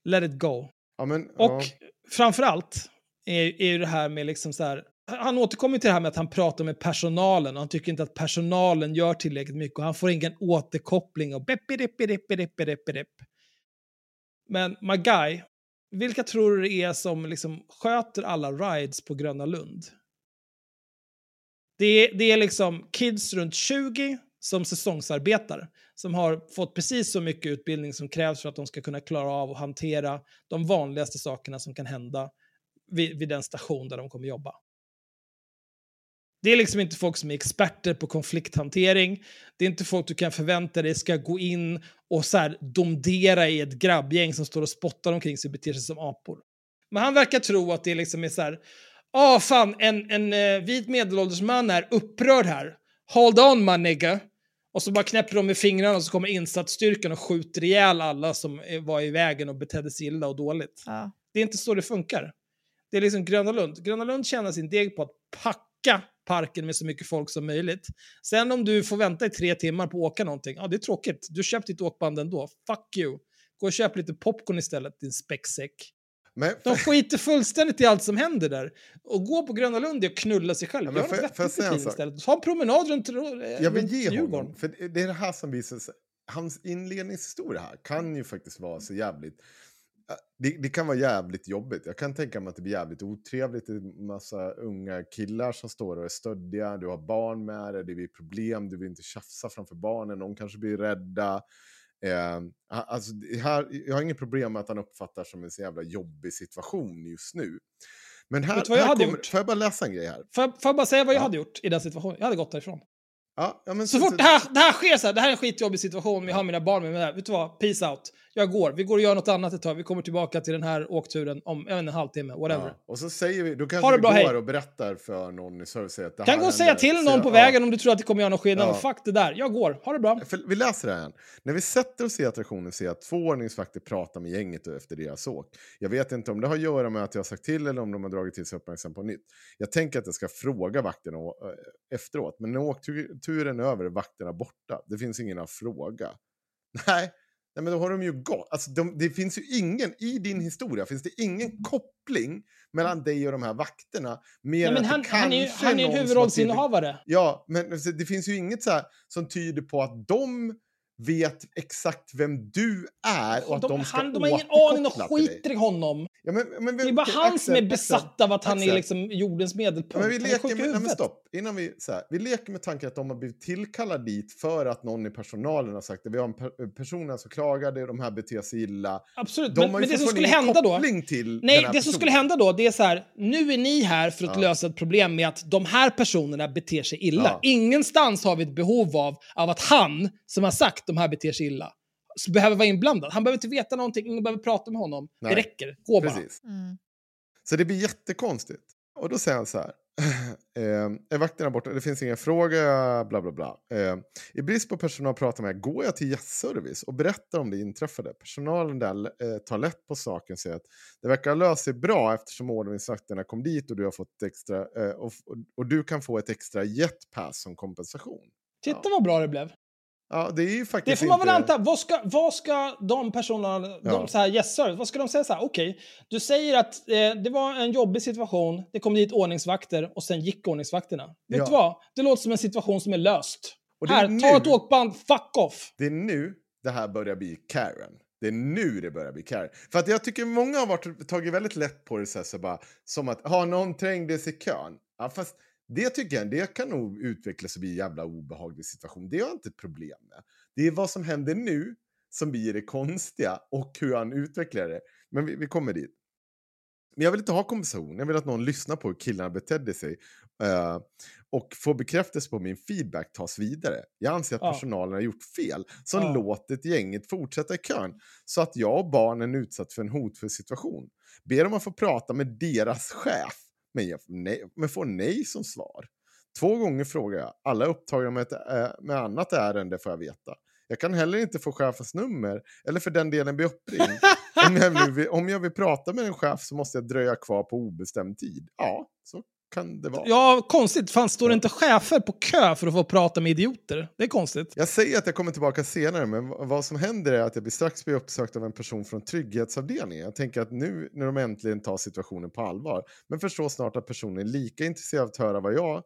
Speaker 3: Let it go.
Speaker 4: ja, men,
Speaker 3: Och
Speaker 4: ja.
Speaker 3: framförallt är, är ju det här med liksom så här... Han återkommer till det här med att han pratar med personalen och han tycker inte att personalen gör tillräckligt mycket och han får ingen återkoppling och beppidippidippidippidippidip. Men guy, vilka tror du det är som liksom sköter alla rides på Gröna Lund? Det är, det är liksom kids runt 20 som säsongsarbetare som har fått precis så mycket utbildning som krävs för att de ska kunna klara av att hantera de vanligaste sakerna som kan hända vid, vid den station där de kommer jobba. Det är liksom inte folk som är experter på konflikthantering. Det är inte folk du kan förvänta dig ska gå in och så här domdera i ett grabbgäng som står och spottar omkring sig och beter sig som apor. Men han verkar tro att det liksom är så här, ah fan, en, en eh, vit medelålders man är upprörd här. Hold on my nigga. Och så bara knäpper de med fingrarna och så kommer insatsstyrkan och skjuter ihjäl alla som eh, var i vägen och betedde sig illa och dåligt.
Speaker 5: Ja.
Speaker 3: Det är inte så det funkar. Det är liksom Gröna Lund. Gröna Lund tjänar sin deg på att packa parken med så mycket folk som möjligt. Sen om du får vänta i tre timmar på att åka någonting, ja det är tråkigt. Du köpt ditt åkband ändå. Fuck you. Gå och köp lite popcorn istället, din späcksäck.
Speaker 4: Men,
Speaker 3: De skiter fullständigt i allt som händer där. Och gå på Gröna Lund att knulla sig själv.
Speaker 4: Men
Speaker 3: Gör något
Speaker 4: en
Speaker 3: tiden
Speaker 4: sak?
Speaker 3: istället. Ha en promenad runt, eh,
Speaker 4: jag vill
Speaker 3: runt
Speaker 4: ge
Speaker 3: Djurgården.
Speaker 4: honom, för det är det här som visar sig. Hans inledningshistoria här kan ju faktiskt vara så jävligt... Det, det kan vara jävligt jobbigt. Jag kan tänka mig att det blir jävligt otrevligt. Det är massa unga killar som står och är stöddiga. Du har barn med dig, det blir problem. Du vill inte tjafsa framför barnen. De kanske blir rädda. Eh, alltså, här, jag har inget problem med att han uppfattar som en så jävla jobbig situation just nu. Men här,
Speaker 3: Vet vad jag hade
Speaker 4: kommer,
Speaker 3: gjort?
Speaker 4: Får jag bara läsa en grej här?
Speaker 3: Får jag, får jag bara säga vad jag
Speaker 4: Ja.
Speaker 3: hade gjort i den situationen? Jag hade gått därifrån.
Speaker 4: Ja, ja, men
Speaker 3: Så fort det här, det här sker så här, det här är en skitjobbig situation, men jag har mina barn med mig. Vet du vad? Peace out. Jag går. Vi går och gör något annat ett tag. Vi kommer tillbaka till den här åkturen om inte, en halvtimme, whatever.
Speaker 4: Ja, och så säger vi, då
Speaker 3: Ha
Speaker 4: kanske
Speaker 3: det
Speaker 4: vi
Speaker 3: bra,
Speaker 4: går
Speaker 3: hej.
Speaker 4: och berättar för någon i service att det
Speaker 3: Kan gå och säga till någon
Speaker 4: Så-
Speaker 3: på
Speaker 4: ja.
Speaker 3: vägen om du tror att det kommer göra någon skillnad.
Speaker 4: Ja.
Speaker 3: Fuck det där. Jag går. Ha det bra.
Speaker 4: För, vi läser det här igen. När vi sätter oss i attraktionen ser jag att två ordningsvakter pratar med gänget efter deras åk. Jag vet inte om det har att göra med att jag har sagt till eller om de har dragit till sig uppmärksamhet på nytt. Jag tänker att jag ska fråga vakterna efteråt, men när åkturen är över är vakterna borta. Det finns ingen att fråga. Nej, Nej men då har de ju gått. Alltså, de, det finns ju ingen, i din historia finns det ingen koppling mellan dig och de här vakterna. Mer
Speaker 3: Nej, men han, han är han är ju huvudrollsinnehavare.
Speaker 4: Ja, men alltså, det finns ju inget så här som tyder på att de vet exakt vem du är och att de, ska
Speaker 3: han, de har ingen aning, de
Speaker 4: dig.
Speaker 3: skiter i honom.
Speaker 4: Ja, men, men,
Speaker 3: Det är bara han som är besatt av att han
Speaker 4: Axel.
Speaker 3: är liksom jordens medelpunkt.
Speaker 4: Ja, men vi, leker med, nej, men stopp. Innan vi, så här, vi leker med tanken att de har blivit tillkallade dit för att någon i personalen har sagt att vi har en per, person som klagade, de här beter sig illa.
Speaker 3: Absolut,
Speaker 4: De
Speaker 3: men, men det som skulle hända då...
Speaker 4: till
Speaker 3: Nej, det som
Speaker 4: personen.
Speaker 3: skulle hända då, det är så här, nu är ni här för att
Speaker 4: Ja.
Speaker 3: lösa ett problem med att de här personerna beter sig illa.
Speaker 4: Ja.
Speaker 3: Ingenstans har vi ett behov av, av att han, som har sagt de här beter sig illa, så behöver vara inblandad. Han behöver inte veta någonting, ingen behöver prata med honom.
Speaker 4: Nej.
Speaker 3: Det räcker, gå bara.
Speaker 4: Precis.
Speaker 5: Mm.
Speaker 4: Så det blir jättekonstigt. Och då säger han så här. Eh, är vakterna borta? Det finns ingen fråga, bla bla bla. Eh, I brist på personal pratar med går jag till gästservice och berättar om det inträffade. Personalen där eh, tar lätt på saken och säger att det verkar ha löst sig bra eftersom ordningsvakterna kom dit och du, har fått extra, eh, och, och, och du kan få ett extra jetpass som kompensation.
Speaker 3: Titta
Speaker 4: Ja.
Speaker 3: vad bra det blev.
Speaker 4: Ja, det är ju
Speaker 3: Det får man väl
Speaker 4: inte...
Speaker 3: anta. Vad ska, vad ska de personerna,
Speaker 4: Ja.
Speaker 3: de så här, yes sir, vad ska de säga så här? Okej, du säger att eh, det var en jobbig situation, det kom dit ordningsvakter och sen gick ordningsvakterna. Vet
Speaker 4: Ja.
Speaker 3: du vad? Det låter som en situation som är löst.
Speaker 4: Är
Speaker 3: här,
Speaker 4: nu-
Speaker 3: ta ett åkband, fuck off!
Speaker 4: Det är nu det här börjar bli Karen. Det är nu det börjar bli Karen. För att jag tycker många har varit, tagit väldigt lätt på det så här, så bara, som att ha någon trängdes i kön. Ja, fast det tycker jag det kan nog utvecklas och bli en jävla obehaglig situation. Det har jag inte problem med. Det är vad som händer nu som blir det konstiga och hur han utvecklar det. Men vi, vi kommer dit. Men jag vill inte ha kompensation. Jag vill att någon lyssnar på hur killarna betedde sig. eh, och får bekräftelse på min feedback tas vidare. Jag anser att
Speaker 3: Ja.
Speaker 4: personalen har gjort fel som
Speaker 3: Ja.
Speaker 4: låtit gänget fortsätta i kön så att jag och barnen är utsatt för en hotfull situation. Ber om att få prata med deras chef, men, jag, nej, men får nej som svar. Två gånger frågar jag. Alla är upptagna med, ett, eh, med annat ärende får jag veta. Jag kan heller inte få chefens nummer, eller för den delen bli uppringd. om, jag vill, om jag vill prata med en chef så måste jag dröja kvar på obestämd tid. Ja, så kan det vara.
Speaker 3: Ja, konstigt. Fan, står det inte chefer på kö för att få prata med idioter? Det är konstigt.
Speaker 4: Jag säger att jag kommer tillbaka senare, men vad som händer är att jag blir strax blir uppsökt av en person från trygghetsavdelningen. Jag tänker att nu när de äntligen tar situationen på allvar, men förstår snart att personen är lika intresserad av att höra vad jag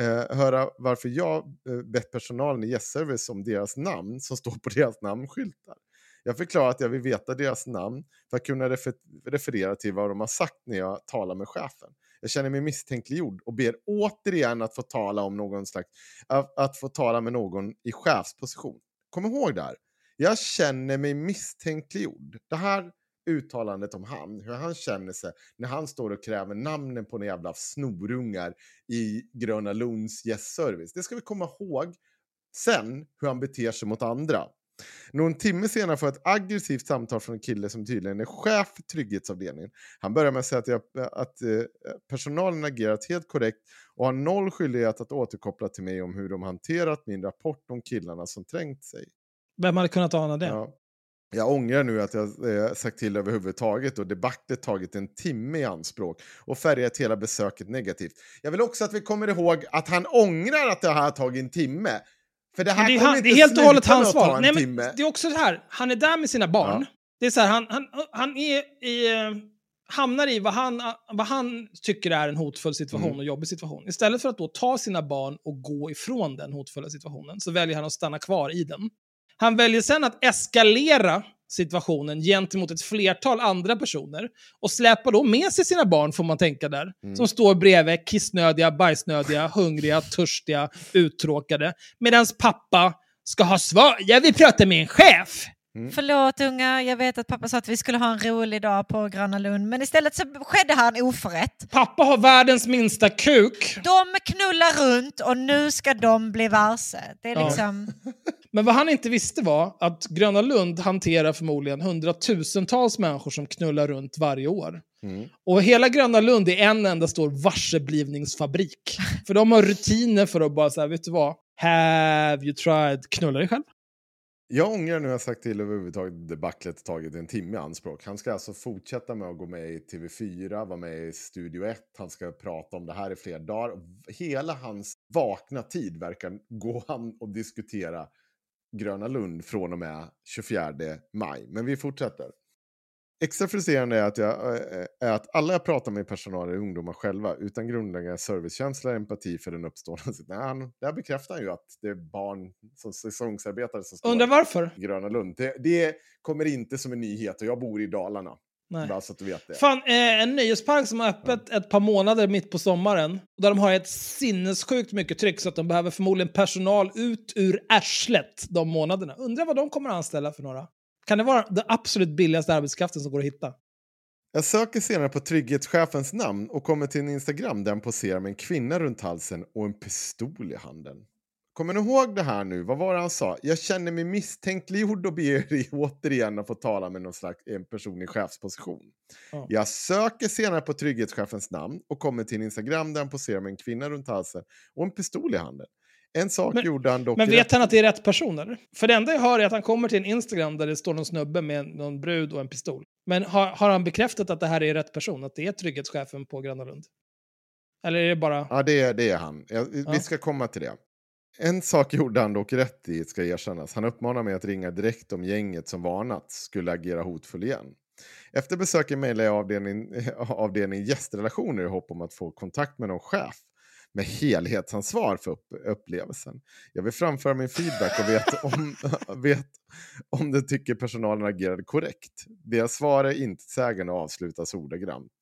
Speaker 4: eh, höra varför jag eh, bett personalen i gästservice om deras namn som står på deras namnskyltar. Jag förklarar att jag vill veta deras namn för att kunna refer referera till vad de har sagt när jag talar med chefen. Jag känner mig misstänkliggjord och ber återigen att få tala om någon slags att, att få tala med någon i chefsposition. Kom ihåg det här. Jag känner mig misstänkliggjord. Det här uttalandet om han, hur han känner sig när han står och kräver namnen på några jävla snorungar i Gröna Lunds gästservice. Det ska vi komma ihåg. Sen hur han beter sig mot andra. Någon timme senare får jag ett aggressivt samtal från en kille som tydligen är chef för trygghetsavdelningen. Han börjar med att säga att, jag, att eh, personalen agerat helt korrekt och har noll skyldighet att återkoppla till mig om hur de hanterat min rapport om killarna som trängt sig.
Speaker 3: Vem hade kunnat ana det?
Speaker 4: Ja. Jag ångrar nu att jag eh, sagt till överhuvudtaget och debaclet tagit en timme i anspråk och färgat hela besöket negativt. Jag vill också att vi kommer ihåg att han ångrar att det här har tagit en timme. För det här
Speaker 3: det, är, han,
Speaker 4: inte
Speaker 3: det är helt och hållet hans val. Nej, men det är också det här, han är där med sina barn.
Speaker 4: Ja.
Speaker 3: Det är så här, han, han, han är i, eh, hamnar i vad han, vad han tycker är en hotfull situation
Speaker 4: Mm.
Speaker 3: och jobbig situation. Istället för att då ta sina barn och gå ifrån den hotfulla situationen så väljer han att stanna kvar i den. Han väljer sen att eskalera situationen gentemot ett flertal andra personer och släpar då med sig sina barn, får man tänka där,
Speaker 4: Mm.
Speaker 3: som står bredvid kissnödiga, bajsnödiga, hungriga, törstiga, uttråkade. Medan pappa ska ha svar. Jag vill prata med en chef!
Speaker 5: Förlåt unga, jag vet att pappa sa att vi skulle ha en rolig dag på Gröna Lund, men istället så skedde här en oförrätt.
Speaker 3: Pappa har världens minsta kuk.
Speaker 5: De knullar runt och nu ska de bli varse. Det är
Speaker 3: Ja.
Speaker 5: liksom...
Speaker 3: Men vad han inte visste var att Gröna Lund hanterar förmodligen hundratusentals människor som knullar runt varje år.
Speaker 4: Mm.
Speaker 3: Och hela Gröna Lund är en enda stor varseblivningsfabrik. för de har rutiner för att bara säga, vet du vad? Have you tried knulla dig själv?
Speaker 4: Jag ångrar nu att jag sagt till överhuvudtaget debaclet tagit en timme i anspråk. Han ska alltså fortsätta med att gå med i TV4, vara med i Studio 1, han ska prata om det här i flera dagar. Hela hans vakna tid verkar gå han och diskutera Gröna Lund från och med 24 maj. Men vi fortsätter. Extra frustrerande är att, jag, eh, är att alla jag pratar med i personal är ungdomar själva, utan grundläggande servicekänsla och empati för den uppstående situationen. Där bekräftar ju att det är barn som säsongsarbetare som står
Speaker 3: Undrar varför?
Speaker 4: i Gröna Lund. Det, det kommer inte som en nyhet och jag bor i Dalarna.
Speaker 3: Nej.
Speaker 4: Bara så att du vet det.
Speaker 3: Fan, eh, en nöjespark som har öppet ett par månader mitt på sommaren. Där de har ett sinnessjukt mycket tryck så att de behöver förmodligen personal ut ur arslet de månaderna. Undrar vad de kommer att anställa för några. Kan det vara den absolut billigaste arbetskraften som går att hitta?
Speaker 4: Jag söker senare på trygghetschefens namn och kommer till en Instagram där han poserar med en kvinna runt halsen och en pistol i handen. Kommer ni ihåg det här nu? Vad var det han sa? Jag känner mig misstänkliggjord och ber er återigen att få tala med någon slags en person i chefsposition.
Speaker 3: Ja.
Speaker 4: Jag söker senare på trygghetschefens namn och kommer till en Instagram där han poserar med en kvinna runt halsen och en pistol i handen. En sak
Speaker 3: Men-
Speaker 4: gjorde han dock
Speaker 3: Men
Speaker 4: rätt
Speaker 3: vet han att det är rätt person eller? För det enda jag hör är att han kommer till en Instagram där det står någon snubbe med någon brud och en pistol. Men har, har han bekräftat att det här är rätt person? Att det är trygghetschefen på Gröna Lund? Eller är det bara...
Speaker 4: Ja, det är, det är han. Jag,
Speaker 3: Ja.
Speaker 4: Vi ska komma till det. En sak gjorde han dock rätt i, ska erkännas. Han uppmanade mig att ringa direkt om gänget som varnat skulle agera hotfull igen. Efter besöket mejlade jag avdelning, avdelning gästrelationer i hopp om att få kontakt med någon chef med helhetsansvar för upp, upplevelsen. Jag vill framföra min feedback och vet om, vet om de tycker personalen agerade korrekt. Deras svar är intetsägande och avslutas ordagrant.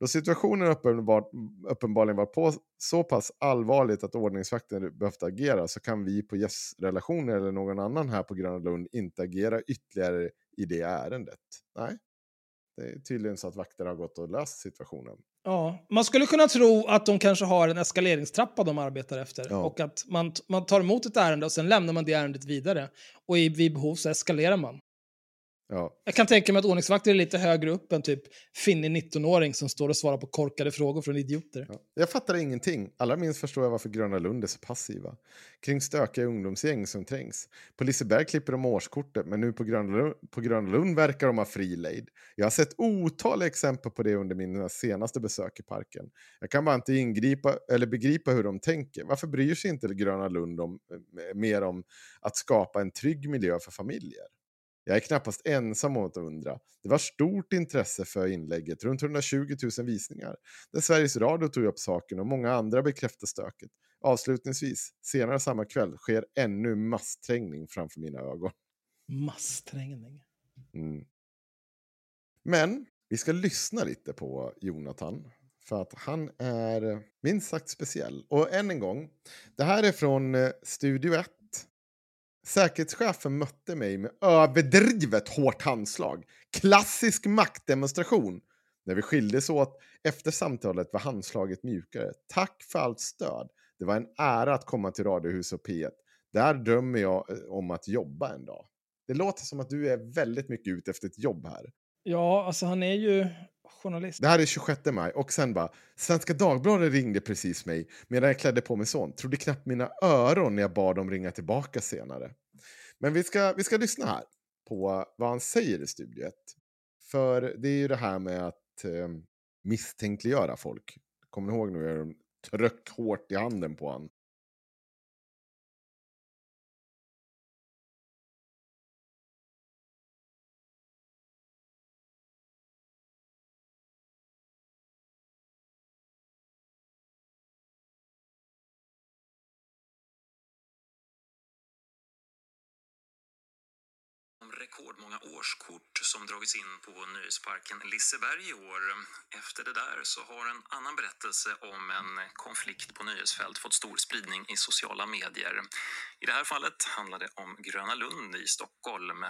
Speaker 4: Då situationen uppenbar, uppenbarligen var på så pass allvarligt att ordningsvakten behövt agera så kan vi på gästrelationer eller någon annan här på Gröna Lund inte agera ytterligare i det ärendet. Nej, det är tydligen så att vakter har gått och löst situationen.
Speaker 3: Ja, man skulle kunna tro att de kanske har en eskaleringstrappa de arbetar efter.
Speaker 4: Ja.
Speaker 3: Och att man, man tar emot ett ärende och sen lämnar man det ärendet vidare. Och i, vid behov så eskalerar man.
Speaker 4: Ja,
Speaker 3: Jag kan tänka mig att ordningsvakter är lite högre upp än typ finnig 19-åring som står och svarar på korkade frågor från idioter.
Speaker 4: Ja. Jag fattar ingenting. Allra minst förstår jag varför Gröna Lund är så passiva. Kring stökiga ungdomsgäng som trängs. På Liseberg klipper de årskortet, men nu på Gröna Lund, på Gröna Lund verkar de ha fri lejd. Jag har sett otaliga exempel på det under mina senaste besök i parken. Jag kan bara inte ingripa eller begripa hur de tänker. Varför bryr sig inte Gröna Lund om, eh, mer om att skapa en trygg miljö för familjer? Jag är knappast ensam om att undra. Det var stort intresse för inlägget, runt 120 000 visningar där Sveriges Radio tog upp saken och många andra bekräftar stöket. Avslutningsvis, senare samma kväll sker ännu massträngning framför mina ögon.
Speaker 3: Massträngning.
Speaker 4: Mm. Men vi ska lyssna lite på Jonathan. För att han är minst sagt speciell. Och än en gång, det här är från eh, Studio 1. Säkerhetschefen mötte mig med överdrivet hårt handslag. Klassisk maktdemonstration. När vi skildes åt efter samtalet var handslaget mjukare. Tack för allt stöd. Det var en ära att komma till Radiohus och P1. Där drömmer jag eh, om att jobba en dag. Det låter som att du är väldigt mycket ute efter ett jobb här.
Speaker 3: Ja, alltså han är ju journalist.
Speaker 4: Det här är 26 maj och sen bara Svenska Dagbladet ringde precis mig medan jag klädde på mig sånt. Trodde knappt mina öron när jag bad dem ringa tillbaka senare. Men vi ska, vi ska lyssna här på vad han säger i studiet. För det är ju det här med att eh, misstänkliggöra folk. Kommer ni ihåg nu hur de hårt i handen på honom?
Speaker 9: Rekordmånga årskort som dragits in på nöjesparken Liseberg i år. Efter det där så har en annan berättelse om en konflikt på nöjesfält fått stor spridning i sociala medier. I det här fallet handlar det om Gröna Lund i Stockholm.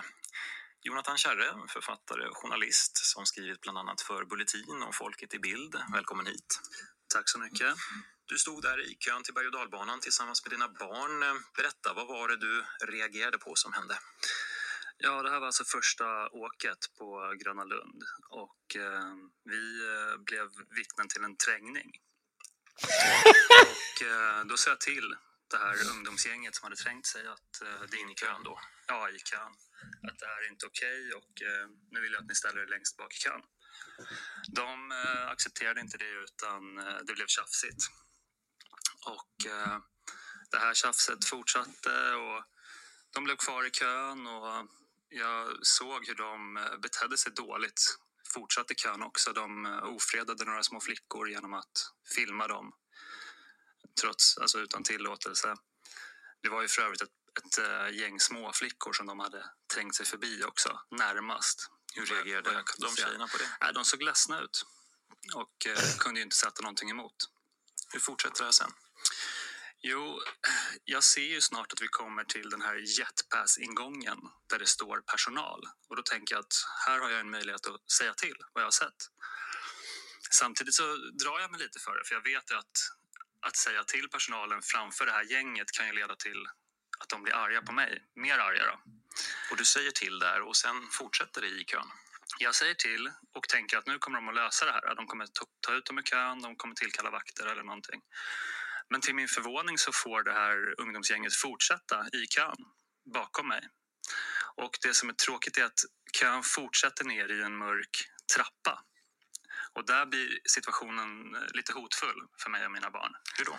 Speaker 9: Jonathan Kärre, författare och journalist som skrivit bland annat för Bulletin och Folket i bild. Välkommen hit. Tack så mycket. Du stod där i kön till berg och dalbanan tillsammans med dina barn. Berätta, vad var det du reagerade på som hände?
Speaker 10: Ja, det här var alltså första åket på Gröna Lund och eh, vi eh, blev vittnen till en trängning. och eh, då sa jag till det här ungdomsgänget som hade trängt sig att eh, det in i kön då. Ja, i kön. Att det här är inte okej och eh, nu vill jag att ni ställer er längst bak i kön. De eh, accepterade inte det utan eh, det blev tjafsigt. Och det här tjafset fortsatte och de blev kvar i kön och Jag såg hur de eh, betedde sig dåligt. Fortsatte kön också. De eh, ofredade några små flickor genom att filma dem. Trots, alltså utan tillåtelse. Det var ju för övrigt ett, ett eh, gäng småflickor som de hade trängt sig förbi också, närmast.
Speaker 9: Hur reagerade de tjejerna på det?
Speaker 10: Nej, de såg ledsna ut och eh, kunde ju inte sätta någonting emot.
Speaker 9: Hur fortsätter det här sen?
Speaker 10: Jo, jag ser ju snart att vi kommer till den här jetpass-ingången där det står personal. Och då tänker jag att här har jag en möjlighet att säga till vad jag har sett. Samtidigt så drar jag mig lite för det, för jag vet ju att att säga till personalen framför det här gänget kan ju leda till att de blir arga på mig. Mer arga då.
Speaker 9: Och du säger till där och sen fortsätter det i kön?
Speaker 10: Jag säger till och tänker att nu kommer de att lösa det här. De kommer ta- ta ut dem ur kön, de kommer tillkalla vakter eller någonting. Men till min förvåning så får det här ungdomsgänget fortsätta i kön bakom mig. Och det som är tråkigt är att kön fortsätter ner i en mörk trappa. Och där blir situationen eh, lite hotfull för mig och mina barn.
Speaker 9: Hur då?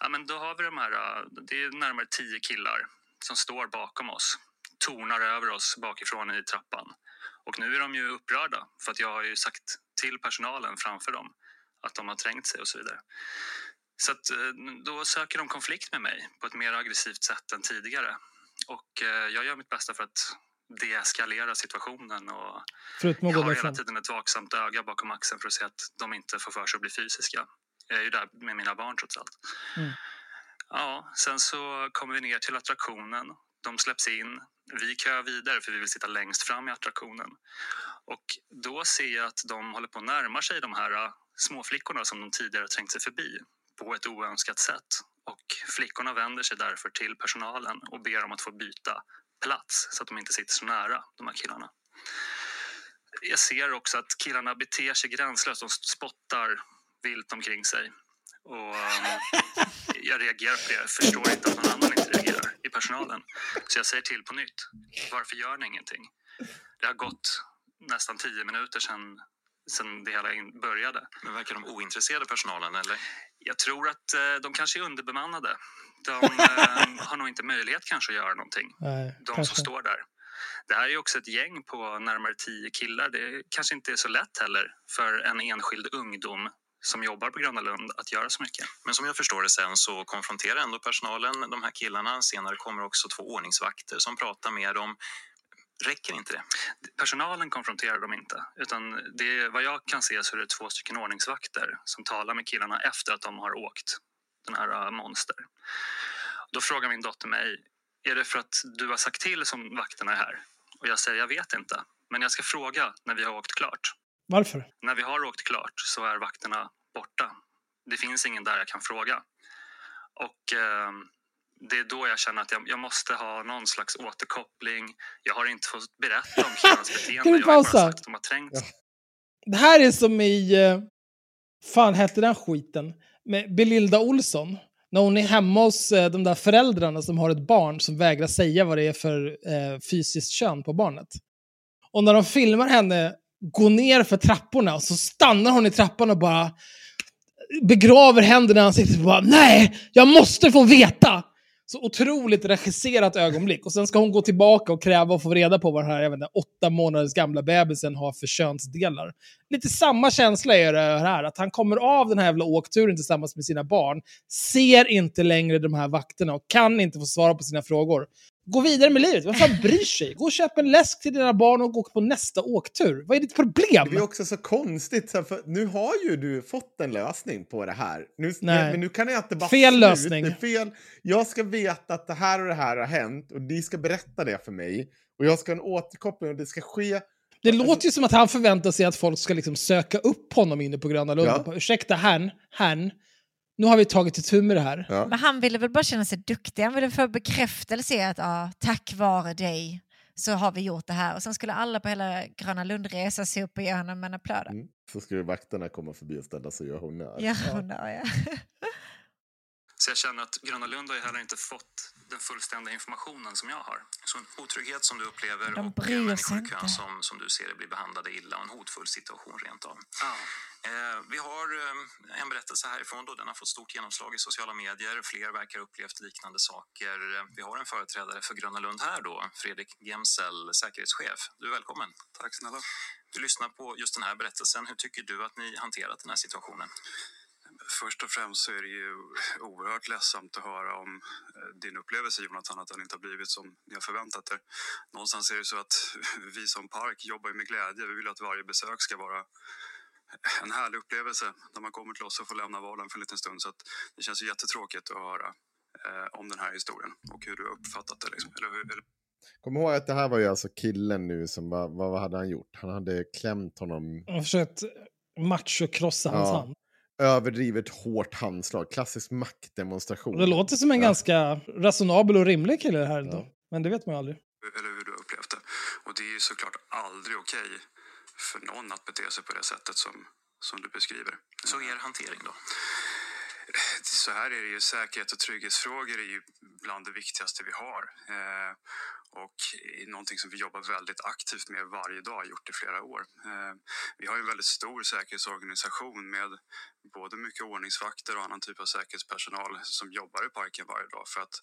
Speaker 10: Ja, men då har vi de här, eh, det är närmare tio killar som står bakom oss, tornar över oss bakifrån i trappan. Och nu är de ju upprörda för att jag har ju sagt till personalen framför dem att de har trängt sig och så vidare. Så att, eh, då söker de konflikt med mig på ett mer aggressivt sätt än tidigare. Och eh, jag gör mitt bästa för att deeskalera situationen och
Speaker 3: Förutom
Speaker 10: jag har hela tiden ett vaksamt öga bakom axeln för att se att de inte får för sig att bli fysiska. Jag är ju där med mina barn trots allt.
Speaker 3: Mm.
Speaker 10: Ja, sen så kommer vi ner till attraktionen. De släpps in. Vi kör vidare för vi vill sitta längst fram i attraktionen. Och då ser jag att de håller på att närma sig de här äh, småflickorna som de tidigare trängt sig förbi på ett oönskat sätt. Och flickorna vänder sig därför till personalen och ber om att få byta plats så att de inte sitter så nära de här killarna. Jag ser också att killarna beter sig gränslöst. De spottar vilt omkring sig. Och ehm, jag reagerar på det. Jag förstår inte att någon annan inte reagerar i personalen. Så jag säger till på nytt. Varför gör ni ingenting? Det har gått nästan tio minuter sedan, sedan det hela började.
Speaker 9: Men verkar de ointresserade personalen eller?
Speaker 10: Jag tror att eh, de kanske är underbemannade. De eh, har nog inte möjlighet kanske att göra någonting
Speaker 3: Nej,
Speaker 10: de
Speaker 3: kanske.
Speaker 10: som står där. Det här är ju också ett gäng på närmare tio killar. Det kanske inte är så lätt heller för en enskild ungdom som jobbar på Gröna Lund att göra så mycket.
Speaker 9: Men som jag förstår det sen så konfronterar ändå personalen de här killarna. Senare kommer också två ordningsvakter som pratar med dem. Räcker inte det?
Speaker 10: Personalen konfronterar dem inte, utan det är, vad jag kan se så är det två stycken ordningsvakter som talar med killarna efter att de har åkt den här äh, monster. Då frågar min dotter mig, är det för att du har sagt till som vakterna är här? Och jag säger, jag vet inte, men jag ska fråga när vi har åkt klart.
Speaker 3: Varför?
Speaker 10: När vi har åkt klart så är vakterna borta. Det finns ingen där jag kan fråga. Och eh, det är då jag känner att jag, jag måste ha någon slags återkoppling. Jag har inte fått berätta om killarnas beteende.
Speaker 3: Kan vi
Speaker 10: jag har bara
Speaker 3: pausa?
Speaker 10: sagt att de har trängt sig.
Speaker 3: Det här är som i... eh, fan hette den skiten? Med Belinda Olsson. När hon är hemma hos eh, de där föräldrarna som har ett barn som vägrar säga vad det är för eh, fysiskt kön på barnet. Och när de filmar henne gå ner för trapporna och så stannar hon i trappan och bara begraver händerna i ansiktet och bara nej, jag måste få veta! Så otroligt regisserat ögonblick. Och sen ska hon gå tillbaka och kräva att få reda på vad den här jag inte, åtta månaders gamla bebisen har för könsdelar. Lite samma känsla är det här, att han kommer av den här jävla åkturen tillsammans med sina barn, ser inte längre de här vakterna och kan inte få svara på sina frågor. Gå vidare med livet, vem fan bryr sig? Gå och köp en läsk till dina barn och gå på nästa åktur. Vad är ditt problem?
Speaker 4: Det är också så konstigt, för nu har ju du fått en lösning på det här. Nu,
Speaker 3: Nej.
Speaker 4: Men nu kan jag inte bara
Speaker 3: Fel
Speaker 4: sluta.
Speaker 3: lösning.
Speaker 4: Fel. Jag ska veta att det här och det här har hänt och ni ska berätta det för mig. Och jag ska ha en återkoppling och det ska ske.
Speaker 3: Det låter ju som att han förväntar sig att folk ska liksom söka upp honom inne på Gröna Lund.
Speaker 4: Ja.
Speaker 3: Ursäkta, herrn, herrn, nu har vi tagit itu med det här.
Speaker 4: Ja.
Speaker 5: Men han ville väl bara känna sig duktig. Han ville få bekräftelse i att ah, tack vare dig så har vi gjort det här. Och sen skulle alla på hela Gröna Lund resa sig upp och ge honom en applåd.
Speaker 4: Mm. Så skulle vakterna komma förbi och ställa sig och göra honnör.
Speaker 5: Ja, ja.
Speaker 11: Så jag känner att Gröna Lund har ju heller inte fått den fullständiga informationen som jag har.
Speaker 9: Så en otrygghet som du upplever och människor i kön som, som du ser det blir behandlade illa och en hotfull situation rent av.
Speaker 11: Ja.
Speaker 9: Eh, vi har eh, en berättelse härifrån då, den har fått stort genomslag i sociala medier. Fler verkar ha upplevt liknande saker. Eh, Vi har en företrädare för Gröna Lund här då, Fredrik Gemsel, säkerhetschef. Du är välkommen.
Speaker 11: Tack snälla.
Speaker 9: Du lyssnar på just den här berättelsen. Hur tycker du att ni hanterat den här situationen?
Speaker 11: Först och främst så är det ju oerhört ledsamt att höra om din upplevelse Jonathan, att den inte har blivit som ni har förväntat er. Någonstans är det så att vi som park jobbar med glädje. Vi vill att varje besök ska vara en härlig upplevelse där man kommer till oss och får lämna vardagen för en liten stund. Så att det känns ju jättetråkigt att höra eh, om den här historien och hur du har uppfattat det. Liksom. Eller hur, eller,
Speaker 4: Kom ihåg att det här var ju alltså killen nu som, vad, vad hade han gjort? Han hade klämt honom,
Speaker 3: Han försökt machokrossa hans
Speaker 4: Ja.
Speaker 3: hand.
Speaker 4: överdrivet hårt handslag, klassisk maktdemonstration.
Speaker 3: Det låter som en
Speaker 4: Ja.
Speaker 3: ganska resonabel och rimlig kille det här ändå.
Speaker 4: Ja.
Speaker 3: Men det vet man ju aldrig.
Speaker 11: eller hur du har upplevt det. Och det är ju såklart aldrig okej för någon att bete sig på det sättet som, som du beskriver.
Speaker 9: Så er hantering då?
Speaker 11: så här är det ju, säkerhet och trygghetsfrågor är ju bland det viktigaste vi har. Eh, och någonting som vi jobbar väldigt aktivt med varje dag, gjort i flera år. Eh, vi har ju en väldigt stor säkerhetsorganisation med både mycket ordningsvakter och annan typ av säkerhetspersonal som jobbar i parken varje dag för att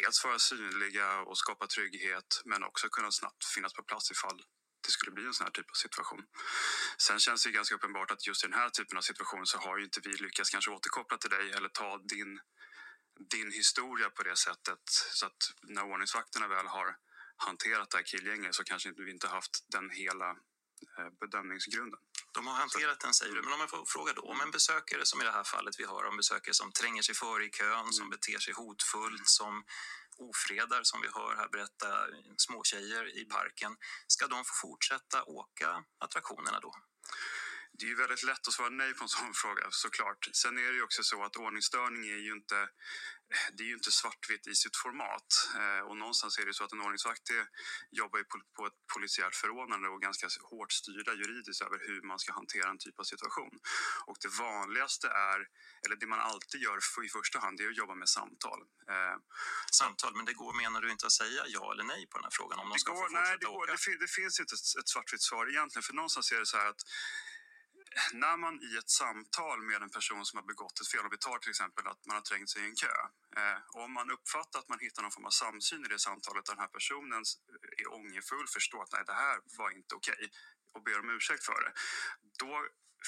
Speaker 11: dels vara synliga och skapa trygghet men också kunna snabbt finnas på plats ifall det skulle bli en sån här typ av situation. Sen känns det ganska uppenbart att just i den här typen av situation så har ju inte vi lyckats kanske återkoppla till dig eller ta din, din historia på det sättet så att när ordningsvakterna väl har hanterat det här killgänget så kanske vi inte haft den hela eh, bedömningsgrunden.
Speaker 9: De har hanterat den säger du, men om jag får fråga då, om en besökare som i det här fallet vi har om besökare som tränger sig före i kön, som beter sig hotfullt, som ofredar, som vi hör här berätta, småtjejer i parken, ska de få fortsätta åka attraktionerna då?
Speaker 11: Det är ju väldigt lätt att svara nej på en sån fråga såklart. Sen är det ju också så att ordningsstörning är ju inte, det är ju inte svartvitt i sitt format. Eh, och någonstans är det så att en ordningsvakt jobbar på, ett polisiärt förordnande och ganska hårt styrda juridiskt över hur man ska hantera en typ av situation. Och det vanligaste är, eller det man alltid gör för, i första hand, det är att jobba med samtal. Eh,
Speaker 9: Samtal, men det går, menar du inte att säga ja eller nej på den här frågan om de
Speaker 11: det
Speaker 9: ska
Speaker 11: går,
Speaker 9: få
Speaker 11: nej, det, går, det, det finns inte ett, ett svartvitt svar egentligen. För någonstans är det så här att när man i ett samtal med en person som har begått ett fel, om vi tar till exempel att man har trängt sig i en kö. Eh, om man uppfattar att man hittar någon form av samsyn i det samtalet där den här personen är ångerfull, förstår att nej, det här var inte okej och ber om ursäkt för det. Då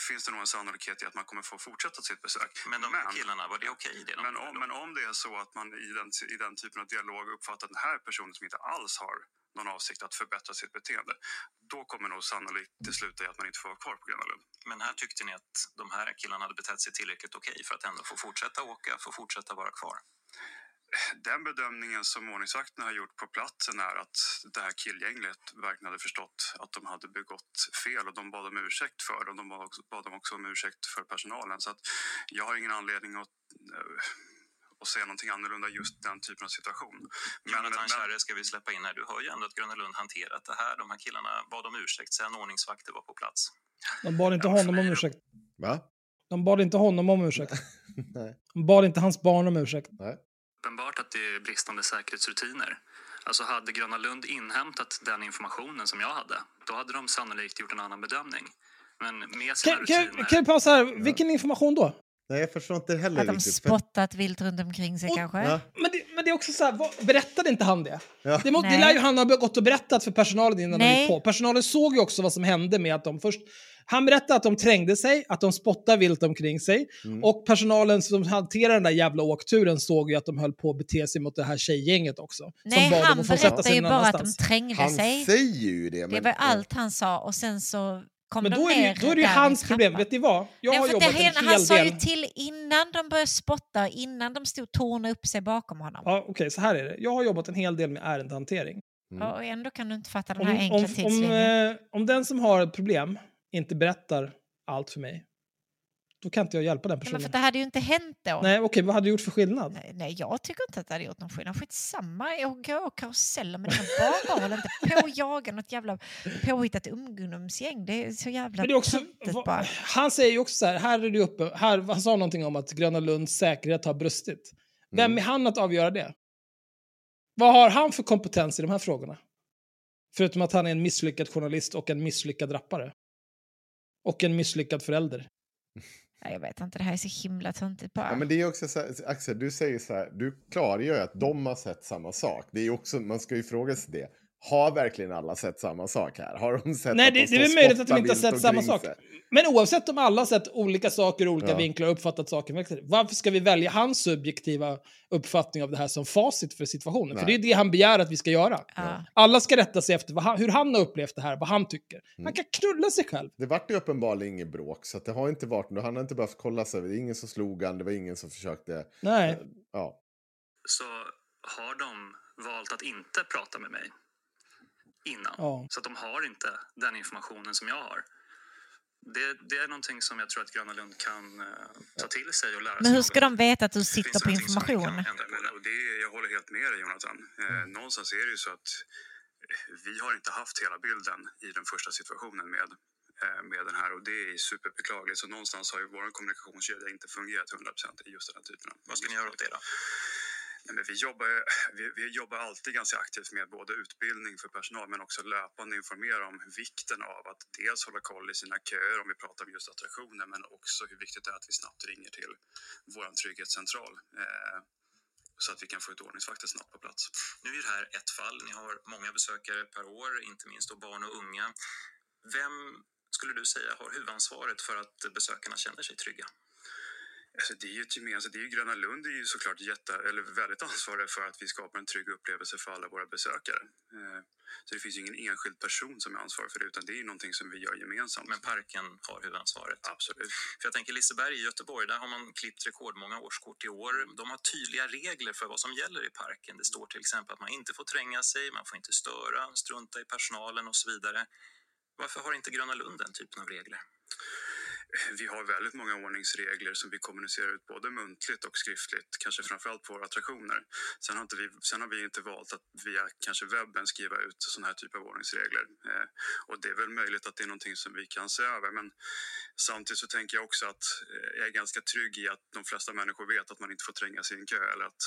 Speaker 11: finns det nog en sannolikhet i att man kommer få fortsätta sitt besök.
Speaker 9: Men de här killarna, var det okej de
Speaker 11: Men om, men om det är så att man i den, i den typen av dialog uppfattar att den här personen som inte alls har någon avsikt att förbättra sitt beteende, då kommer nog sannolikt det sluta i att man inte får vara kvar på Gröna Lund.
Speaker 9: Men här tyckte ni att de här killarna hade betett sig tillräckligt okej för att ändå få fortsätta åka, få fortsätta vara kvar?
Speaker 11: Den bedömningen som ordningsvakterna har gjort på platsen är att det här killgänget verkligen hade förstått att de hade begått fel och de bad om ursäkt för det och de bad också, bad också om ursäkt för personalen. Så att jag har ingen anledning att, eh, att säga någonting annorlunda just den typen av situation. Men,
Speaker 9: Jonathan Kärre ska vi släppa in här. Du hör ju ändå att Gröna Lund hanterat det här. De här killarna bad om ursäkt sen ordningsvakter var på plats.
Speaker 3: De bad inte honom om ursäkt.
Speaker 4: Va?
Speaker 3: De bad inte honom om ursäkt.
Speaker 4: Nej.
Speaker 3: De bad inte hans barn om ursäkt.
Speaker 4: Nej.
Speaker 11: Uppenbart att det är bristande säkerhetsrutiner. Alltså hade Gröna Lund inhämtat den informationen som jag hade, då hade de sannolikt gjort en annan bedömning. Men med sina
Speaker 3: Kan, kan,
Speaker 11: rutiner...
Speaker 3: kan jag pausa här? Vilken information då?
Speaker 4: Nej, jag förstår inte heller
Speaker 5: Att de
Speaker 4: riktigt.
Speaker 5: spottat vilt runt omkring sig
Speaker 3: Och-
Speaker 5: kanske?
Speaker 4: Ja.
Speaker 3: Men det, men det är också så här, vad, berättade inte han det?
Speaker 4: Ja.
Speaker 3: Det, må, det lär ju han ha gått och berättat för personalen innan de
Speaker 5: Nej.
Speaker 3: gick på. Personalen såg ju också vad som hände med att de först... Han berättade att de trängde sig, att de spottade vilt omkring sig.
Speaker 4: Mm.
Speaker 3: Och personalen som hanterade den där jävla åkturen såg ju att de höll på att bete sig mot det här tjejgänget också.
Speaker 5: Nej,
Speaker 3: som bad
Speaker 5: han berättade ju bara att de
Speaker 3: annanstans.
Speaker 5: trängde
Speaker 4: Han
Speaker 5: sig.
Speaker 4: säger ju det.
Speaker 5: Det
Speaker 4: Men,
Speaker 5: var allt han sa och sen så kom
Speaker 3: Men
Speaker 5: de
Speaker 3: då är, det,
Speaker 5: ner
Speaker 3: ju- då är det ju hans problem. Vet ni vad? Jag
Speaker 5: Nej,
Speaker 3: har jobbat
Speaker 5: det,
Speaker 3: en
Speaker 5: han
Speaker 3: hel
Speaker 5: sa
Speaker 3: del...
Speaker 5: ju till innan de började spotta, innan de stod och tornade upp sig bakom honom.
Speaker 3: Ja, Okej, så här är det. Jag har jobbat en hel del med ärendehantering.
Speaker 4: Mm.
Speaker 5: Och ändå kan du inte fatta den
Speaker 3: Om,
Speaker 5: här
Speaker 3: om,
Speaker 5: enkla
Speaker 3: om,
Speaker 5: tidslinjen.
Speaker 3: eh, om den som har ett problem inte berättar allt för mig, Då kan inte jag hjälpa den personen.
Speaker 5: men för det hade ju inte hänt då.
Speaker 3: Nej, okej, vad hade du gjort för skillnad?
Speaker 5: Nej, nej, jag tycker inte att det hade gjort någon skillnad. Skitsamma, jag går och karuseller men det kan bara hålla inte på och jaga något jävla påhittat ungdomsgäng. Det är så jävla
Speaker 3: Men det är också,
Speaker 5: töntigt
Speaker 3: va-
Speaker 5: bara.
Speaker 3: han säger ju också så här, här är det uppe, här, han sa någonting om att Gröna Lunds säkerhet har brustit. Vem är han att avgöra det? Vad har han för kompetens i de här frågorna? Förutom att han är en misslyckad journalist och en misslyckad rappare. Och en misslyckad förälder.
Speaker 5: Jag vet inte, det här är så himla töntigt bara.
Speaker 4: Ja, men det är också så här, Axel, du säger så här, du klargör ju att de har sett samma sak. Det är också, man ska ju fråga sig det. Har verkligen alla sett samma sak här? Har de sett
Speaker 3: Nej, det,
Speaker 4: de
Speaker 3: det är möjligt att de inte har sett samma sak. Men oavsett om alla har sett olika saker, olika
Speaker 4: Ja.
Speaker 3: vinklar och uppfattat saker, varför ska vi välja hans subjektiva uppfattning av det här som facit för situationen? För det
Speaker 4: Nej.
Speaker 3: är det han begär att vi ska göra.
Speaker 5: Ja.
Speaker 3: Alla ska rätta sig efter vad han, hur han har upplevt det här, vad han tycker.
Speaker 4: Mm.
Speaker 3: Han kan knulla sig själv.
Speaker 4: Det vart ju uppenbarligen inget bråk, så att det har inte varit, han har inte behövt kolla sig, det är ingen som slog han, det var ingen som försökte,
Speaker 3: Nej.
Speaker 4: ja.
Speaker 10: Så har de valt att inte prata med mig innan.
Speaker 3: Ja.
Speaker 10: Så att de har inte den informationen som jag har. Det, det är någonting som jag tror att Gröna Lund kan eh, ta till sig och lära sig
Speaker 5: Men hur ska de veta att du sitter på information?
Speaker 11: Men, och det, är- jag håller helt med dig Jonathan. Eh, någonstans är det ju så att eh, vi har inte haft hela bilden i den första situationen med, eh, med den här och det är superbeklagligt. Så någonstans har ju vår kommunikationskedja inte fungerat 100% i just den här typen av...
Speaker 10: Vad ska ni göra åt det då?
Speaker 11: Nej, men vi, jobbar, vi, vi jobbar alltid ganska aktivt med både utbildning för personal men också löpande informera om vikten av att dels hålla koll i sina köer om vi pratar om just attraktioner men också hur viktigt det är att vi snabbt ringer till vår trygghetscentral eh, så att vi kan få ut ordningsvakter snabbt på plats.
Speaker 9: Nu är det här ett fall. Ni har många besökare per år, inte minst då barn och unga. Vem skulle du säga har huvudansvaret för att besökarna känner sig trygga?
Speaker 11: Alltså det är ju ett gemensamt, det är ju Gröna Lund är ju såklart jätte, eller väldigt ansvariga för att vi skapar en trygg upplevelse för alla våra besökare. Eh, Så det finns ju ingen enskild person som är ansvarig för det, utan det är ju någonting som vi gör gemensamt.
Speaker 9: Men parken har huvudansvaret.
Speaker 11: Absolut.
Speaker 9: För jag tänker Liseberg i Göteborg, där har man klippt rekordmånga årskort i år. De har tydliga regler för vad som gäller i parken. Det står till exempel att man inte får tränga sig, man får inte störa, strunta i personalen och så vidare. Varför har inte Gröna Lund den typen av regler?
Speaker 11: Vi har väldigt många ordningsregler som vi kommunicerar ut både muntligt och skriftligt, kanske framförallt på våra attraktioner. Sen har, inte vi, sen har vi inte valt att via kanske webben skriva ut sådana här typer av ordningsregler. Eh, och det är väl möjligt att det är någonting som vi kan se över, men samtidigt så tänker jag också att eh, jag är ganska trygg i att de flesta människor vet att man inte får tränga sig i en kö eller att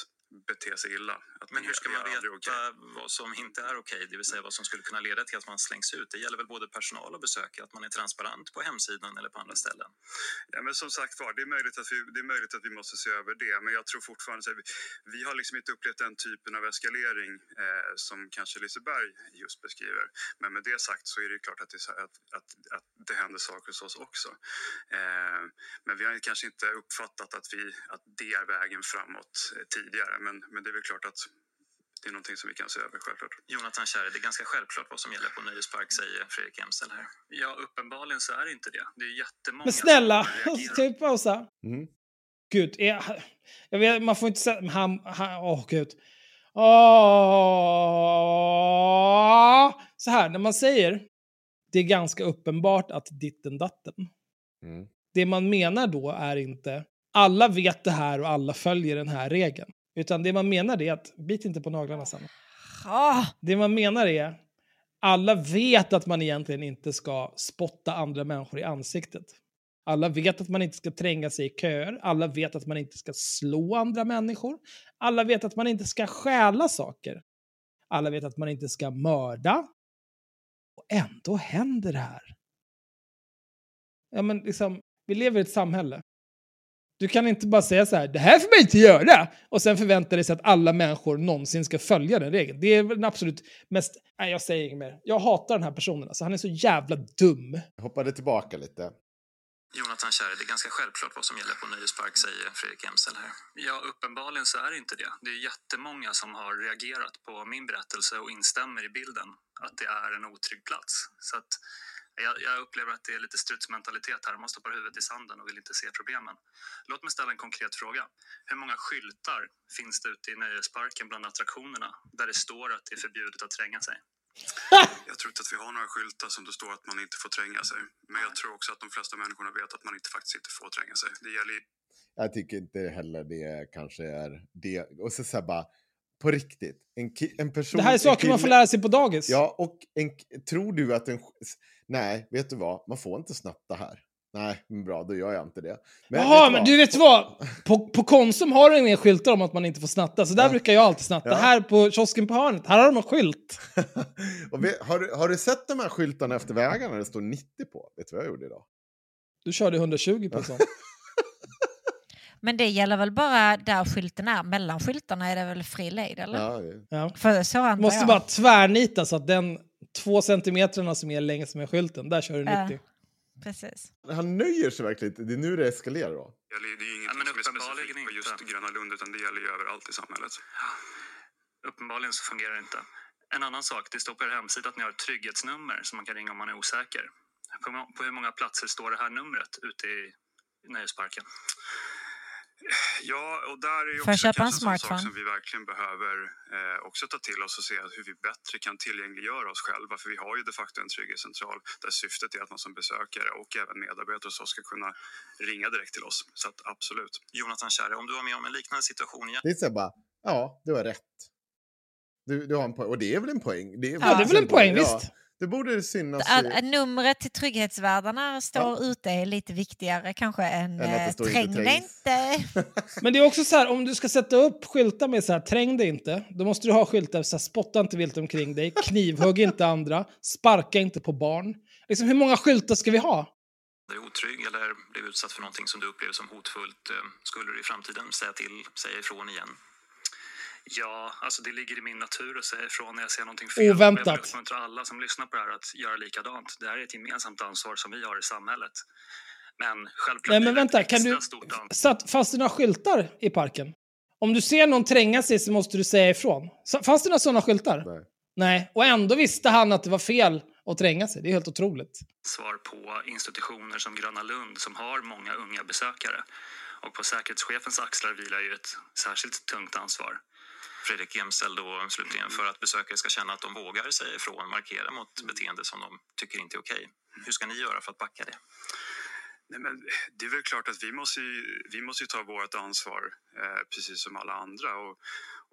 Speaker 11: bete sig illa.
Speaker 9: Men hur ska man veta
Speaker 11: okej.
Speaker 9: vad som inte är okej, det vill säga vad som skulle kunna leda till att man slängs ut? Det gäller väl både personal och besökare, att man är transparent på hemsidan eller på andra ställen?
Speaker 11: Ja, men som sagt var, det är, möjligt att vi, det är möjligt att vi måste se över det. Men jag tror fortfarande att vi, vi har liksom inte upplevt den typen av eskalering eh, som kanske Liseberg just beskriver. Men med det sagt så är det klart att det, att, att, att det händer saker hos oss också. Eh, men vi har kanske inte uppfattat att, vi, att det är vägen framåt eh, tidigare. Men, men det är väl klart att det är någonting som vi kan se över självklart.
Speaker 9: Jonathan Kärre, det är ganska självklart vad som gäller på Nöjespark, säger Fredrik Emsel här.
Speaker 10: Ja, uppenbarligen så är det inte det. Det är jättemånga
Speaker 3: Men snälla, vi pausa?
Speaker 4: Mm.
Speaker 3: Gud, är, jag vet, man får inte säga... Han, han, åh, gud. Åh, så här, när man säger det är ganska uppenbart att ditten datten.
Speaker 4: Mm.
Speaker 3: Det man menar då är inte alla vet det här och alla följer den här regeln. Utan det man menar är att, bit inte på naglarna Sanna.
Speaker 5: Ah,
Speaker 3: Det man menar är, alla vet att man egentligen inte ska spotta andra människor i ansiktet. Alla vet att man inte ska tränga sig i köer. Alla vet att man inte ska slå andra människor. Alla vet att man inte ska stjäla saker. Alla vet att man inte ska mörda. Och ändå händer det här. Ja, men liksom, vi lever i ett samhälle. Du kan inte bara säga så här, det här får man inte göra, och sen förvänta dig sig att alla människor någonsin ska följa den regeln. Det är väl den absolut mest... Nej, jag säger inget mer. Jag hatar den här personen. Alltså, han är så jävla dum.
Speaker 4: Jag hoppade tillbaka lite.
Speaker 9: Jonathan Kärre, det är ganska självklart vad som gäller på Nöjespark, säger Fredrik Emsel här.
Speaker 10: Ja, uppenbarligen så är det inte det. Det är jättemånga som har reagerat på min berättelse och instämmer i bilden att det är en otrygg plats. Så att jag, jag upplever att det är lite strutsmentalitet här. Man stoppar huvudet i sanden och vill inte se problemen. Låt mig ställa en konkret fråga. Hur många skyltar finns det ute i nöjesparken bland attraktionerna där det står att det är förbjudet att tränga sig?
Speaker 11: Jag tror inte att vi har några skyltar som det står att man inte får tränga sig. Men jag tror också att de flesta människorna vet att man inte faktiskt inte får tränga sig. Det gäller
Speaker 4: Jag tycker inte heller det kanske är det. Och så, så här bara, på riktigt. En, en person...
Speaker 3: Det här är saker man får lära sig på dagis.
Speaker 4: Ja, och en, tror du att en... Nej, vet du vad? Man får inte snatta här. Nej, men bra, då gör jag inte det.
Speaker 3: Jaha,
Speaker 4: vet
Speaker 3: men du vet vad? På, på Konsum har de inga skyltar om att man inte får snatta, så där
Speaker 4: Ja.
Speaker 3: brukar jag alltid snatta.
Speaker 4: Ja.
Speaker 3: Här på kiosken på hörnet, här har de en skylt.
Speaker 4: vet, har, du, har du sett de här skyltarna efter vägarna det står 90 på? Vet du vad jag gjorde idag?
Speaker 3: Du körde 120 på en sån.
Speaker 5: Men det gäller väl bara där skylten är. Mellan skyltarna är det väl fri lejd eller?
Speaker 4: Ja,
Speaker 3: Ja.
Speaker 5: För så antar
Speaker 3: Måste
Speaker 5: jag.
Speaker 3: bara tvärnita så att den två centimetrarna som är längs med skylten, där kör du 90.
Speaker 5: Ja. Precis.
Speaker 4: Han nöjer sig verkligen inte. Det är nu det eskalerar då.
Speaker 11: Det är ju ingenting
Speaker 10: men
Speaker 11: som är specifikt på
Speaker 10: inte.
Speaker 11: just Gröna Lund utan det gäller ju överallt i samhället.
Speaker 10: Uppenbarligen så fungerar det inte. En annan sak, det står på er hemsida att ni har ett trygghetsnummer som man kan ringa om man är osäker. På hur många platser står det här numret ute i nöjesparken?
Speaker 11: Ja, och där är också
Speaker 5: köpa en
Speaker 11: kanske en sån sak
Speaker 5: smartphone?
Speaker 11: som vi verkligen behöver eh, också ta till oss och se hur vi bättre kan tillgängliggöra oss själva. För vi har ju de facto en trygghetscentral där syftet är att man som besökare och även medarbetare hos oss ska kunna ringa direkt till oss. Så att absolut.
Speaker 9: Jonathan Kärre, om du var med om en liknande situation igen
Speaker 4: Det är så bara, ja, du har rätt. Du, du har en poäng. Och det är väl en poäng? Det är,
Speaker 3: Ja, det är väl en poäng,
Speaker 4: ja.
Speaker 3: visst.
Speaker 4: Det borde synas
Speaker 5: Att,
Speaker 4: i...
Speaker 5: att numret till trygghetsvärdarna står ute är lite viktigare kanske än
Speaker 4: Än att det
Speaker 5: eh, träng dig
Speaker 4: trängs."
Speaker 5: inte.
Speaker 3: Men det är också så här, om du ska sätta upp skyltar med så här, träng dig inte, då måste du ha skyltar så här, spotta inte vilt omkring dig, knivhugg inte andra, sparka inte på barn. Liksom, hur många skyltar ska vi ha?
Speaker 9: du är otrygg eller blev utsatt för någonting som du upplever som hotfullt, eh, skulle du i framtiden säga till, säga ifrån igen?
Speaker 10: Ja, alltså det ligger i min natur att säga ifrån när jag ser någonting fel.
Speaker 3: Oväntat.
Speaker 10: Jag vill uppmuntra alla som lyssnar på det här att göra likadant. Det här är ett gemensamt ansvar som vi har i samhället. Men självklart
Speaker 3: Nej men
Speaker 10: det
Speaker 3: vänta, kan du... Satt, fanns det några skyltar i parken? Om du ser någon tränga sig så måste du säga ifrån. Så- Fanns det några sådana skyltar?
Speaker 4: Nej.
Speaker 3: Nej. Och ändå visste han att det var fel att tränga sig. Det är helt otroligt.
Speaker 10: svar på institutioner som Gröna Lund som har många unga besökare. Och på säkerhetschefens axlar vilar ju ett särskilt tungt ansvar.
Speaker 9: Fredrik Gemsel då slutligen, för att besökare ska känna att de vågar säga ifrån, markera mot beteende som de tycker inte är okej. Hur ska ni göra för att backa det?
Speaker 11: Nej, men det är väl klart att vi måste ju, vi måste ta vårt ansvar eh, precis som alla andra. Och,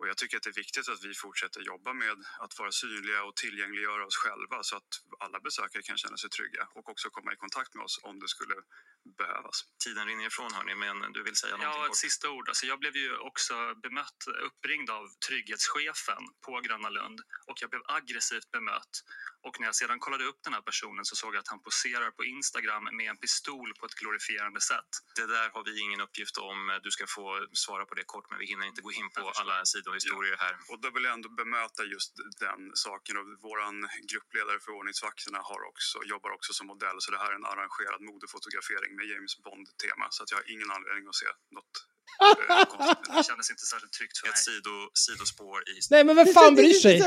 Speaker 11: och jag tycker att det är viktigt att vi fortsätter jobba med att vara synliga och tillgängliggöra oss själva så att alla besökare kan känna sig trygga och också komma i kontakt med oss om det skulle behövas.
Speaker 9: Tiden rinner ifrån hörni, men du vill säga någonting
Speaker 10: Ja, ett
Speaker 9: kort?
Speaker 10: sista ord. Alltså, jag blev ju också bemött, uppringd av trygghetschefen på Gröna Lund och jag blev aggressivt bemött. Och när jag sedan kollade upp den här personen så såg jag att han poserar på Instagram med en pistol på ett glorifierande sätt.
Speaker 9: Det där har vi ingen uppgift om. Du ska få svara på det kort, men vi hinner inte gå in på alla sidohistorier här.
Speaker 11: Och då vill jag ändå bemöta just den saken. Och våran gruppledare för ordningsvakterna har också, jobbar också som modell. Så det här är en arrangerad modefotografering med James Bond-tema. Så att jag har ingen anledning att se något eh.
Speaker 10: Det kändes inte särskilt tryggt för mig.
Speaker 9: Ett sido, sidospår i...
Speaker 3: Nej men vem fan bryr sig?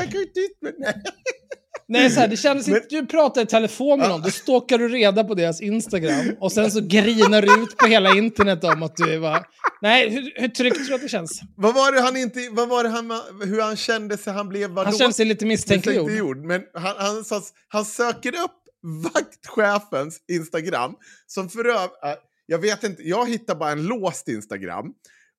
Speaker 4: Nej.
Speaker 3: Så här, det kändes inte... Du pratar i telefon med någon, då stalkar du reda på deras Instagram och sen så grinar du ut på hela internet om att du var... Nej, hur, hur tryggt tror du att det känns?
Speaker 4: Vad var det han inte... Vad var det han... Hur han kände sig? Han blev vadå?
Speaker 3: Han känner sig lite misstänkliggjord.
Speaker 4: Men han, han, han, han söker upp vaktchefens Instagram, som för öv- äh, Jag vet inte, jag hittar bara en låst Instagram.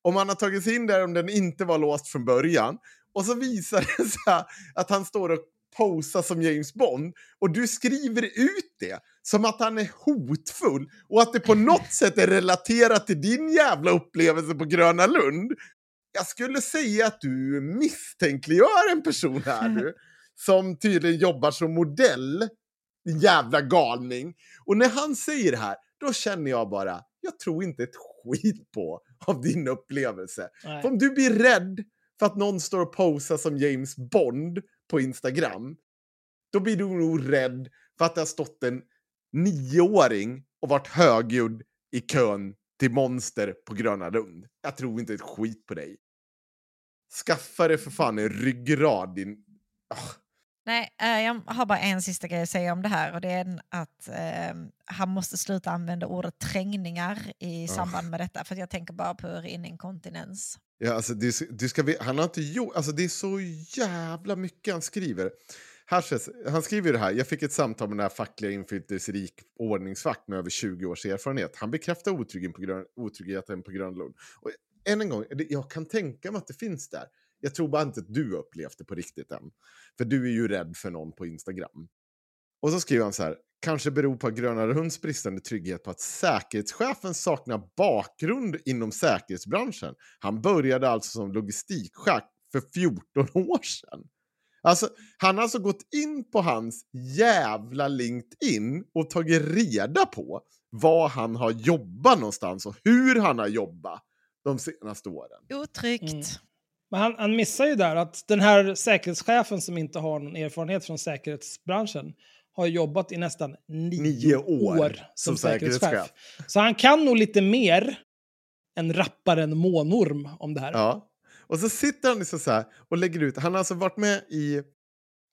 Speaker 4: Om han har tagit sig in där om den inte var låst från början. Och så visar det sig att han står och posar som James Bond. Och du skriver ut det som att han är hotfull och att det på något sätt är relaterat till din jävla upplevelse på Gröna Lund. Jag skulle säga att du misstänkliggör en person här nu som tydligen jobbar som modell. Din jävla galning. Och när han säger det här, då känner jag bara, jag tror inte ett skit på av din upplevelse. Om du blir rädd för att någon står och posar som James Bond på Instagram, då blir du nog rädd för att det har stått en nioåring och varit högljudd i kön till Monster på Gröna Lund. Jag tror inte ett skit på dig. Skaffa dig för fan en ryggrad, din... Ah.
Speaker 5: Nej, eh, jag har bara en sista grej att säga om det här och det är att eh, han måste sluta använda ordet trängningar i samband med detta för att jag tänker bara på urininkontinens.
Speaker 4: Ja, alltså, du, du ska, han har inte gjort... Alltså, det är så jävla mycket han skriver. Här, han skriver det här. Jag fick ett samtal med den här fackliga inflytelserik ordningsvakt med över 20 års erfarenhet. Han bekräftar otryggheten på grund, otryggheten på grund Och än en gång, jag kan tänka mig att det finns där. Jag tror bara inte att du upplevt det på riktigt än. För du är ju rädd för någon på Instagram. Och så skriver han så här. Kanske beror på Gröna Runds bristande trygghet på att säkerhetschefen saknar bakgrund inom säkerhetsbranschen. Han började alltså som logistikchef för 14 år sedan. Alltså, han har alltså gått in på hans jävla LinkedIn och tagit reda på var han har jobbat någonstans och hur han har jobbat de senaste åren.
Speaker 5: Otryggt. Mm.
Speaker 3: Men han, han missar ju där att den här säkerhetschefen som inte har någon erfarenhet från säkerhetsbranschen har jobbat i nästan nio, nio år, år, som, som säkerhetschef. Så han kan nog lite mer än rapparen Månorm om det här.
Speaker 4: Ja. Och så sitter han liksom så här och lägger ut, han har alltså varit med i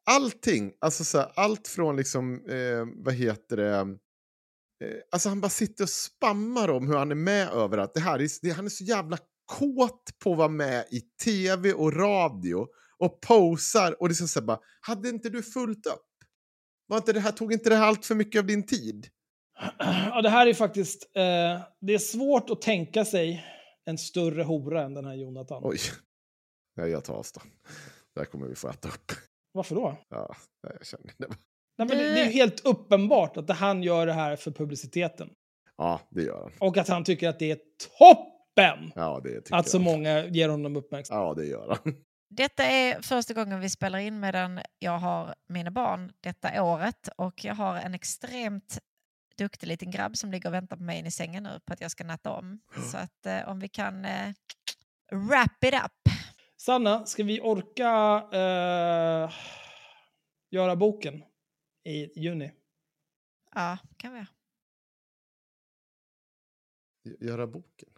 Speaker 4: allting, alltså så här, allt från liksom, eh, vad heter det, eh, alltså han bara sitter och spammar om hur han är med överallt. Det här är, det, han är så jävla kåt på att vara med i tv och radio och posar och liksom så här bara, hade inte du fullt upp? Var inte det här, tog inte det här allt för mycket av din tid?
Speaker 3: Ja, det här är faktiskt, eh, det är svårt att tänka sig en större hora än den här Jonathan.
Speaker 4: Oj, Nej, jag tar avstånd. Det här kommer vi få äta upp.
Speaker 3: Varför då?
Speaker 4: Ja, jag känner det.
Speaker 3: Nej, men det, det är helt uppenbart att han gör det här för publiciteten.
Speaker 4: Ja, det gör han.
Speaker 3: Och att han tycker att det är toppen!
Speaker 4: Ja, det tycker
Speaker 3: att så
Speaker 4: jag.
Speaker 3: många ger honom uppmärksamhet.
Speaker 4: Ja, det gör han.
Speaker 5: Detta är första gången vi spelar in medan jag har mina barn detta året och jag har en extremt duktig liten grabb som ligger och väntar på mig in i sängen nu på att jag ska natta om. Så att eh, om vi kan eh, wrap it up.
Speaker 3: Sanna, ska vi orka eh, göra boken i juni?
Speaker 5: Ja, kan vi.
Speaker 4: Göra boken?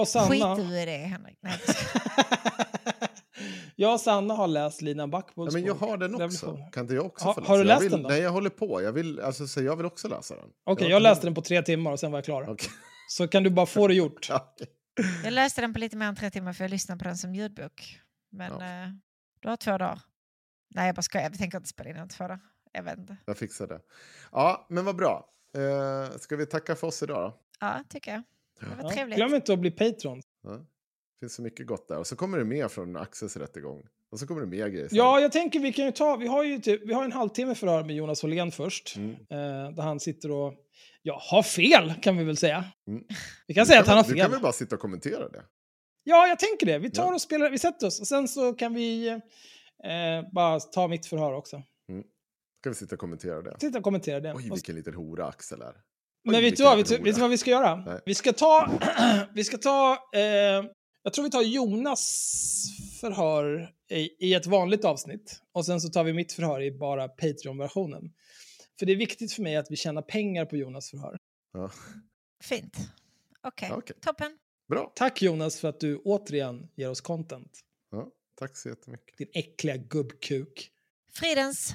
Speaker 3: Och Sanna...
Speaker 5: Skit du i det, Henrik. Nej,
Speaker 3: jag och Sanna har läst Lina Backbulls
Speaker 4: ja, men Jag har den också. Kan inte jag också
Speaker 3: ha,
Speaker 4: få
Speaker 3: läsa? Har du läst
Speaker 4: vill,
Speaker 3: den då?
Speaker 4: Nej, jag håller på. Jag vill, alltså, så jag vill också läsa den.
Speaker 3: Okej, okay, jag, jag läste den på tre timmar och sen var jag klar. Okay. Så kan du bara få det gjort.
Speaker 5: Jag läste den på lite mer än tre timmar för jag lyssnade på den som ljudbok. Men ja. eh, du har två dagar. Nej, jag bara skojar. Vi tänker inte spela in den två dagar. Jag vet inte.
Speaker 4: Jag fixar det. Ja, men vad bra. Eh, ska vi tacka för oss idag då?
Speaker 5: Ja, tycker jag. Det var ja. trevligt.
Speaker 3: Glöm inte att bli Patreon.
Speaker 4: Ja. Det finns så mycket gott där. Och så kommer det mer från Axels rättegång. Och så kommer det mer grejer.
Speaker 3: Ja, jag tänker vi kan ju ta, vi har ju typ, vi har en halvtimme förhör med Jonas Åhlén först. Mm. Eh, där han sitter och, ja, har fel kan vi väl säga. Mm. Vi kan du säga kan att han har fel.
Speaker 4: Du kan väl bara sitta och kommentera det?
Speaker 3: Ja, jag tänker det. Vi tar ja. och spelar, vi sätter oss och sen så kan vi eh, bara ta mitt förhör också.
Speaker 4: Mm. Ska vi sitta och kommentera det?
Speaker 3: Sitta och kommentera det.
Speaker 4: Oj, vilken liten hora Axel är.
Speaker 3: Men vet du, vad, vet du vad vi ska göra? Nej. Vi ska ta, vi ska ta, eh, jag tror vi tar Jonas förhör i, i ett vanligt avsnitt och sen så tar vi mitt förhör i bara Patreon-versionen. För det är viktigt för mig att vi tjänar pengar på Jonas förhör.
Speaker 4: Ja.
Speaker 5: Fint. Okej, okay. okay. toppen.
Speaker 4: Bra.
Speaker 3: Tack Jonas för att du återigen ger oss content.
Speaker 4: Ja, tack så jättemycket.
Speaker 3: Din äckliga gubbkuk.
Speaker 5: Fridens.